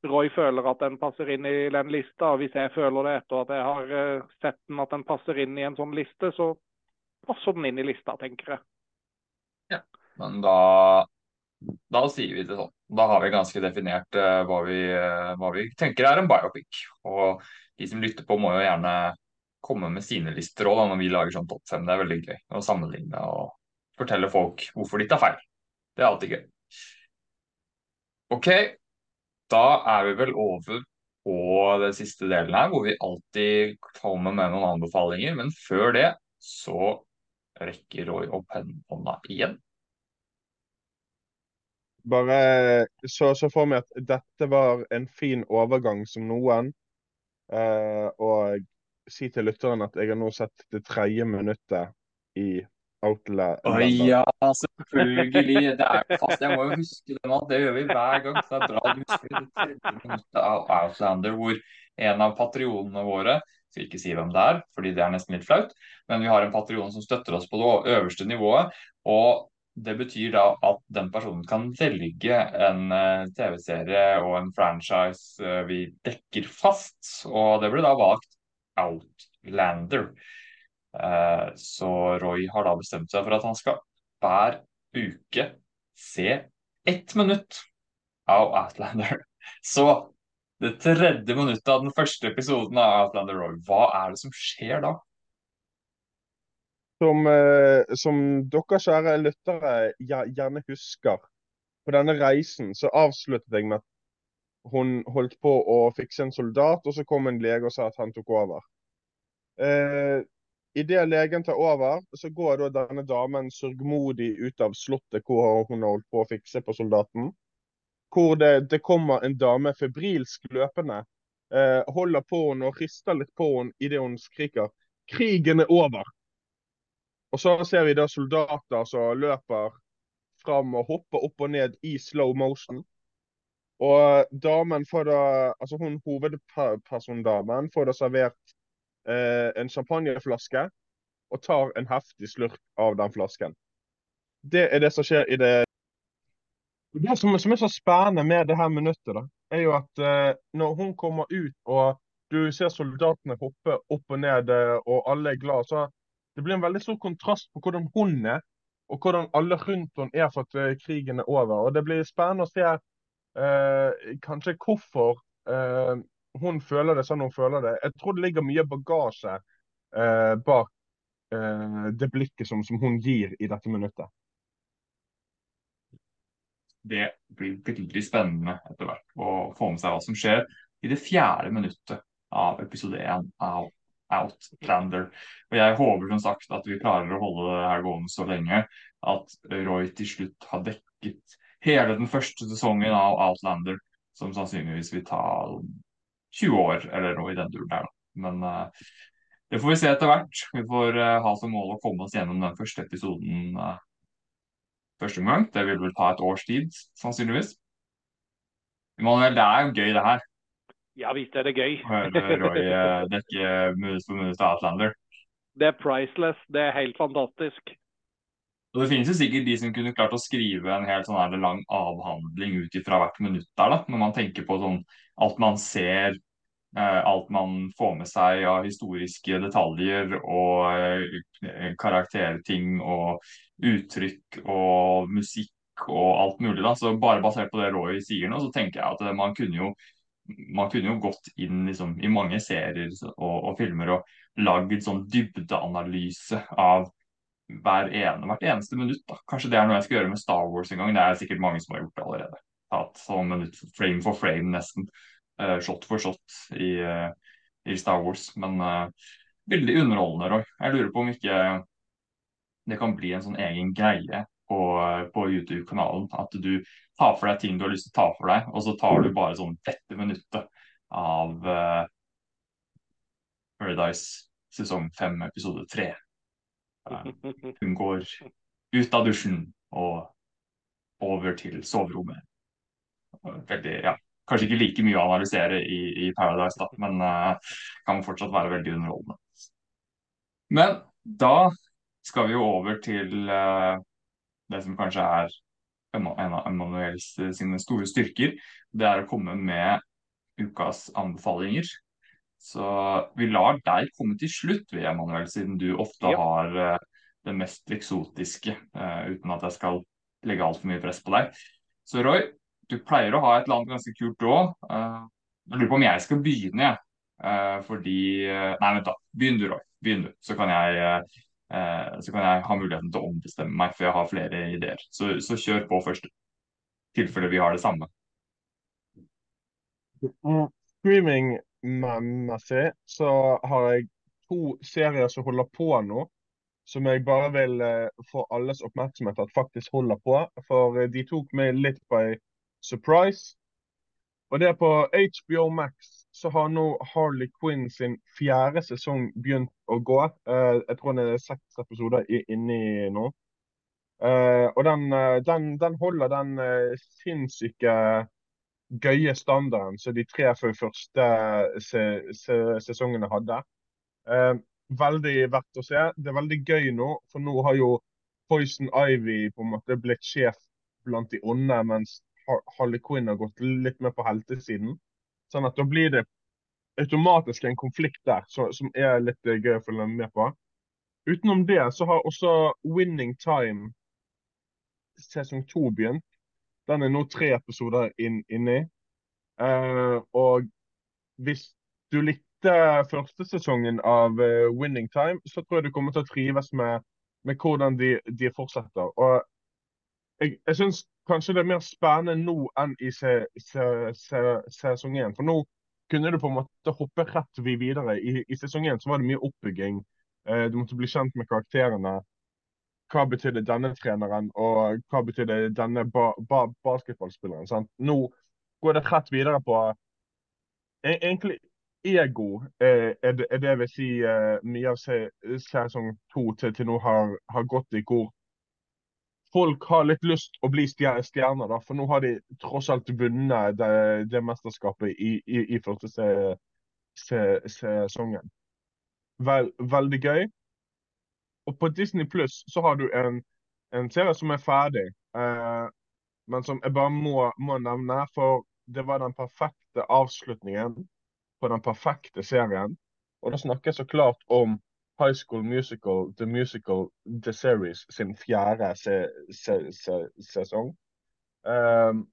Roy føler at den passer inn i den lista, og hvis jeg føler det etter at jeg har eh, sett den at den passer inn i en sånn liste, så passer den inn i lista, tenker jeg. Ja, men da, da sier vi det sånn. Da har vi ganske definert uh, hva, vi, uh, hva, vi, tenker er en biopic. Og de som lytter på, må jo gjerne komme med sine lister òg når vi lager sånn topp fem. Det er veldig gøy å sammenligne og fortelle folk hvorfor de tar feil. Det er alltid gøy. OK, da er vi vel over på den siste delen her, hvor vi alltid kommer med noen anbefalinger. Men før det så rekker Roy opp hånda igjen. Bare så, så for meg at dette var en fin overgang som noen. Uh, og si til lytteren at jeg har nå sett det tredje minuttet i Outlet. Å ja, selvfølgelig. Det er fast. Jeg må jo huske det nå. Det gjør vi hver gang. Så det er bra du husker det tredje minuttet av Outlander, hvor en av patrionene våre skal ikke si hvem det er, fordi det er nesten litt flaut. Men vi har en Patrion som støtter oss på det øverste nivået. Og det betyr da at den personen kan velge en uh, TV-serie og en franchise uh, vi dekker fast. Og det ble da valgt Outlander. Uh, så Roy har da bestemt seg for at han skal hver uke se ett minutt av Outlander. *laughs* Så det tredje minuttet av den første episoden av Outlander Roy, hva er det som skjer da? Som, eh, som dere kjære lyttere gjerne husker, på denne reisen så avsluttet jeg med at hun holdt på å fikse en soldat, og så kom en lege og sa at han tok over. Eh, Idet legen tar over, så går da denne damen sørgmodig ut av slottet hvor hun har holdt på å fikse på soldaten hvor det, det, kommer en dame febrilsk løpende, eh, holder på henne og rister litt på henne idet hun skriker 'Krigen er over'. Og så ser vi da soldater som løper fram og hopper opp og ned i slow motion. Og damen får da, altså hun hovedpersondamen får da servert eh, en champagneflaske og tar en heftig slurk av den flasken. Det er det som skjer i det det som, som, er så spennende med det her minuttet, da, er jo at eh, når hun kommer ut og du ser soldatene hoppe opp og ned, uh, og alle er glad, så det blir en veldig stor kontrast på hvordan hun er, og hvordan alle rundt henne er for at uh, krigen er over. Og Det blir spennende å se kanskje hvorfor hun føler det sånn hun føler det. Jeg tror det ligger mye bagasje bak det blikket som, som hun gir i dette minuttet det blir veldig spennende etter hvert å få med seg hva som skjer i det fjerde minuttet av episode én av Outlander. Og Jeg håper som sagt at vi klarer å holde det her gående så lenge at Roy til slutt har dekket hele den første sesongen av Outlander, som sannsynligvis vil ta 20 år eller noe i den duren der. Men uh, det får vi se etter hvert. Vi får uh, ha som mål å komme oss gjennom den første episoden uh, første omgang. Det vil vel ta et års tid, sannsynligvis. Emanuel, det er jo gøy, det her. Ja visst er det gøy. Høre Roy dekke minus for minus til Outlander. Det er priceless. Det er helt fantastisk. Og Det finnes jo sikkert de som kunne klart å skrive en helt sånn her lang avhandling ut ifra hvert minutt der, da, når man tenker på sånn alt man ser, eh, alt man får med seg av historiske detaljer og eh, karakterting og uttrykk og musikk og alt mulig. da, så Bare basert på det Roy sier nå, så tenker jeg at man kunne jo, man kunne jo gått inn liksom, i mange serier og, og filmer og lagd sånn dybdeanalyse av hver ene, hvert eneste minutt. da. Kanskje det er noe jeg skal gjøre med Star Wars en gang. Det er sikkert mange som har gjort det allerede. Tatt sånn minutt frame for frame, nesten. Uh, shot for shot i, uh, i Star Wars. Men uh, veldig underholdende, Roy. Jeg lurer på om ikke det kan bli en sånn egen greie på, på YouTube-kanalen. At du tar for deg ting du har lyst til å ta for deg, og så tar du bare sånn dette minuttet av Paradise sesong fem, episode tre. *laughs* Hun går ut av dusjen og over til soverommet. Veldig, ja, Kanskje ikke like mye å analysere i, i Paradise, da, men uh, kan fortsatt være veldig underholdende. Men da skal vi jo over til uh, det som kanskje er en av Emanuels sine store styrker. Det er å komme med ukas anbefalinger. Så vi lar deg komme til slutt, ved Emanuel, siden du ofte ja. har uh, det mest eksotiske, uh, uten at jeg skal legge altfor mye press på deg. Så Roy, du pleier å ha et eller annet ganske kult òg. jeg lurer på om jeg skal begynne, jeg. fordi Nei, vent, da. Begynn du, Roy. Begynn du. Så kan jeg Eh, så kan jeg ha muligheten til å ombestemme meg, for jeg har flere ideer. Så, så kjør på først, i tilfelle vi har det samme. Streaming-messig så har jeg to serier som holder på nå. Som jeg bare vil uh, få alles oppmerksomhet at faktisk holder på. For uh, de tok meg litt by surprise. Og det er på HBO Max så har nå Harley Quinn sin fjerde sesong begynt å gå. Uh, jeg tror det er seks episoder inni nå. Uh, og den, den, den, holder den sinnssyke gøye standarden som de tre første se, se, sesongene hadde. Eh, veldig verdt å se. Det er veldig gøy nå, for nå har jo Poison Ivy på en måte blitt sjef blant de onde, mens Harley Quinn har gått litt mer på heltesiden. Sånn at da blir det automatisk en konflikt der så, som er litt gøy å følge med på. Utenom det så har også Winning Time sesong to begynt. Den er nå tre episoder inn, inni. Uh, og hvis du likte første sesongen av uh, Winning Time, så tror jeg du kommer til å trives med, med hvordan de, de, fortsetter. Og jeg, jeg syns kanskje det er mer spennende nå enn i se, se, se, sesong én. For nå kunne du på en måte hoppe rett videre. I, i sesong én var det mye oppbygging. Uh, du måtte bli kjent med karakterene hva betydde denne treneren, og hva betydde denne ba ba basketballspilleren. Sant? Nå går det rett videre på e-, egentlig ego, eh, er, det, er det vil si eh, mye av sesong to til, til nå har, har, gått i hvor folk har litt lyst å bli stjerner, da, for nå har de tross alt vunnet det, det mesterskapet i, i, i første se, se, sesongen. Vel, veldig gøy. Og på Disney Pluss så har du en, en serie som er ferdig, eh, men som jeg bare må, må, nevne. For det var den perfekte avslutningen på den perfekte serien. Og da snakker jeg så klart om High School Musical, The Musical, The Series sin fjerde se, se, se, sesong. Um,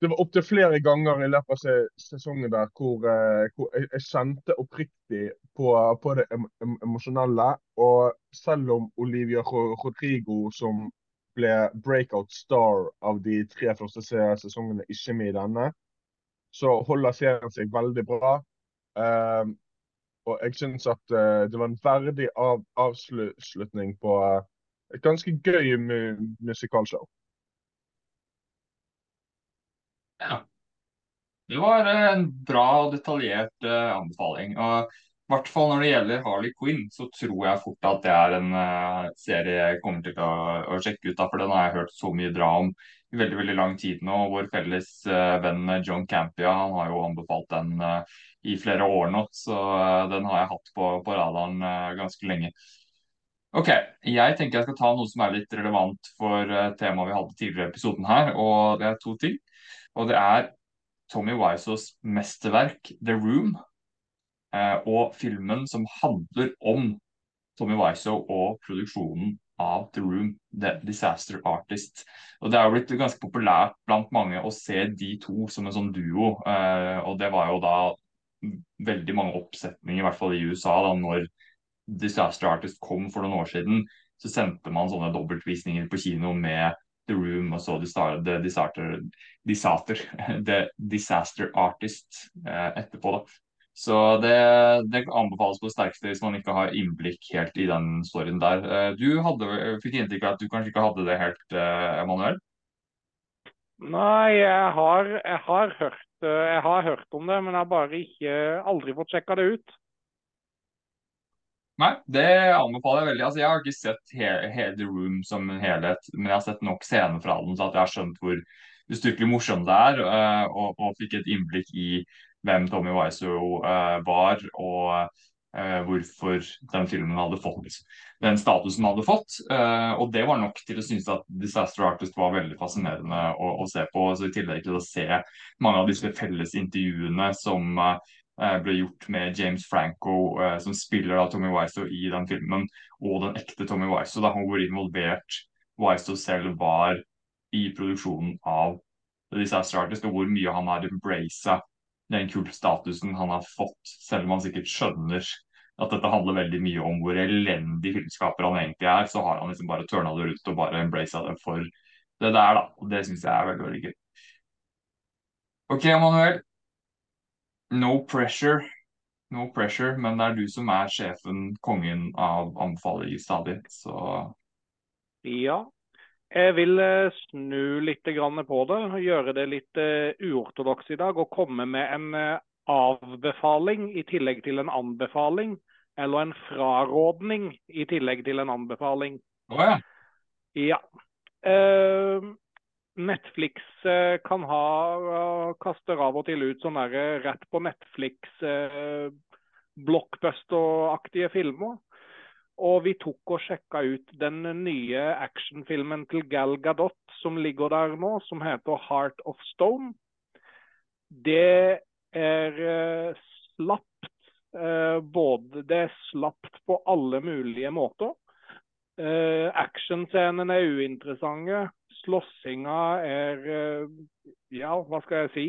det var opptil flere ganger i løpet av sesongen der hvor, uh, hvor jeg, kjente oppriktig på, på det em emosjonelle. Og selv om Olivia Rodrigo, som ble breakout star av de tre første sesongene, ikke med i denne, så holder serien seg veldig bra. Uh, og jeg syns at uh, det var en verdig av avslutning på et ganske gøy mu musikalshow. Ja. Det var en bra og detaljert uh, anbefaling. og i hvert fall når det gjelder Harley Quinn, så tror jeg fort at det er en uh, serie jeg kommer til å, å sjekke ut. Da, for den har jeg hørt så mye bra om i veldig veldig lang tid nå. Vår felles uh, venn John Campia han har jo anbefalt den uh, i flere år nå. Så den har jeg hatt på, på radaren ganske lenge. Ok, Jeg tenker jeg skal ta noe som er litt relevant for temaet vi hadde tidligere i episoden her. Og det er to ting. Og det er Tommy Wiseaus mesterverk 'The Room', eh, og filmen som handler om Tommy Wiseau og produksjonen av The Room, The Disaster Artist. Og Det er jo blitt ganske populært blant mange å se de to som en sånn duo. Eh, og det var jo da veldig mange oppsetninger, i hvert fall i USA, da når Disaster Artist kom for noen år siden. Så sendte man sånne dobbeltvisninger på kino med The Room og så The, Disaster, Disaster, *laughs* The Disaster Artist eh, etterpå. da. Så det, det, anbefales på det sterkeste hvis man ikke har innblikk helt i den storyen der. Eh, du hadde, fikk inntrykk av at du kanskje ikke hadde det helt, eh, Emanuel? Nei, jeg har, jeg har, hørt, jeg har hørt om det, men jeg har bare ikke aldri fått sjekka det ut. Nei, det anbefaler jeg veldig. Altså, jeg har ikke sett he hele The Room som en helhet, men jeg har sett nok scener fra den så at jeg har skjønt hvor ustykkelig morsom det er, uh, og, og, fikk et innblikk i hvem Tommy Wiseau uh, var, og uh, hvorfor den filmen hadde fått den statusen den hadde fått. og det var nok til å synes at Disaster Artist var veldig fascinerende å, å se på. Så I tillegg til å se mange av disse felles intervjuene som Eh, ble gjort med James Franco, eh, som spiller da Tommy Wiseau i den filmen, og den ekte Tommy Wiseau, da han hvor involvert Wiseau selv var i produksjonen av The Disaster Artist, og hvor mye han har embracet den kultstatusen han har fått, selv om han sikkert skjønner at dette handler veldig mye om hvor elendig filmskaper han egentlig er, så har han liksom bare tørna det rundt og bare embracet det for det der, da. Og det syns jeg er veldig, veldig gøy. OK, Manuel. No pressure. No pressure, men det er du som er sjefen, kongen av anbefalinger stadig, så Ja. Jeg vil eh, snu litt på det, gjøre det litt uh, uortodoks i dag og komme med en uh, avbefaling i tillegg til en anbefaling. Eller en frarådning i tillegg til en anbefaling. Å oh, ja. Ja. Netflix eh, kan ha kaster av og til ut sånn der rett på Netflix blockbuster-aktige filmer. Og vi tok og sjekka ut den nye actionfilmen til Gal Gadot som ligger der nå, som heter 'Heart of Stone'. Det er uh, slapt. Både Det er slapt på alle mulige måter. Uh, Actionscenene er uinteressante. Slåssinga er Ja, hva skal jeg si?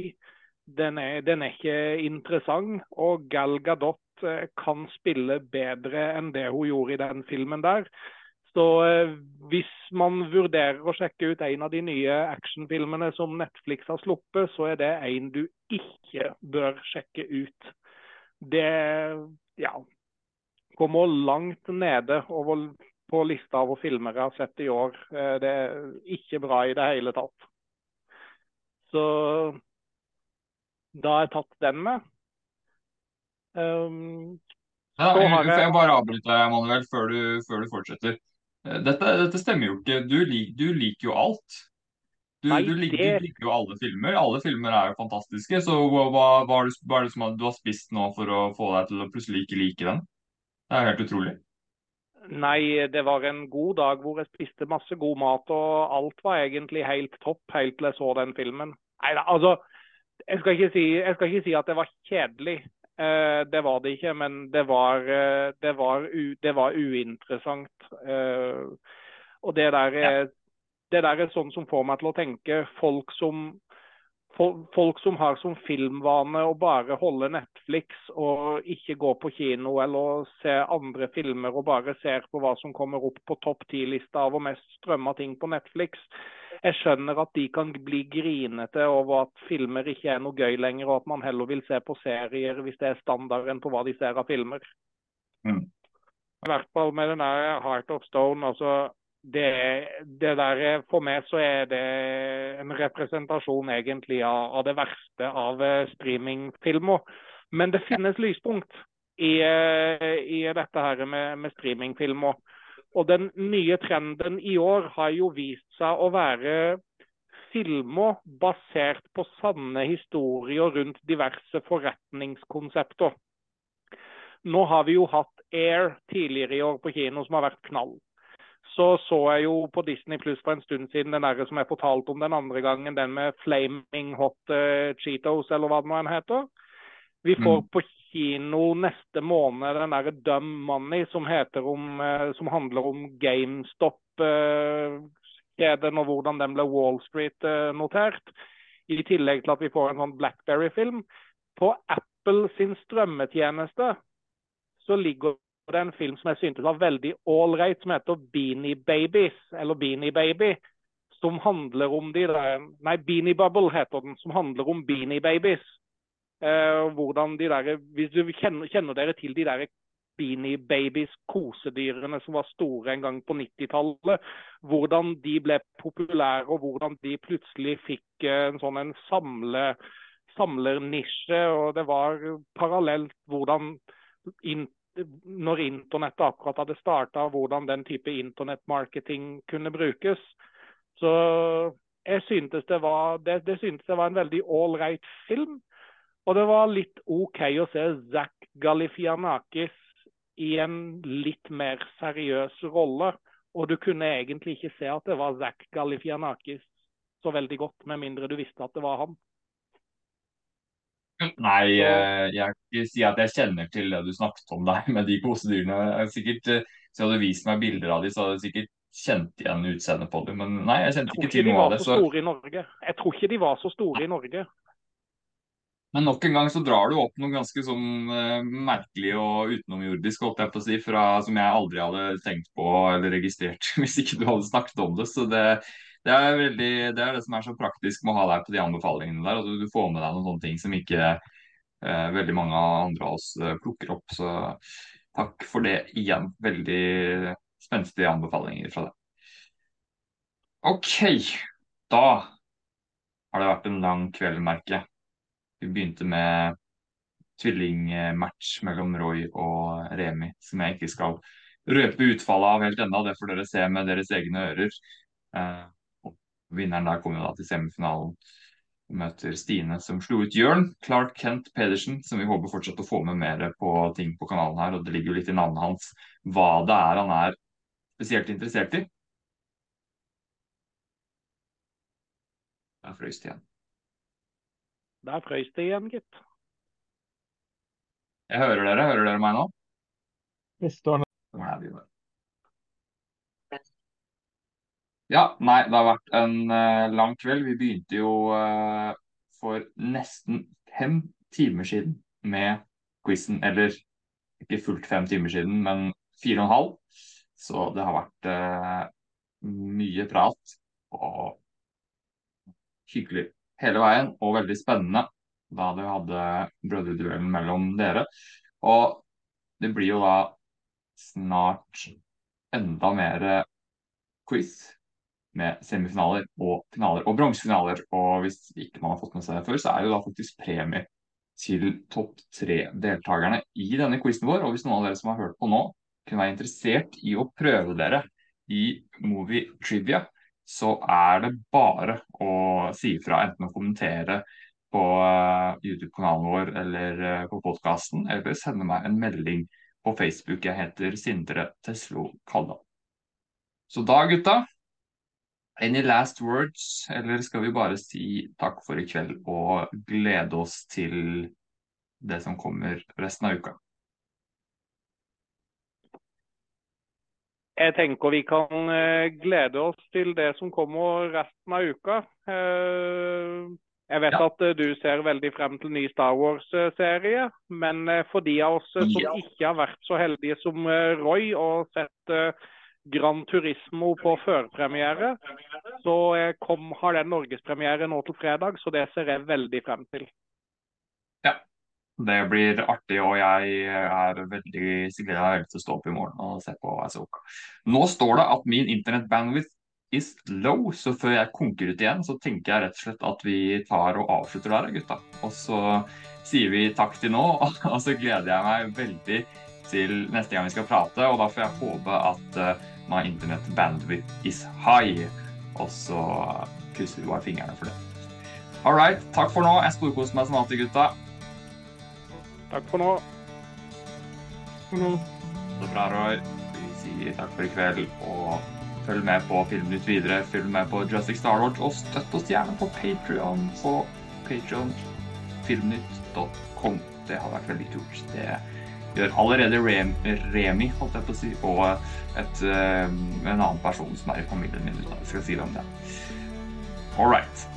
Den er, den er ikke interessant. Og Gal Gadot Eh, kan spille bedre enn det hun gjorde i den filmen der. Så eh, hvis man vurderer å sjekke ut en av de nye actionfilmene som Netflix har sluppet, så er det en du ikke bør sjekke ut. Det ja, kommer langt nede over, på lista over filmer jeg har sett i år. Eh, det er ikke bra i det hele tatt. Så da har jeg tatt den med. Um, ja, jeg, jeg, jeg bare avbryte deg, Manuel, før du, før du fortsetter. Eh, dette, dette, stemmer jo ikke. Du, lik, du liker jo alt. Du, Nei, du, liker, det... du, liker jo alle filmer. Alle filmer er jo fantastiske. Så hva, hva, er hva, er det, som du har spist nå for å få deg til å plutselig ikke like den? Det er helt utrolig. Nei, det var en god dag hvor jeg spiste masse god mat, og alt var egentlig helt topp helt til jeg så den filmen. Nei altså. Jeg skal, si, jeg skal ikke si at det var kjedelig. Eh, det var det ikke, men det var, eh, det var, u, det var uinteressant. Eh, og det der, er, det der er sånn som får meg til å tenke folk som folk som har som filmvane å bare holde Netflix og ikke gå på kino eller se andre filmer og bare ser på hva som kommer opp på topp ti-lista av og mest strømma ting på Netflix, jeg skjønner at de kan bli grinete over at filmer ikke er noe gøy lenger, og at man heller vil se på serier hvis det er standarden på hva de ser av filmer. Mm. I hvert fall med den der Heart of Stone. altså det, det, der, For meg så er det en representasjon egentlig av, av det verste av eh, streamingfilmer. Men det finnes lyspunkt i, eh, i dette her med, med streamingfilmer. Og den nye trenden i år har jo vist seg å være filmer basert på sanne historier rundt diverse forretningskonsepter. Nå har vi jo hatt Air tidligere i år på kino, som har vært knall. Så så jeg jo på Disney Pluss for en stund siden den der som jeg fortalte om den andre gangen, den med Flaming Hot uh, Cheetos, eller hva det nå heter. Vi får mm. på kino neste måned den derre Dumb Money som, om, uh, som, handler om GameStop-kjeden og hvordan den ble Wall Street-notert. I tillegg til at vi får en sånn Blackberry-film. På Apple sin strømmetjeneste så ligger det er en film som jeg syntes var veldig ålreit, som heter Beanie Babies, eller Beanie Baby. Som handler om de der Nei, Beanie Bubble heter den. Som handler om Beanie Babies. Eh, hvordan de der, Hvis du kjenner, kjenner dere til de der Beanie Babies, kosedyrene som var store en gang på 90-tallet. Hvordan de ble populære, og hvordan de plutselig fikk eh, en sånn en samle, samlernisje. Og det var parallelt hvordan når internettet akkurat hadde starta, hvordan den type internettmarketing kunne brukes. Så jeg syntes det var, det, det syntes det var en veldig ålreit film. Og det var litt OK å se Zack Galifianakis i en litt mer seriøs rolle. Og du kunne egentlig ikke se at det var Zack Galifianakis så veldig godt, med mindre du visste at det var han. Nei, eh, jeg kan ikke si at jeg kjenner til det du snakket om der med de kosedyrene. Sikkert, hvis så hadde du vist meg bilder av dem, så hadde jeg sikkert kjent igjen utseendet på dem. Men nei, jeg kjente jeg ikke til noe av det. Så... Jeg tror ikke de var så store i Norge. Men nok en gang så drar du opp noe ganske sånn uh, merkelig og utenomjordisk, holdt jeg på å si, fra, som jeg aldri hadde tenkt på eller registrert *laughs* hvis ikke du hadde snakket om det. Så det, det, er, veldig, det er det som er så praktisk med å ha deg på de anbefalingene der. At du, får med deg noen sånne ting som ikke eh, veldig mange andre av oss uh, plukker opp. Så takk for det igjen. Veldig spenstige anbefalinger fra deg. OK, da har det vært en lang kveld, merker. Vi begynte med tvillingmatch mellom Roy og Remi, som jeg ikke skal røpe utfallet av helt ennå. Det får dere se med deres egne ører. Eh, vinneren der kommer da til semifinalen. og møter Stine som slo ut Jørn. Clark Kent Pedersen, som vi håper fortsatt å få med mer på ting på kanalen her. Og det ligger jo litt i navnet hans hva det er han er spesielt interessert i. Der frøys det igjen. Der frøys det igjen, gitt. Jeg hører dere. Hører dere meg nå? Vi står Hvor er vi? Ja, nei, det har vært en uh, lang kveld. Vi begynte jo uh, for nesten fem timer siden med quizen. Eller ikke fullt fem timer siden, men fire og en halv. Så det har vært uh, mye prat og hyggelig hele veien, og veldig spennende da du hadde brødreduellen mellom dere. Og det blir jo da snart enda mer quiz med semifinaler og finaler og bronsefinaler. Og hvis ikke man har fått med seg det før, så er det jo da faktisk premie til topp tre-deltakerne i denne quizen vår. Og hvis noen av dere som har hørt på nå, kunne være interessert i å prøve dere i Movie Trivia, så er det bare å si ifra, enten å kommentere på uh, YouTube-kanalen vår eller uh, på podkasten, eller sende meg en melding på Facebook. Jeg heter Sindre Teslo Kalla. Så da, gutta, Any last words, eller skal vi bare si takk for i kveld og glede oss til det som kommer resten av uka? Jeg tenker vi kan eh, glede oss til det som kommer resten av uka. Eh, jeg vet ja. at eh, du ser veldig frem til ny Star Wars-serie. Men for de av oss som ja. ikke har vært så heldige som Roy og sett Gran Turismo på førpremiere. Så kom, har den norgespremiere nå til fredag, så det ser jeg veldig frem til. Ja, det blir artig, og jeg er veldig gleder til å stå opp i morgen og se på Asoka. Nå står det at min internettbandwidth is low, så før jeg konker ut igjen, så tenker jeg rett og slett at vi tar og avslutter der, gutta. Og så sier vi takk til nå, *laughs* og så gleder jeg meg veldig til neste gang vi skal prate, og da får jeg håpe at uh, my internet bandwidth is high. Og så krysser vi bare fingrene for det. All right. Takk for nå. Jeg storkoser meg som alltid, gutta. Takk for nå. For nå. Så bra, Roy. Vi sier takk for i kveld. Og følg med på Filmnytt videre. Følg med på Jurassic Star Wars, og støtt oss gjerne på Patrion på patreonfilmnytt.com Det har vært veldig kult. Det gjør allerede Remi, holdt jeg på å si, og et, uh, en annen person som er i familien min. Jeg skal si om det. All right.